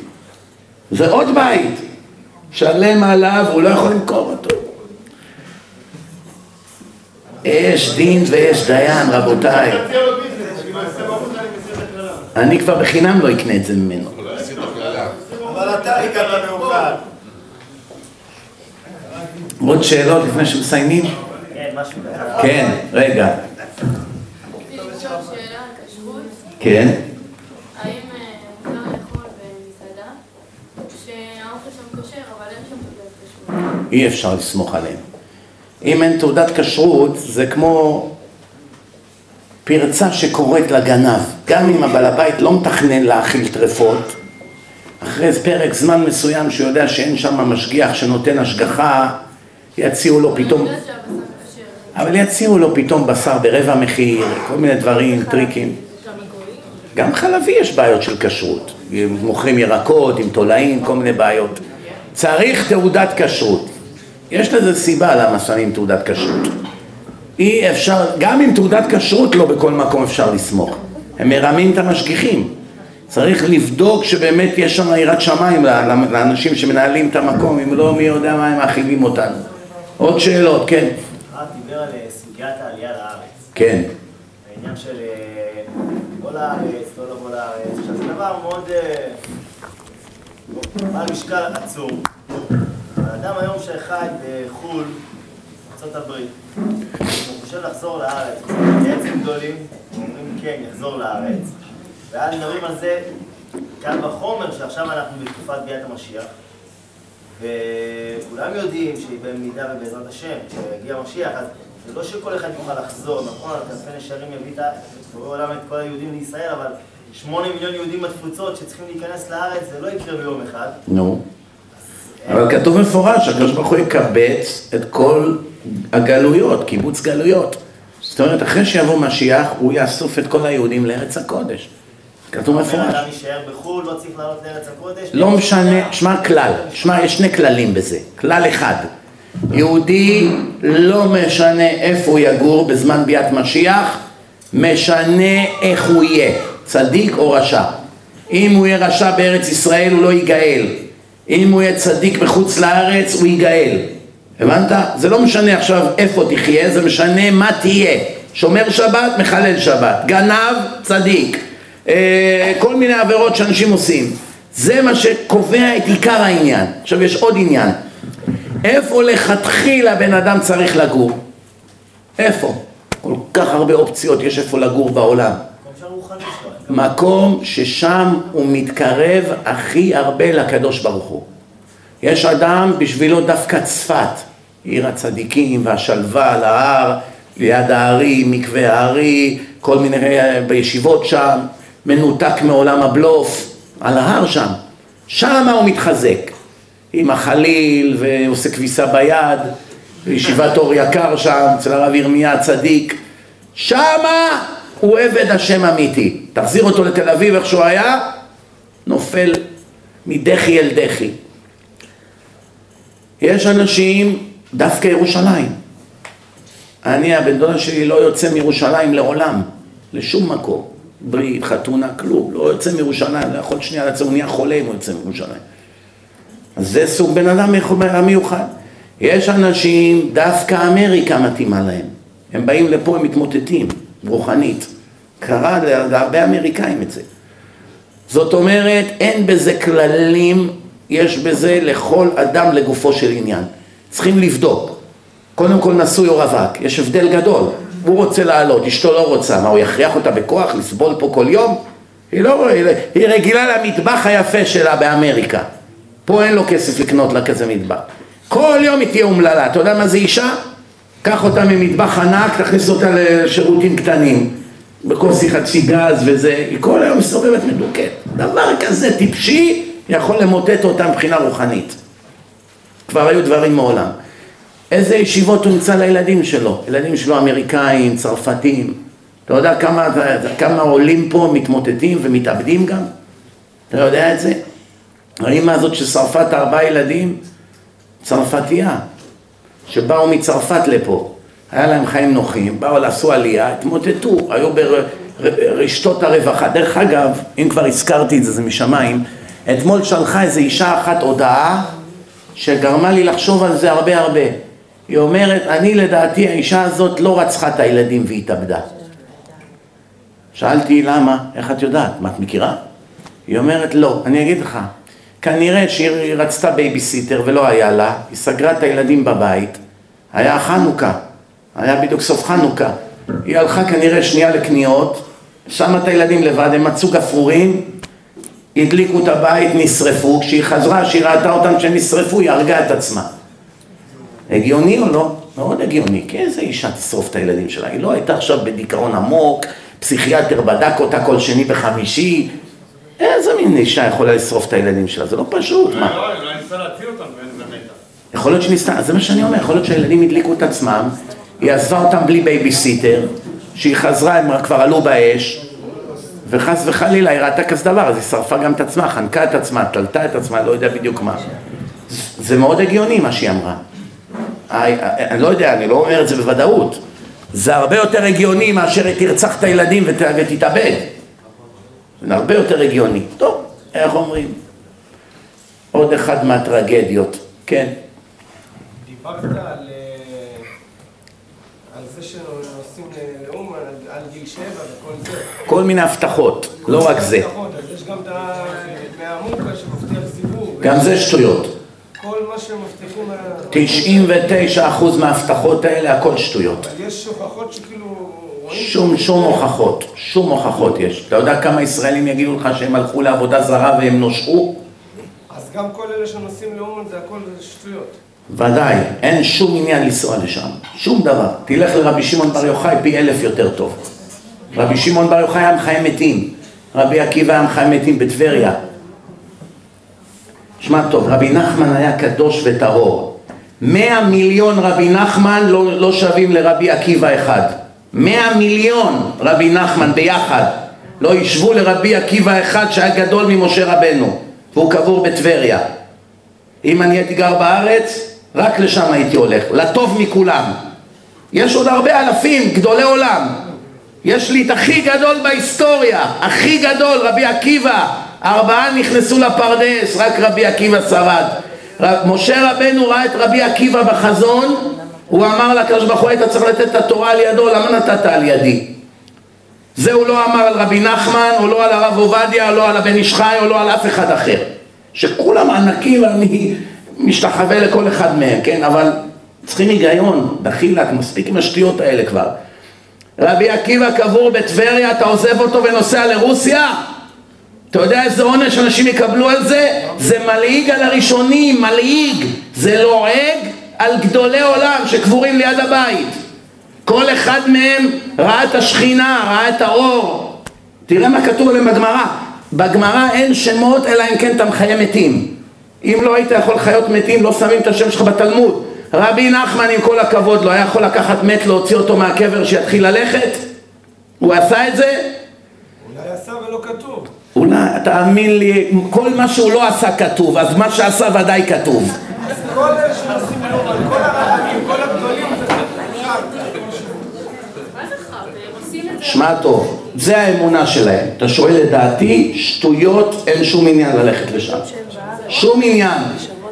זה עוד בית, שלם עליו, הוא לא יכול למכור אותו. יש דין ויש דיין, רבותיי. אני כבר בחינם לא אקנה את זה ממנו. אבל אתה הגעת מאוחר. עוד שאלות לפני שמסיימים? כן. כן, רגע. רציתי לשאול שאלה על כשרות. כן. האם אה, מותר לאכול במסעדה שהאוכל שם כשר, אבל אין שם תעודת כשרות? אי אפשר לסמוך עליהם. אם אין תעודת כשרות, זה כמו פרצה שקוראת לגנב. גם אם הבעל הבית לא מתכנן להאכיל טרפות, אחרי פרק זמן מסוים שהוא יודע שאין שם משגיח שנותן השגחה, יציעו לו פתאום... אבל יציעו לו פתאום בשר ברבע מחיר, כל מיני דברים, טריקים. גם חלבי יש בעיות של כשרות. מוכרים ירקות עם תולעים, כל מיני בעיות. צריך תעודת כשרות. יש לזה סיבה למה שמים תעודת כשרות. אי אפשר, גם עם תעודת כשרות לא בכל מקום אפשר לסמוך. הם מרמים את המשגיחים. צריך לבדוק שבאמת יש שם יראת שמיים לאנשים שמנהלים את המקום, אם לא מי יודע מה הם מאכילים אותנו. עוד שאלות, כן. הרב דיבר על אה, סוגיית העלייה לארץ. כן. העניין של אה, לבוא לארץ, לא לבוא לארץ. עכשיו זה דבר מאוד... אה, בעל משקל עצום. האדם היום שחי בחו"ל, ארה"ב, הוא חושב לחזור לארץ, בעצם גדולים, אומרים כן, יחזור לארץ, ואז מדברים על זה קל וחומר שעכשיו אנחנו בתקופת ביאת המשיח, וכולם יודעים שבמידה ובעזרת השם, כשיגיע המשיח, אז זה לא שכל אחד יוכל לחזור, נכון, כנפי נשרים יביא את בורא עולם את כל היהודים לישראל, אבל שמונה מיליון יהודים בתפוצות שצריכים להיכנס לארץ, זה לא יקרה ביום אחד. נו. אבל כתוב מפורש, הקדוש ברוך הוא יקבץ את כל הגלויות, קיבוץ גלויות. זאת אומרת, אחרי שיבוא משיח, הוא יאסוף את כל היהודים לארץ הקודש. כתוב מפורש. אדם יישאר בחו"ל, לא צריך לעלות לארץ הקודש. לא משנה, שמע כלל, שמע, יש שני כללים בזה. כלל אחד, יהודי לא משנה איפה הוא יגור בזמן ביאת משיח, משנה איך הוא יהיה, צדיק או רשע. אם הוא יהיה רשע בארץ ישראל הוא לא ייגאל. אם הוא יהיה צדיק בחוץ לארץ הוא ייגאל. הבנת? זה לא משנה עכשיו איפה תחיה, זה משנה מה תהיה. שומר שבת, מחלל שבת. גנב, צדיק. אה, כל מיני עבירות שאנשים עושים. זה מה שקובע את עיקר העניין. עכשיו יש עוד עניין. איפה לכתחילה בן אדם צריך לגור? איפה? כל כך הרבה אופציות יש איפה לגור בעולם. מקום ששם הוא מתקרב הכי הרבה לקדוש ברוך הוא. יש אדם בשבילו דווקא צפת, עיר הצדיקים והשלווה על ההר, ליד הארי, מקווה הארי, כל מיני בישיבות שם, מנותק מעולם הבלוף, על ההר שם. שם הוא מתחזק, עם החליל ועושה כביסה ביד, בישיבת אור יקר שם, אצל הרב ירמיה הצדיק. שמה הוא עבד השם אמיתי. תחזיר אותו לתל אביב איך שהוא היה, נופל מדחי אל דחי. יש אנשים, דווקא ירושלים. אני, הבן דודה שלי לא יוצא מירושלים לעולם, לשום מקום. ברית, חתונה, כלום. לא יוצא מירושלים, לא יכול שנייה לצאת, הוא נהיה חולה אם הוא יוצא מירושלים. אז זה סוג בן אדם המיוחד. יש אנשים, דווקא אמריקה מתאימה להם. הם באים לפה, הם מתמוטטים, רוחנית. קרה להרבה אמריקאים את זה. זאת אומרת, אין בזה כללים, יש בזה לכל אדם לגופו של עניין. צריכים לבדוק. קודם כל נשוי או רווק, יש הבדל גדול. הוא רוצה לעלות, אשתו לא רוצה, מה הוא יכריח אותה בכוח לסבול פה כל יום? היא לא, היא רגילה למטבח היפה שלה באמריקה. פה אין לו כסף לקנות לה כזה מטבח. כל יום היא תהיה אומללה. אתה יודע מה זה אישה? קח אותה ממטבח ענק, תכניס אותה לשירותים קטנים. בכוסי חצי גז וזה, היא כל היום מסתובבת מדוכאת. דבר כזה טיפשי יכול למוטט אותה מבחינה רוחנית. כבר היו דברים מעולם. איזה ישיבות הוא נמצא לילדים שלו? ילדים שלו אמריקאים, צרפתים. אתה יודע כמה, כמה עולים פה מתמוטטים ומתאבדים גם? אתה יודע את זה? האמא הזאת ששרפה את ארבעה ילדים, צרפתייה, שבאו מצרפת לפה, היה להם חיים נוחים, באו לעשו עלייה, התמוטטו, היו ברשתות הרווחה. דרך אגב, אם כבר הזכרתי את זה, זה משמיים, אתמול שלחה איזו אישה אחת הודעה שגרמה לי לחשוב על זה הרבה הרבה. היא אומרת, אני לדעתי האישה הזאת לא רצחה את הילדים והתאבדה. שאלתי למה, איך את יודעת, מה את מכירה? היא אומרת לא, אני אגיד לך, כנראה שהיא רצתה בייביסיטר ולא היה לה, היא סגרה את הילדים בבית, היה חנוכה, היה בדיוק סוף חנוכה, היא הלכה כנראה שנייה לקניות, שמה את הילדים לבד, הם מצאו גפרורים, הדליקו את הבית, נשרפו, כשהיא חזרה, כשהיא ראתה אותם שהם נשרפו, היא הרגה את עצמה. הגיוני או לא? מאוד הגיוני, כי איזה אישה תשרוף את הילדים שלה? היא לא הייתה עכשיו בדיכאון עמוק, פסיכיאטר בדק אותה כל שני וחמישי, איזה מין אישה יכולה לשרוף את הילדים שלה? זה לא פשוט, מה? לא, אולי ניסה להציל אותם ומתה. יכול להיות שניסתה, זה מה שאני אומר, יכול להיות שהילדים הדליקו את עצמם, היא עזבה אותם בלי בייביסיטר, כשהיא חזרה הם כבר עלו באש, וחס וחלילה היא ראתה כזה דבר, אז היא שרפה גם את עצמה, חנקה את עצמה, תלתה את עצמה, לא יודע בדיוק מה. זה מאוד הגיוני מה שהיא אמרה. אני אני לא יודע, אני לא אומר את זה בוודאות. זה הרבה יותר הגיוני מאשר תרצח את הילדים ות, ותתאבד. הרבה יותר הגיוני. טוב, איך אומרים? עוד אחד מהטרגדיות. כן. דיברת על, אה, על זה שנוסעים לאומן על, על גיל שבע וכל זה. כל מיני הבטחות, לא רק זה. נכון, אז יש גם את ה- מהמוקה שמבטיח סיבוב. גם זה שטויות. כל מה שמבטיחים... ה- 99% מההבטחות האלה, הכל שטויות. יש הוכחות שכאילו. שום, שום הוכחות, שום הוכחות יש. אתה יודע כמה ישראלים יגידו לך שהם הלכו לעבודה זרה והם נושעו? אז גם כל אלה שנוסעים לאומן זה הכל שטויות. ודאי, אין שום עניין לנסוע לשם, שום דבר. תלך לרבי שמעון בר יוחאי פי אלף יותר טוב. רבי שמעון בר יוחאי היה מחיה מתים, רבי עקיבא היה מחיה מתים בטבריה. שמע טוב, רבי נחמן היה קדוש וטהור. מאה מיליון רבי נחמן לא, לא שווים לרבי עקיבא אחד. מאה מיליון רבי נחמן ביחד לא ישבו לרבי עקיבא אחד שהיה גדול ממשה רבנו והוא קבור בטבריה. אם אני הייתי גר בארץ, רק לשם הייתי הולך, לטוב מכולם. יש עוד הרבה אלפים, גדולי עולם. יש לי את הכי גדול בהיסטוריה, הכי גדול, רבי עקיבא. ארבעה נכנסו לפרדס, רק רבי עקיבא שרד. ר- משה רבנו ראה את רבי עקיבא בחזון, הוא אמר לקדוש ברוך הוא, היית צריך לתת את התורה על ידו, למה נתת על ידי? זה הוא לא אמר על רבי נחמן, או לא על הרב עובדיה, או לא על הבן איש חי, או לא על אף אחד אחר. שכולם ענקים ואני משתחווה לכל אחד מהם, כן? אבל צריכים היגיון, דחילק, מספיק עם השטויות האלה כבר. רבי עקיבא קבור בטבריה, אתה עוזב אותו ונוסע לרוסיה? אתה יודע איזה עונש אנשים יקבלו על זה? זה מלעיג על הראשונים, מלעיג. זה לועג על גדולי עולם שקבורים ליד הבית. כל אחד מהם ראה את השכינה, ראה את האור. תראה מה כתוב עליהם בגמרא. בגמרא אין שמות אלא אם כן אתה מחיה מתים. אם לא היית יכול לחיות מתים, לא שמים את השם שלך בתלמוד. רבי נחמן, עם כל הכבוד, לא היה יכול לקחת מת, להוציא אותו מהקבר, שיתחיל ללכת? הוא עשה את זה? אולי עשה ולא כתוב. אולי, תאמין לי, כל מה שהוא לא עשה כתוב, אז מה שעשה ודאי כתוב. אז כל אלה שנוסעים לאומן, כל הרבים, כל הגדולים, זה חג. מה זה חג? הם עושים את זה... שמע טוב, זה האמונה שלהם. אתה שואל את דעתי, שטויות, אין שום עניין ללכת לשם. שום עניין.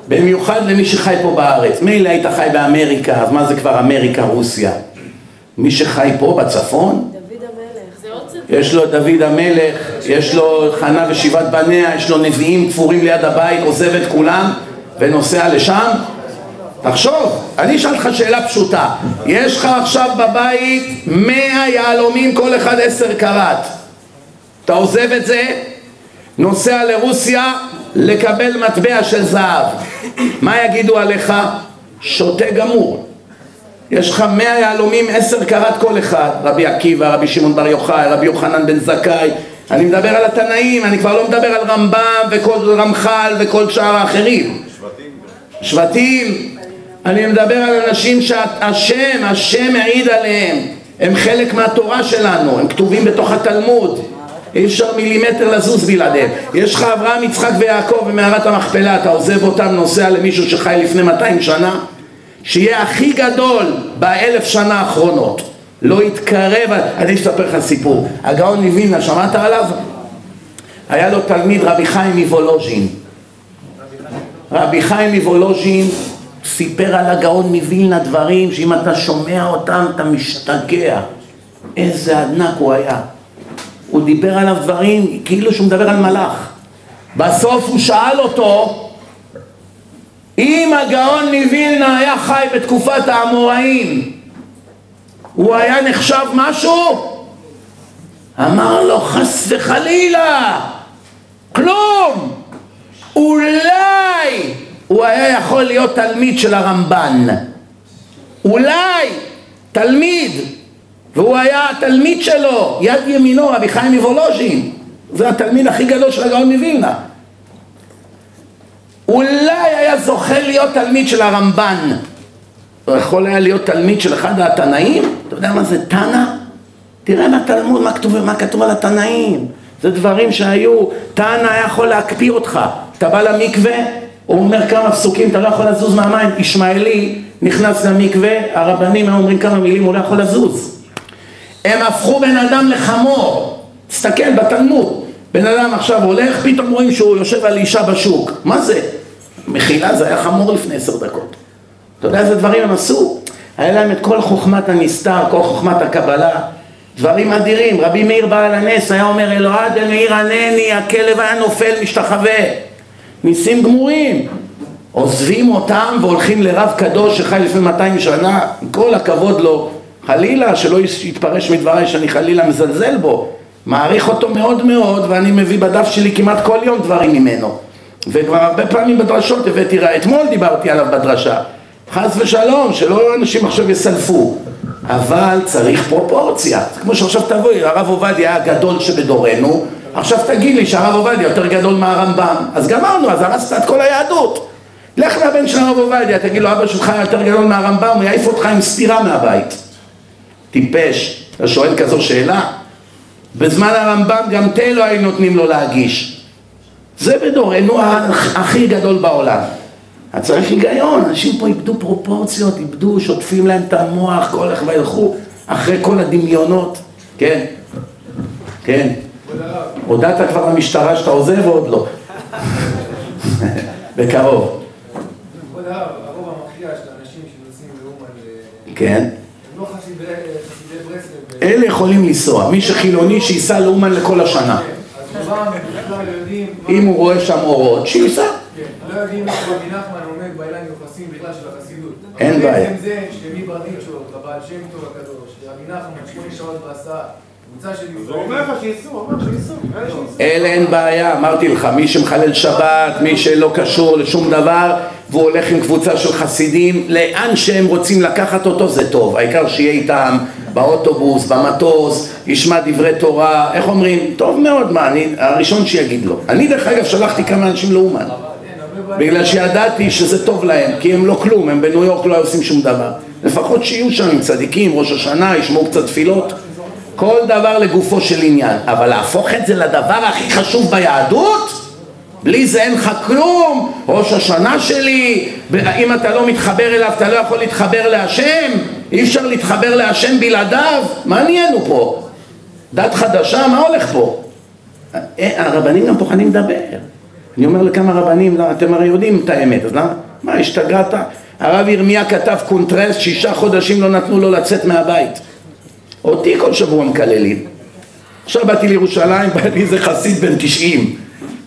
במיוחד למי שחי פה בארץ. מילא היית חי באמריקה, אז מה זה כבר אמריקה, רוסיה? מי שחי פה בצפון, דוד המלך. יש לו דוד המלך, יש לו חנה ושבעת בניה, יש לו נביאים תפורים ליד הבית, עוזב את כולם ונוסע לשם? תחשוב, אני אשאל אותך שאלה פשוטה, יש לך עכשיו בבית מאה יהלומים, כל אחד עשר קראט. אתה עוזב את זה, נוסע לרוסיה לקבל מטבע של זהב. מה יגידו עליך? שוטה גמור. יש לך מאה יהלומים, עשר קראט כל אחד, רבי עקיבא, רבי שמעון בר יוחאי, רבי יוחנן בן זכאי, אני מדבר על התנאים, אני כבר לא מדבר על רמב"ם וכל רמח"ל וכל שאר האחרים. שבטים, אני מדבר על אנשים שהשם, השם מעיד עליהם, הם חלק מהתורה שלנו, הם כתובים בתוך התלמוד, אי אפשר מילימטר לזוז בלעדיהם. יש לך אברהם, יצחק ויעקב במערת המכפלה, אתה עוזב אותם, נוסע למישהו שחי לפני 200 שנה, שיהיה הכי גדול באלף שנה האחרונות. לא יתקרב, אני אספר לך סיפור. הגאון מווילנה, שמעת עליו? היה לו תלמיד רבי חיים מוולוז'ין. רבי חיים מוולוז'ין סיפר על הגאון מווילנה דברים שאם אתה שומע אותם אתה משתגע. איזה ענק הוא היה. הוא דיבר עליו דברים כאילו שהוא מדבר על מלאך. בסוף הוא שאל אותו אם הגאון מווילנה היה חי בתקופת האמוראים הוא היה נחשב משהו? אמר לו חס וחלילה, כלום, אולי הוא היה יכול להיות תלמיד של הרמב"ן, אולי תלמיד, והוא היה התלמיד שלו, יד ימינו, רבי חיים מוולוז'ין, זה התלמיד הכי גדול של הגאון מווילנה. אולי היה זוכה להיות תלמיד של הרמב"ן, הוא יכול היה להיות תלמיד של אחד התנאים? אתה יודע מה זה תנא? תראה בתלמוד מה כתוב, מה כתוב על התנאים. זה דברים שהיו, תנא יכול להקפיא אותך. אתה בא למקווה, הוא אומר כמה פסוקים, אתה לא יכול לזוז מהמים. ישמעאלי נכנס למקווה, הרבנים היו אומרים כמה מילים, הוא לא יכול לזוז. הם הפכו בן אדם לחמור. תסתכל בתלמוד. בן אדם עכשיו הולך, פתאום רואים שהוא יושב על אישה בשוק. מה זה? מחילה זה היה חמור לפני עשר דקות. אתה יודע איזה דברים הם עשו? היה להם את כל חוכמת הנסתר, כל חוכמת הקבלה, דברים אדירים. רבי מאיר בעל הנס היה אומר, אלוהד אל מאיר ענני, הכלב היה נופל, משתחווה. ניסים גמורים. עוזבים אותם והולכים לרב קדוש שחי לפני 200 שנה, כל הכבוד לו, חלילה, שלא יתפרש מדבריי שאני חלילה מזלזל בו. מעריך אותו מאוד מאוד, ואני מביא בדף שלי כמעט כל יום דברים ממנו. וכבר הרבה פעמים בדרשות הבאתי, אתמול דיברתי עליו בדרשה. חס ושלום, שלא אנשים עכשיו יסלפו. אבל צריך פרופורציה. כמו שעכשיו תבואי, הרב עובדיה הגדול שבדורנו, עכשיו תגיד לי שהרב עובדיה יותר גדול מהרמב"ם. אז גמרנו, אז הרסת את כל היהדות. לך לבן של הרב עובדיה, תגיד לו, אבא שלך יותר גדול מהרמב"ם, הוא יעיף אותך עם סטירה מהבית. טיפש, אתה שואל כזו שאלה? בזמן הרמב"ם גם תה לא היו נותנים לו להגיש. זה בדורנו הכי גדול בעולם. אז צריך היגיון, אנשים פה איבדו פרופורציות, איבדו, שוטפים להם את המוח, כל איך וילכו אחרי כל הדמיונות, כן, כן. הודעת כבר למשטרה שאתה עוזב או עוד לא? בקרוב. כבוד הרב, הרוב המכריע של האנשים שנוסעים לאומן, כן. הם לא חסידי חסידי ברסלב. אלה יכולים לנסוע, מי שחילוני שייסע לאומן לכל השנה. בכלל לא אם הוא רואה שם אורות, שייסע. כן, לא יודעים איך רבי נחמן עומד בעיניים יוחסים בכלל של החסידות. אין בעיה. בעצם זה הבעל שם טוב הקדוש, רבי נחמן, שמונה שעות בהסעה, שייסעו. אלה אין בעיה, אמרתי לך, מי שמחלל שבת, מי שלא קשור לשום דבר והוא הולך עם קבוצה של חסידים, לאן שהם רוצים לקחת אותו זה טוב, העיקר שיהיה איתם באוטובוס, במטוס, ישמע דברי תורה, איך אומרים? טוב מאוד, מה, אני הראשון שיגיד לו. אני דרך אגב שלחתי כמה אנשים לאומן, בגלל שידעתי שזה טוב להם, כי הם לא כלום, הם בניו יורק לא עושים שום דבר. לפחות שיהיו שם עם צדיקים, ראש השנה, ישמעו קצת תפילות. כל דבר לגופו של עניין, אבל להפוך את זה לדבר הכי חשוב ביהדות? בלי זה אין לך כלום, ראש השנה שלי, אם אתה לא מתחבר אליו אתה לא יכול להתחבר להשם, אי אפשר להתחבר להשם בלעדיו, מה נהיינו פה? דת חדשה, מה הולך פה? אה, הרבנים גם פוחדים לדבר. אני אומר לכמה רבנים, לא, אתם הרי יודעים את האמת, אז למה? מה, השתגעת? הרב ירמיה כתב קונטרס, שישה חודשים לא נתנו לו לצאת מהבית. אותי כל שבוע מקללים. עכשיו באתי לירושלים, בא לי איזה חסיד בן 90.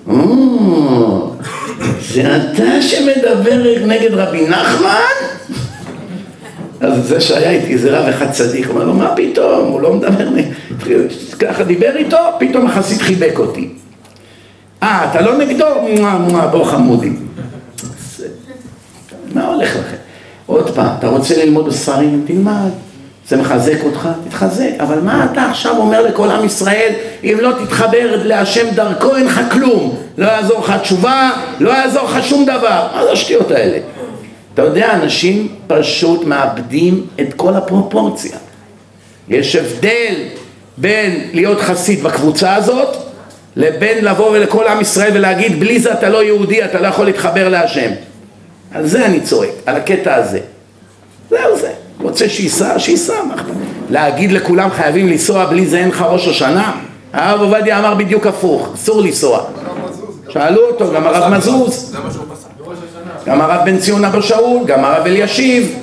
"או, זה אתה שמדבר נגד רבי נחמן? אז זה שהיה איתי, זה רב אחד צדיק, אומר לו, מה פתאום, הוא לא מדבר נגד... ככה דיבר איתו, פתאום החסיד חיבק אותי. אה, אתה לא נגדו? מואה, מואה, בוא חמודי. מה הולך לכם? עוד פעם, אתה רוצה ללמוד בספרים? תלמד. זה מחזק אותך? תתחזק. אבל מה אתה עכשיו אומר לכל עם ישראל, אם לא תתחבר להשם דרכו, אין לך כלום. לא יעזור לך תשובה, לא יעזור לך שום דבר. מה זה השטויות האלה? אתה יודע, אנשים פשוט מאבדים את כל הפרופורציה. יש הבדל בין להיות חסיד בקבוצה הזאת לבין לבוא ולכל עם ישראל ולהגיד בלי זה אתה לא יהודי, אתה לא יכול להתחבר להשם. על זה אני צועק, על הקטע הזה. זהו זה. רוצה שייסע, שייסע. להגיד לכולם חייבים לנסוע בלי זה אין לך ראש השנה? הרב עובדיה אמר בדיוק הפוך, אסור לנסוע. שאלו אותו, גם הרב מזוז, גם הרב בן ציון אבא שאול, גם הרב אלישיב,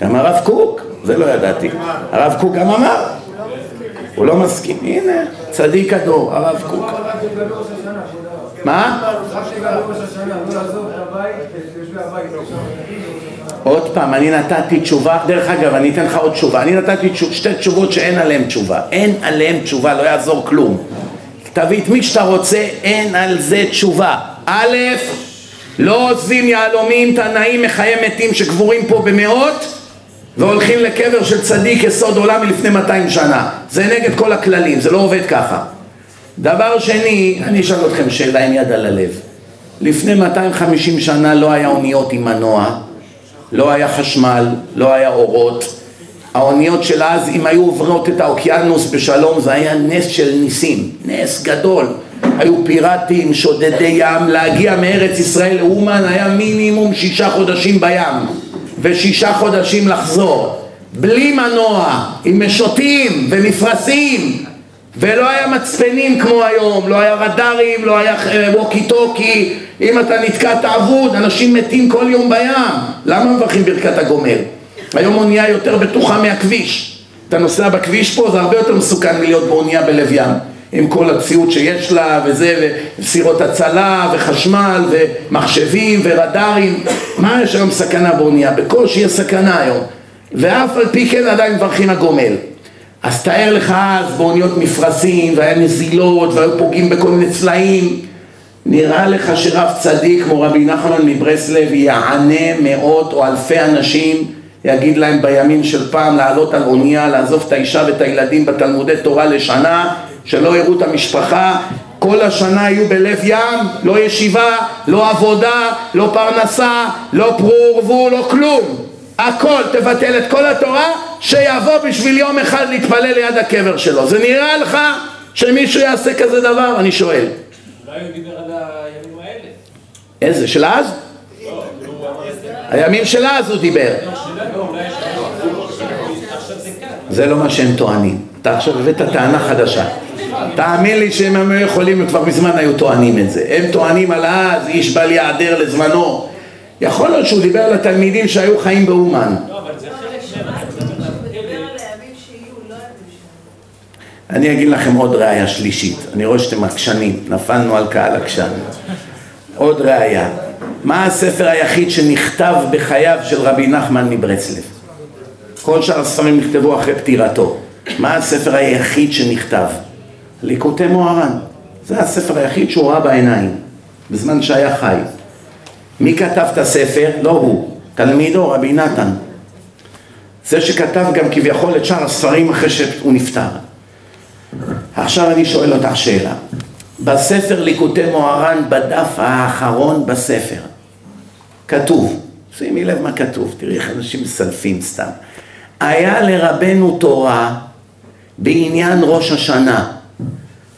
גם הרב קוק, זה לא ידעתי. הרב קוק גם אמר, הוא לא מסכים. הנה, צדיק הדור, הרב קוק. מה? עוד פעם, אני נתתי תשובה, דרך אגב, אני אתן לך עוד תשובה. אני נתתי תשוב, שתי תשובות שאין עליהן תשובה. אין עליהן תשובה, לא יעזור כלום. תביא את מי שאתה רוצה, אין על זה תשובה. א', לא עוזבים יהלומים, תנאים, מחיי מתים שקבורים פה במאות והולכים לקבר של צדיק יסוד עולם מלפני 200 שנה. זה נגד כל הכללים, זה לא עובד ככה. דבר שני, אני אשאל אתכם שאלה עם יד על הלב. לפני 250 שנה לא היה אוניות עם מנוע, לא היה חשמל, לא היה אורות. האוניות של אז, אם היו עוברות את האוקיינוס בשלום, זה היה נס של ניסים, נס גדול. היו פיראטים, שודדי ים, להגיע מארץ ישראל לאומן היה מינימום שישה חודשים בים ושישה חודשים לחזור בלי מנוע, עם משוטים ומפרשים ולא היה מצפנים כמו היום, לא היה רדארים, לא היה ווקי טוקי אם אתה נתקע תעבוד, אנשים מתים כל יום בים. למה מברכים ברכת הגומר? היום אונייה יותר בטוחה מהכביש. אתה נוסע בכביש פה זה הרבה יותר מסוכן מלהיות באונייה בלב ים. עם כל הציוד שיש לה וזה, וסירות הצלה וחשמל ומחשבים ורדארים. מה יש היום סכנה באונייה? בקושי יש סכנה היום. ואף על פי כן עדיין מברכים הגומל אז תאר לך אז באוניות מפרשים והיה נזילות והיו פוגעים בכל מיני צלעים. נראה לך שרב צדיק כמו רבי נחמן מברסלב יענה מאות או אלפי אנשים יגיד להם בימים של פעם לעלות על אונייה, לעזוב את האישה ואת הילדים בתלמודי תורה לשנה שלא יראו את המשפחה. כל השנה יהיו בלב ים, לא ישיבה, לא עבודה, לא פרנסה, לא פרו ורבו, לא כלום. הכל, תבטל את כל התורה שיבוא בשביל יום אחד להתפלל ליד הקבר שלו זה נראה לך שמישהו יעשה כזה דבר? אני שואל אולי הוא דיבר על הימים האלה איזה? של אז? הימים של אז הוא דיבר זה לא מה שהם טוענים אתה עכשיו הבאת טענה חדשה תאמין לי שאם הם היו יכולים, הם כבר מזמן היו טוענים את זה. הם טוענים על אז, איש בל יעדר לזמנו. יכול להיות שהוא דיבר על התלמידים שהיו חיים באומן. אני אגיד לכם עוד ראיה שלישית. אני רואה שאתם עקשנים, נפלנו על קהל עקשן. עוד ראיה. מה הספר היחיד שנכתב בחייו של רבי נחמן מברסלב? כל שאר הספרים נכתבו אחרי פטירתו. מה הספר היחיד שנכתב? ליקוטי מוהר"ן. זה הספר היחיד שהוא ראה בעיניים, בזמן שהיה חי. מי כתב את הספר? לא הוא, תלמידו רבי נתן. זה שכתב גם כביכול את שאר הספרים אחרי שהוא נפטר. עכשיו אני שואל אותך שאלה. בספר ליקוטי מוהר"ן, בדף האחרון בספר, כתוב, שימי לב מה כתוב, תראי איך אנשים מסלפים סתם. היה לרבנו תורה בעניין ראש השנה.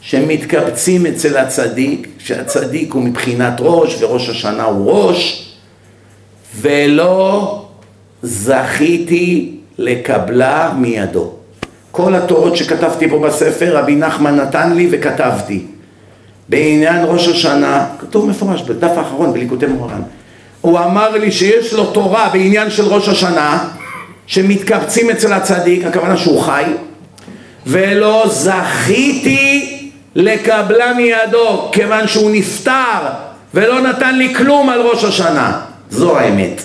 שמתקבצים אצל הצדיק, שהצדיק הוא מבחינת ראש וראש השנה הוא ראש, ולא זכיתי לקבלה מידו. כל התורות שכתבתי פה בספר, רבי נחמן נתן לי וכתבתי. בעניין ראש השנה, כתוב מפורש בדף האחרון בליקוטי מוהר"ן, הוא אמר לי שיש לו תורה בעניין של ראש השנה, שמתקבצים אצל הצדיק, הכוונה שהוא חי, ולא זכיתי לקבלה מידו כיוון שהוא נפטר ולא נתן לי כלום על ראש השנה. זו האמת.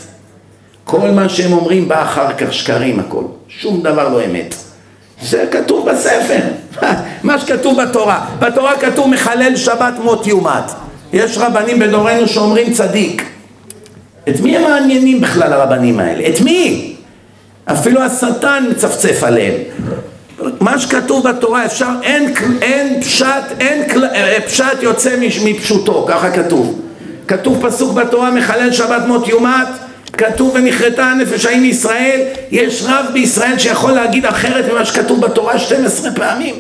כל מה שהם אומרים בא אחר כך שקרים הכל. שום דבר לא אמת זה כתוב בספר מה שכתוב בתורה בתורה כתוב מחלל שבת מות יומת יש רבנים בדורנו שאומרים צדיק את מי הם מעניינים בכלל הרבנים האלה? את מי? אפילו השטן מצפצף עליהם מה שכתוב בתורה אפשר, אין, אין פשט, אין אה, פשט יוצא מפשוטו, ככה כתוב. כתוב פסוק בתורה מחלל שבת מות יומת, כתוב ונכרתה הנפש ההיא מישראל, יש רב בישראל שיכול להגיד אחרת ממה שכתוב בתורה 12 פעמים.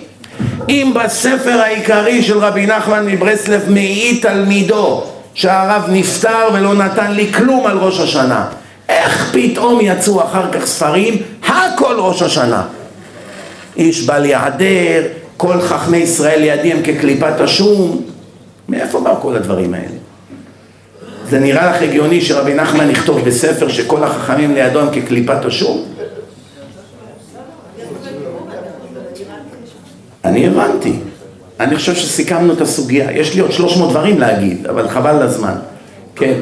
אם בספר העיקרי של רבי נחמן מברסלב מעיד תלמידו שהרב נפטר ולא נתן לי כלום על ראש השנה, איך פתאום יצאו אחר כך ספרים, הכל ראש השנה. איש בל יעדר, כל חכמי ישראל לידי כקליפת השום. מאיפה באו כל הדברים האלה? זה נראה לך הגיוני שרבי נחמן יכתוב בספר שכל החכמים לידו הם כקליפת השום? אני הבנתי. אני חושב שסיכמנו את הסוגיה. יש לי עוד 300 דברים להגיד, אבל חבל לזמן. כן.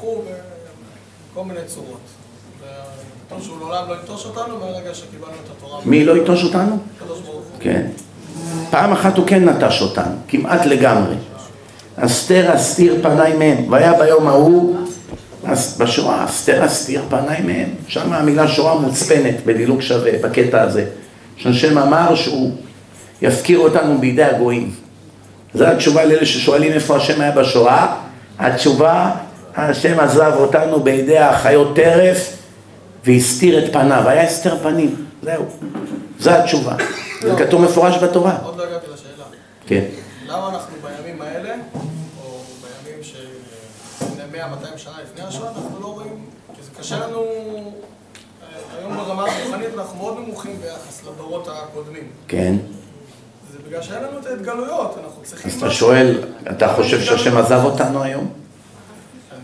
הוא בכל מיני צורות. שהוא לעולם לא ינטוש אותנו מהרגע שקיבלנו את התורה. מי לא יטוש אותנו? הקדוש ברוך הוא. כן. פעם אחת הוא כן נטש אותנו, כמעט לגמרי. אסתר אסתיר פניי מהם, והיה ביום ההוא, בשואה, אסתר אסתיר פניי מהם. שם המילה שואה מוצפנת בדילוג שווה, בקטע הזה. שהשם אמר שהוא יפקיר אותנו בידי הגויים. זו התשובה לאלה ששואלים איפה השם היה בשואה. התשובה, השם עזב אותנו בידי החיות טרף והסתיר את פניו. היה הסתר פנים, זהו. זו התשובה. זה כתוב מפורש בתורה. עוד לא הגעתי לשאלה. כן. למה אנחנו בימים האלה, או בימים של לפני 100-200 שנה לפני השואה, אנחנו לא רואים, כי זה קשה לנו, אה, היום ברמה הרוחנית אנחנו מאוד נמוכים ביחס לדורות הקודמים. כן. זה בגלל שאין לנו את ההתגלויות, אנחנו צריכים... אז אתה שואל, אתה חושב שהשם עזב אותנו היום? אני לא יודע לענות.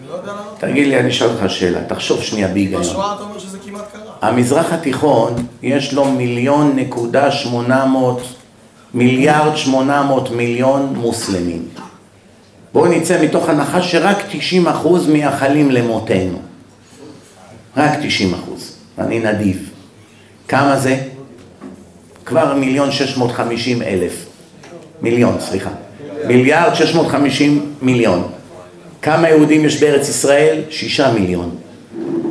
תגיד לי, אני אשאל אותך שאלה, תחשוב שנייה בהיגיון. בשואה אתה אומר שזה כמעט קרה. המזרח התיכון, יש לו מיליון נקודה שמונה מאות, מיליארד שמונה מאות מיליון מוסלמים. בואו נצא מתוך הנחה שרק 90 אחוז מייחלים למותנו. רק 90 אחוז. אני נדיב. כמה זה? כבר מיליון שש מאות חמישים אלף. מיליון, סליחה. מיליארד שש מאות חמישים מיליון. כמה יהודים יש בארץ ישראל? שישה מיליון.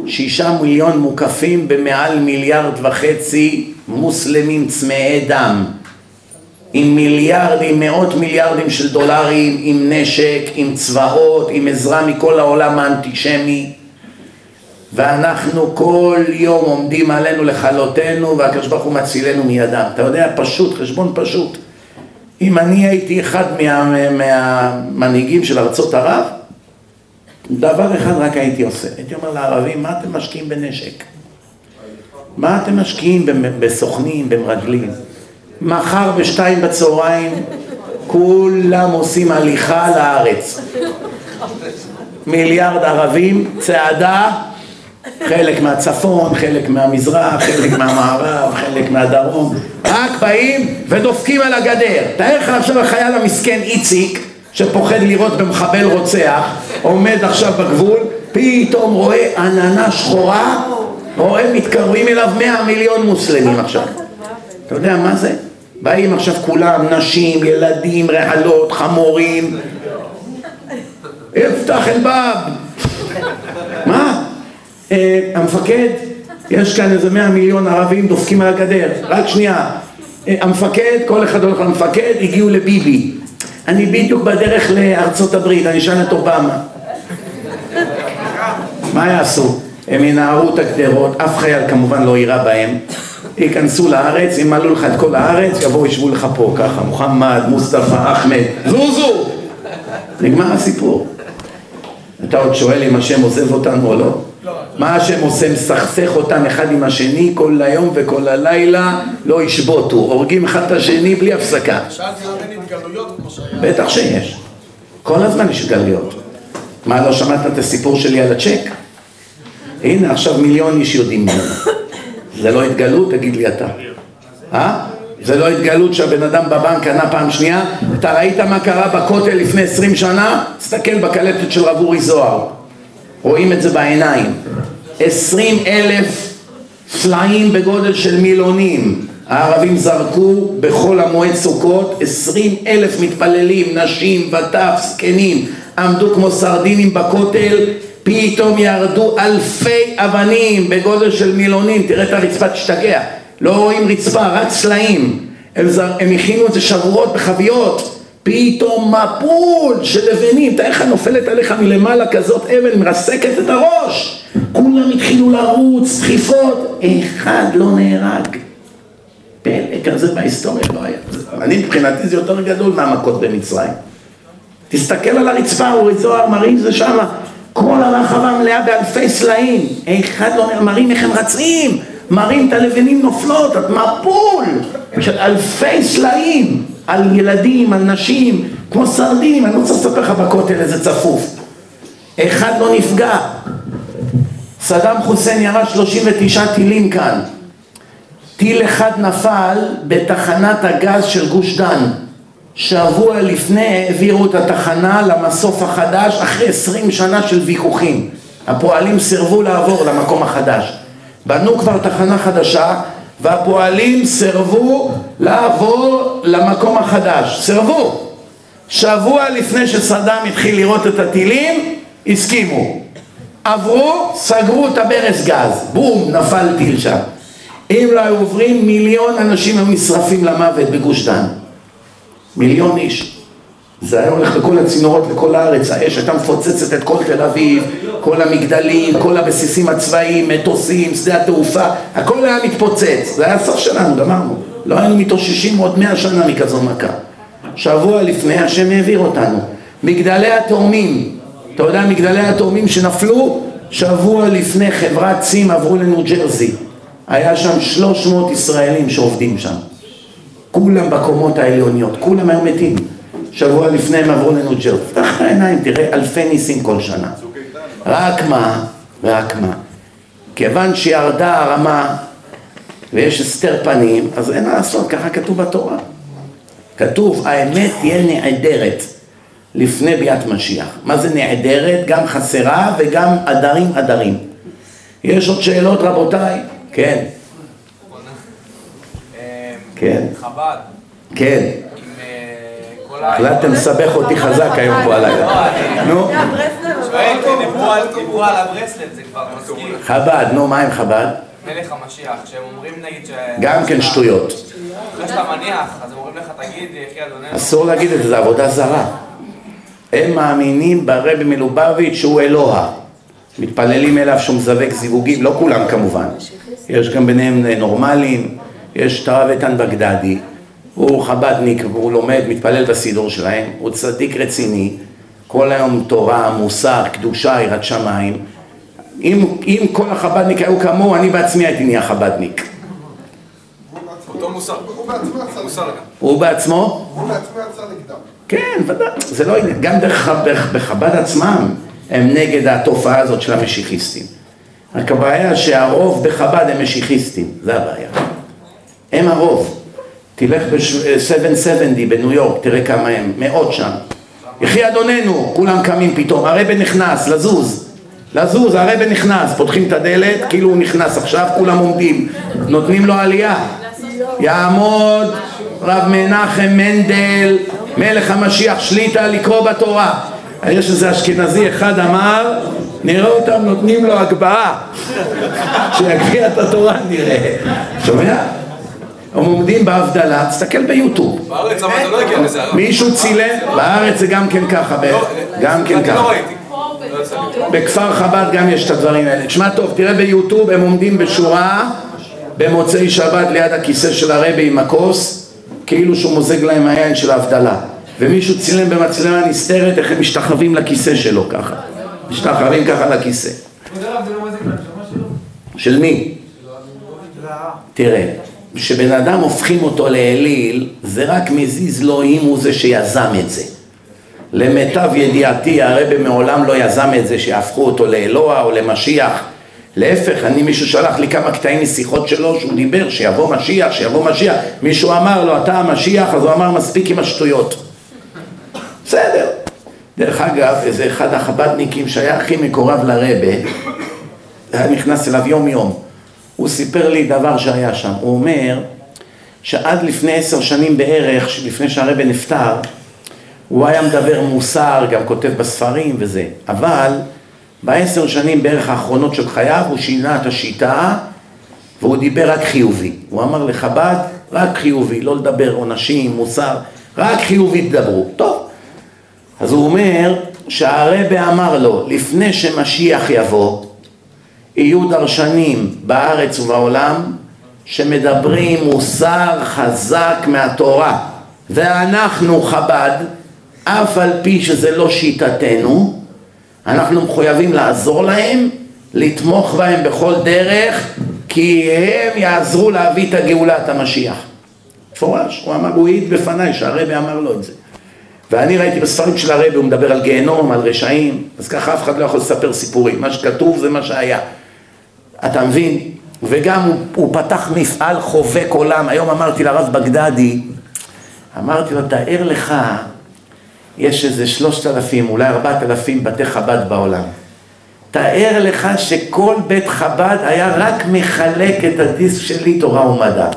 שישה מיליון מוקפים במעל מיליארד וחצי מוסלמים צמאי דם. עם מיליארדים, מאות מיליארדים של דולרים, עם נשק, עם צבאות, עם עזרה מכל העולם האנטישמי. ואנחנו כל יום עומדים עלינו לכלותנו והקדוש ברוך הוא מצילנו מידם. אתה יודע, פשוט, חשבון פשוט. אם אני הייתי אחד מה, מהמנהיגים של ארצות ערב, דבר אחד רק הייתי עושה. הייתי אומר לערבים, מה אתם משקיעים בנשק? מה אתם משקיעים בסוכנים, במרגלים? מחר בשתיים בצהריים כולם עושים הליכה לארץ. מיליארד ערבים, צעדה, חלק מהצפון, חלק מהמזרח, חלק מהמערב, חלק מהדרום, רק באים ודופקים על הגדר. תאר לך עכשיו החייל המסכן איציק, שפוחד לראות במחבל רוצח, עומד עכשיו בגבול, פתאום רואה עננה שחורה, רואה מתקרבים אליו מאה מיליון מוסלמים עכשיו. אתה יודע מה זה? באים עכשיו כולם, נשים, ילדים, רעלות, חמורים. יפתח אלבב. מה? אה, המפקד, יש כאן איזה מאה מיליון ערבים דופקים על הגדר. רק שנייה. אה, המפקד, כל אחד הולך למפקד, הגיעו לביבי. אני בדיוק בדרך לארצות הברית, אני אשאל את אובמה. מה יעשו? הם ינערו את הגדרות, אף חייל כמובן לא יירה בהם. ייכנסו לארץ, ימלאו לך את כל הארץ, יבואו ישבו לך פה ככה, מוחמד, מוסטפא, אחמד, זוזו! נגמר הסיפור. אתה עוד שואל אם השם עוזב אותנו או לא? מה השם עושה? מסכסך אותם אחד עם השני כל היום וכל הלילה, לא ישבותו, הורגים אחד את השני בלי הפסקה. שאלתי למה אין התגלויות כמו שהיה. בטח שיש. כל הזמן יש גלויות. מה, לא שמעת את הסיפור שלי על הצ'ק? הנה, עכשיו מיליון איש יודעים ממנו. זה לא התגלות? תגיד לי אתה. אה? זה לא התגלות שהבן אדם בבנק קנה פעם שנייה? אתה ראית מה קרה בכותל לפני עשרים שנה? תסתכל בקלטת של רב אורי זוהר. רואים את זה בעיניים. עשרים אלף סלעים בגודל של מילונים. הערבים זרקו בחול המועד סוכות עשרים אלף מתפללים, נשים וטף, זקנים, עמדו כמו סרדינים בכותל, פתאום ירדו אלפי אבנים בגודל של מילונים, תראה את הרצפה תשתגע, לא רואים רצפה, רק סלעים, הם, זר, הם הכינו את זה שבועות בחביות, פתאום מבול של לבנים, תאר לך נופלת עליך מלמעלה כזאת אבן, מרסקת את הראש, כולם התחילו לרוץ, דחיפות, אחד לא נהרג. פלא כזה בהיסטוריה לא היה. אני מבחינתי זה יותר גדול מהמכות במצרים. תסתכל על הרצפה, אורי זוהר מראים זה שמה, כל הרחבה מלאה באלפי סלעים, אחד לא נראה, מראים איך הם רצים, מראים את הלבנים נופלות, את מפול של אלפי סלעים על ילדים, על נשים, כמו סרדינים, אני לא רוצה לספר לך בכותל איזה צפוף. אחד לא נפגע. סדאם חוסיין ירה 39 טילים כאן. טיל אחד נפל בתחנת הגז של גוש דן. שבוע לפני העבירו את התחנה למסוף החדש אחרי עשרים שנה של ויכוחים. הפועלים סירבו לעבור למקום החדש. בנו כבר תחנה חדשה, והפועלים סירבו לעבור למקום החדש. סירבו. שבוע לפני שסדאם התחיל לראות את הטילים, הסכימו. עברו, סגרו את הברז גז. בום, נפל טיל שם. אם לא היו עוברים, מיליון אנשים היו נשרפים למוות בגוש דן. מיליון איש. זה היה הולך לכל הצינורות, לכל הארץ, האש הייתה מפוצצת את כל תל אביב, כל המגדלים, כל הבסיסים הצבאיים, מטוסים, שדה התעופה, הכל היה מתפוצץ, זה היה הסוף שלנו, גמרנו. לא היינו מתאוששים עוד מאה שנה מכזו מכה. שבוע לפני השם העביר אותנו. מגדלי התאומים, אתה יודע מגדלי התאומים שנפלו? שבוע לפני חברת צים עברו לניו ג'רזי. היה שם 300 ישראלים שעובדים שם. כולם בקומות העליוניות, כולם היו מתים. שבוע לפני הם עברו לניו ג'רזי. פתח העיניים, תראה אלפי ניסים כל שנה. רק מה, רק מה, כיוון שירדה הרמה ויש הסתר פנים, אז אין מה לעשות, ככה כתוב בתורה. כתוב, האמת תהיה נעדרת לפני ביאת משיח. מה זה נעדרת? גם חסרה וגם עדרים עדרים. יש עוד שאלות רבותיי? כן. כן. חב"ד. כן. אה. החלטתם לסבך אותי חזק היום פה הלילה. נו, דיברו על- הברסלב, זה כבר מזכיר. חב"ד, נו, מה עם חב"ד? מלך המשיח, שהם אומרים נגיד ש... גם כן שטויות. אחרי שאתה מניח, אז הם אומרים לך, תגיד, יחי אדוננו. אסור להגיד את זה, זה עבודה זרה. הם מאמינים ברבי מלובביץ' שהוא אלוה. מתפללים אליו שהוא מזווק זיווגים, לא כולם כמובן. יש גם ביניהם נורמלים, יש את הרב איתן בגדדי, הוא חב"דניק והוא לומד, מתפלל בסידור שלהם, הוא צדיק רציני, כל היום תורה, מוסר, קדושה, יראת שמיים. אם, אם כל החב"דניק היו כמוהו, אני בעצמי הייתי נהיה חב"דניק. אותו מוסר. הוא בעצמו יצא מוסר גם. הוא בעצמו? הוא בעצמו יצא נגדם. כן, ודאי, זה לא עניין, גם דרך בח- בחב"ד עצמם הם נגד התופעה הזאת של המשיחיסטים. רק הבעיה שהרוב בחב"ד הם משיחיסטים, זה הבעיה. הם הרוב. תלך ב-770 בניו יורק, תראה כמה הם, מאות שם. יחי אדוננו, כולם קמים פתאום, הרבי נכנס, לזוז. לזוז, הרבי נכנס, פותחים את הדלת, כאילו הוא נכנס עכשיו, כולם עומדים, נותנים לו עלייה. יעמוד רב מנחם מנדל, מלך המשיח שליטה לקרוא בתורה. יש איזה אשכנזי אחד אמר, נראה אותם נותנים לו הגבהה, שיקריא את התורה נראה. שומע? הם עומדים בהבדלה, תסתכל ביוטיוב. בארץ אבל זה לא הגיע לזה הרב. מישהו צילם, בארץ זה גם כן ככה, ב- גם כן ככה. לא ראיתי. בכפר חב"ד גם יש את הדברים האלה. תשמע טוב, תראה ביוטיוב, הם עומדים בשורה במוצאי שבת ליד הכיסא של הרבי עם הכוס, כאילו שהוא מוזג להם היין של ההבדלה. ומישהו צילם במצלמה נסתרת איך הם משתחווים לכיסא שלו ככה. משתחווים ככה לכיסא. לא? של מי? תראה, כשבן אדם הופכים אותו לאליל, זה רק מזיז לו אם הוא זה שיזם את זה. למיטב ידיעתי, הרבי מעולם לא יזם את זה שיהפכו אותו לאלוה או למשיח. להפך, אני מישהו שלח לי כמה קטעים משיחות שלו שהוא דיבר שיבוא משיח, שיבוא משיח. מישהו אמר לו, אתה המשיח, אז הוא אמר, מספיק עם השטויות. בסדר. דרך אגב, איזה אחד החב"דניקים שהיה הכי מקורב לרבה, היה נכנס אליו יום יום. הוא סיפר לי דבר שהיה שם. הוא אומר שעד לפני עשר שנים בערך, לפני שהרבה נפטר, הוא היה מדבר מוסר, גם כותב בספרים וזה. אבל בעשר שנים בערך האחרונות של חייו הוא שינה את השיטה והוא דיבר רק חיובי. הוא אמר לחב"ד, רק חיובי, לא לדבר עונשים, מוסר, רק חיובי תדברו. טוב. אז הוא אומר שהרבה אמר לו, לפני שמשיח יבוא, יהיו דרשנים בארץ ובעולם שמדברים מוסר חזק מהתורה ואנחנו חב"ד, אף על פי שזה לא שיטתנו, אנחנו מחויבים לעזור להם, לתמוך בהם בכל דרך, כי הם יעזרו להביא את הגאולה, את המשיח. מפורש, הוא אמר, הוא העיד בפניי שהרבי אמר לו את זה. ואני ראיתי בספרים של הרבי, הוא מדבר על גיהנום, על רשעים, אז ככה אף אחד לא יכול לספר סיפורים, מה שכתוב זה מה שהיה. אתה מבין? וגם הוא, הוא פתח מפעל חובק עולם, היום אמרתי לרב בגדדי, אמרתי לו, תאר לך, יש איזה שלושת אלפים, אולי ארבעת אלפים בתי חב"ד בעולם. תאר לך שכל בית חב"ד היה רק מחלק את הדיסק שלי תורה ומדע.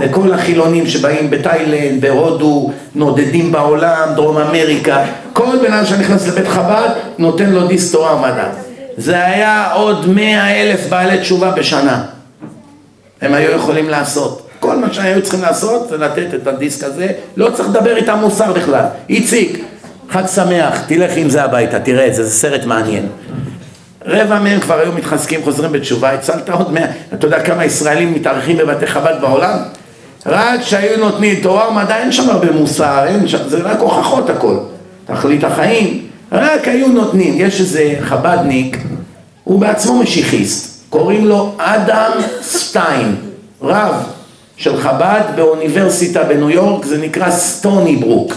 לכל החילונים שבאים בתאילנד, בהודו, נודדים בעולם, דרום אמריקה, כל בן אדם שנכנס לבית חב"ד נותן לו דיסק תורה ומדע. זה היה עוד מאה אלף בעלי תשובה בשנה. הם היו יכולים לעשות. כל מה שהיו צריכים לעשות זה לתת את הדיסק הזה, לא צריך לדבר איתם מוסר בכלל. איציק, חג שמח, תלך עם זה הביתה, תראה את זה, זה סרט מעניין. רבע מהם כבר היו מתחזקים, חוזרים בתשובה, הצלת עוד מאה, אתה יודע כמה ישראלים מתארחים בבתי חב"ד בעולם? רק שהיו נותנים תורה ומדע, אין שם הרבה מוסר, אין שם, זה רק הוכחות הכל, תכלית החיים, רק היו נותנים, יש איזה חב"דניק, הוא בעצמו משיחיסט, קוראים לו אדם סטיין, רב של חב"ד באוניברסיטה בניו יורק, זה נקרא סטוני ברוק,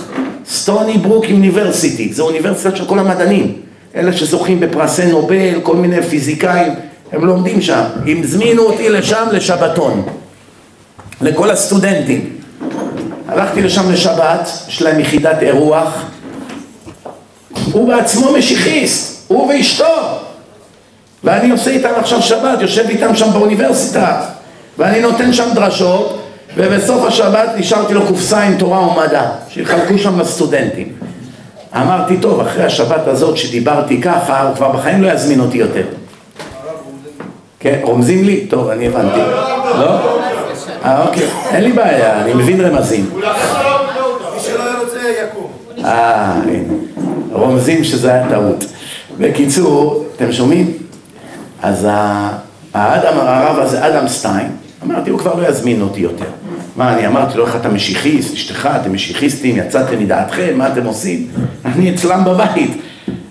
סטוני ברוק אוניברסיטי, זה אוניברסיטה של כל המדענים, אלה שזוכים בפרסי נובל, כל מיני פיזיקאים, הם לומדים שם, הם הזמינו אותי לשם לשבתון, לכל הסטודנטים. הלכתי לשם לשבת, יש להם יחידת אירוח, הוא בעצמו משיחיסט, הוא ואשתו, ואני עושה איתם עכשיו שבת, יושב איתם שם באוניברסיטה, ואני נותן שם דרשות, ובסוף השבת נשארתי לו קופסה עם תורה ומדע, שיחלקו שם לסטודנטים. אמרתי, טוב, אחרי השבת הזאת שדיברתי ככה, הוא כבר בחיים לא יזמין אותי יותר. כן, רומזים לי? טוב, אני הבנתי. לא? אה, אוקיי, אין לי בעיה, אני מבין רמזים. מי שלא רוצה יקום. אה, הנה. רומזים שזה היה טעות. בקיצור, אתם שומעים? אז האדם, הרב הזה, אדם סטיין, אמרתי, הוא כבר לא יזמין אותי יותר. מה, אני אמרתי לו, איך אתה משיחיסט, אשתך, אתם משיחיסטים, יצאתם מדעתכם, מה אתם עושים? אני אצלם בבית.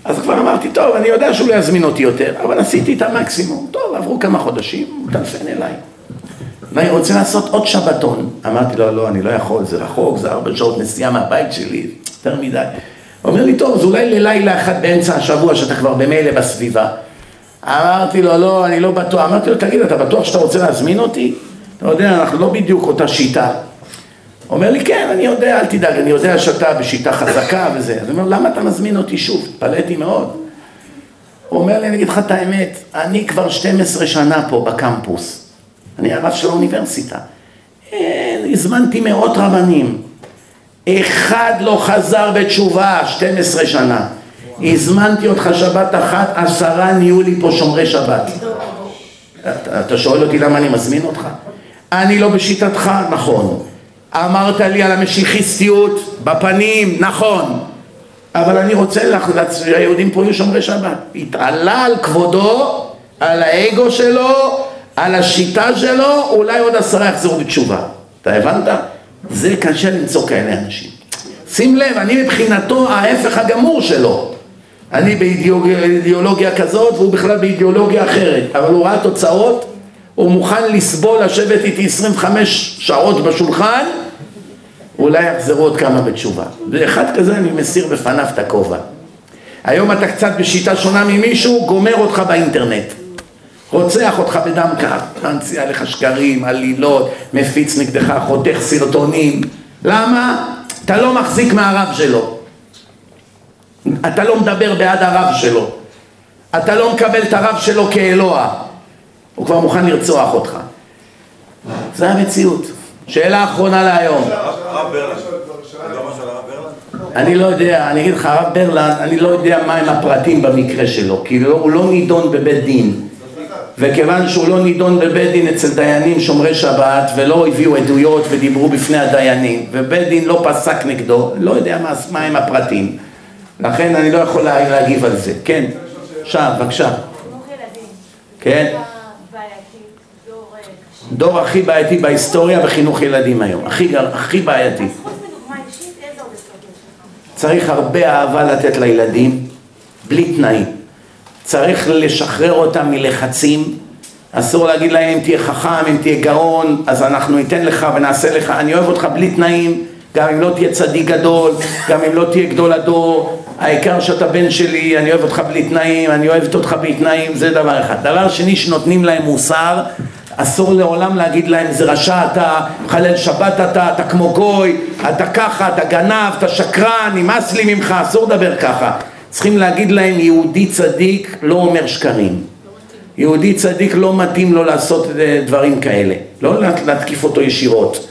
אז כבר אמרתי, טוב, אני יודע שהוא לא יזמין אותי יותר, אבל עשיתי את המקסימום. טוב, עברו כמה חודשים, הוא טלפן אליי. ואני רוצה לעשות עוד שבתון. אמרתי לו, לא, אני לא יכול, זה רחוק, זה ארבע שעות נסיעה מהבית שלי, יותר מדי. הוא אומר לי, טוב, אז אולי ללילה אחד באמצע השבוע, שאתה כבר במילא בסביבה. אמרתי לו, לא, אני לא בטוח. אמרתי לו, תגיד, אתה בטוח שאתה רוצה להזמין אותי? אתה יודע, אנחנו לא בדיוק אותה שיטה. הוא אומר לי, כן, אני יודע, אל תדאג, אני יודע שאתה בשיטה חזקה וזה. אז אני אומר, למה אתה מזמין אותי שוב? התפלאתי מאוד. הוא אומר לי, אני אגיד לך את האמת, אני כבר 12 שנה פה בקמפוס. אני הרב של האוניברסיטה. אין, הזמנתי מאות רבנים. אחד לא חזר בתשובה, 12 שנה. הזמנתי אותך שבת אחת, עשרה נהיו לי פה שומרי שבת. אתה, אתה שואל אותי למה אני מזמין אותך? אני לא בשיטתך, נכון. אמרת לי על המשיחיסטיות בפנים, נכון. אבל אני רוצה לך, שהיהודים פה יהיו שומרי שבת. התעלה על כבודו, על האגו שלו, על השיטה שלו, אולי עוד עשרה יחזרו בתשובה. אתה הבנת? זה קשה למצוא כאלה אנשים. שים לב, אני מבחינתו ההפך הגמור שלו. אני באידיאולוגיה כזאת והוא בכלל באידיאולוגיה אחרת, אבל הוא ראה תוצאות, הוא מוכן לסבול לשבת איתי 25 שעות בשולחן, אולי יחזרו עוד כמה בתשובה. ואחד כזה אני מסיר בפניו את הכובע. היום אתה קצת בשיטה שונה ממישהו, גומר אותך באינטרנט. רוצח אותך בדם קר, מנציע לך שקרים, עלילות, מפיץ נגדך, חותך סרטונים. למה? אתה לא מחזיק מהרב שלו. אתה לא מדבר בעד הרב שלו. אתה לא מקבל את הרב שלו כאלוה. הוא כבר מוכן לרצוח אותך. זה המציאות. שאלה אחרונה להיום. ברלנד? אני לא יודע, אני אגיד לך, הרב ברלנד, אני לא יודע מהם הפרטים במקרה שלו, כי לא, הוא לא נידון בבית דין. וכיוון שהוא לא נידון בבית דין אצל דיינים שומרי שבת ולא הביאו עדויות ודיברו בפני הדיינים ובית דין לא פסק נגדו, לא יודע מה, הם הפרטים לכן אני לא יכול לה- להגיב על זה. כן, שם, בבקשה. כן. דור אה. דור הכי בעייתי בהיסטוריה בחינוך ילדים היום, הכי, הכי בעייתי. צריך הרבה אהבה לתת לילדים, בלי תנאים. צריך לשחרר אותם מלחצים. אסור להגיד להם אם תהיה חכם, אם תהיה גאון, אז אנחנו ניתן לך ונעשה לך. אני אוהב אותך בלי תנאים, גם אם לא תהיה צדיק גדול, גם אם לא תהיה גדול הדור. העיקר שאתה בן שלי, אני אוהב אותך בלי תנאים, אני אוהבת אותך בלי תנאים, זה דבר אחד. דבר שני, שנותנים להם מוסר, אסור לעולם להגיד להם זה רשע אתה, חלל שבת אתה, אתה כמו גוי, אתה ככה, אתה גנב, אתה שקרן, נמאס לי ממך, אסור לדבר ככה. צריכים להגיד להם יהודי צדיק לא אומר שקרים. יהודי צדיק לא מתאים לו לעשות אה, דברים כאלה, לא להתקיף אותו ישירות,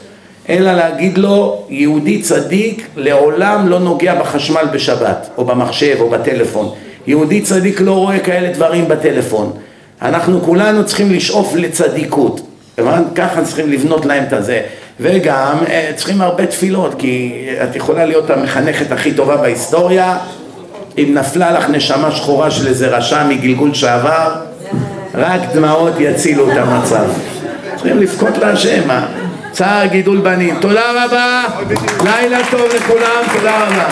אלא להגיד לו יהודי צדיק לעולם לא נוגע בחשמל בשבת, או במחשב, או בטלפון. יהודי צדיק לא רואה כאלה דברים בטלפון. אנחנו כולנו צריכים לשאוף לצדיקות? ככה צריכים לבנות להם את הזה. וגם אה, צריכים הרבה תפילות, כי את יכולה להיות המחנכת הכי טובה בהיסטוריה, אם נפלה לך נשמה שחורה של איזה רשע מגלגול שעבר, רק דמעות יצילו את המצב. צריכים לבכות להשם, מה? צער גידול בנים. תודה רבה, לילה טוב לכולם, תודה רבה.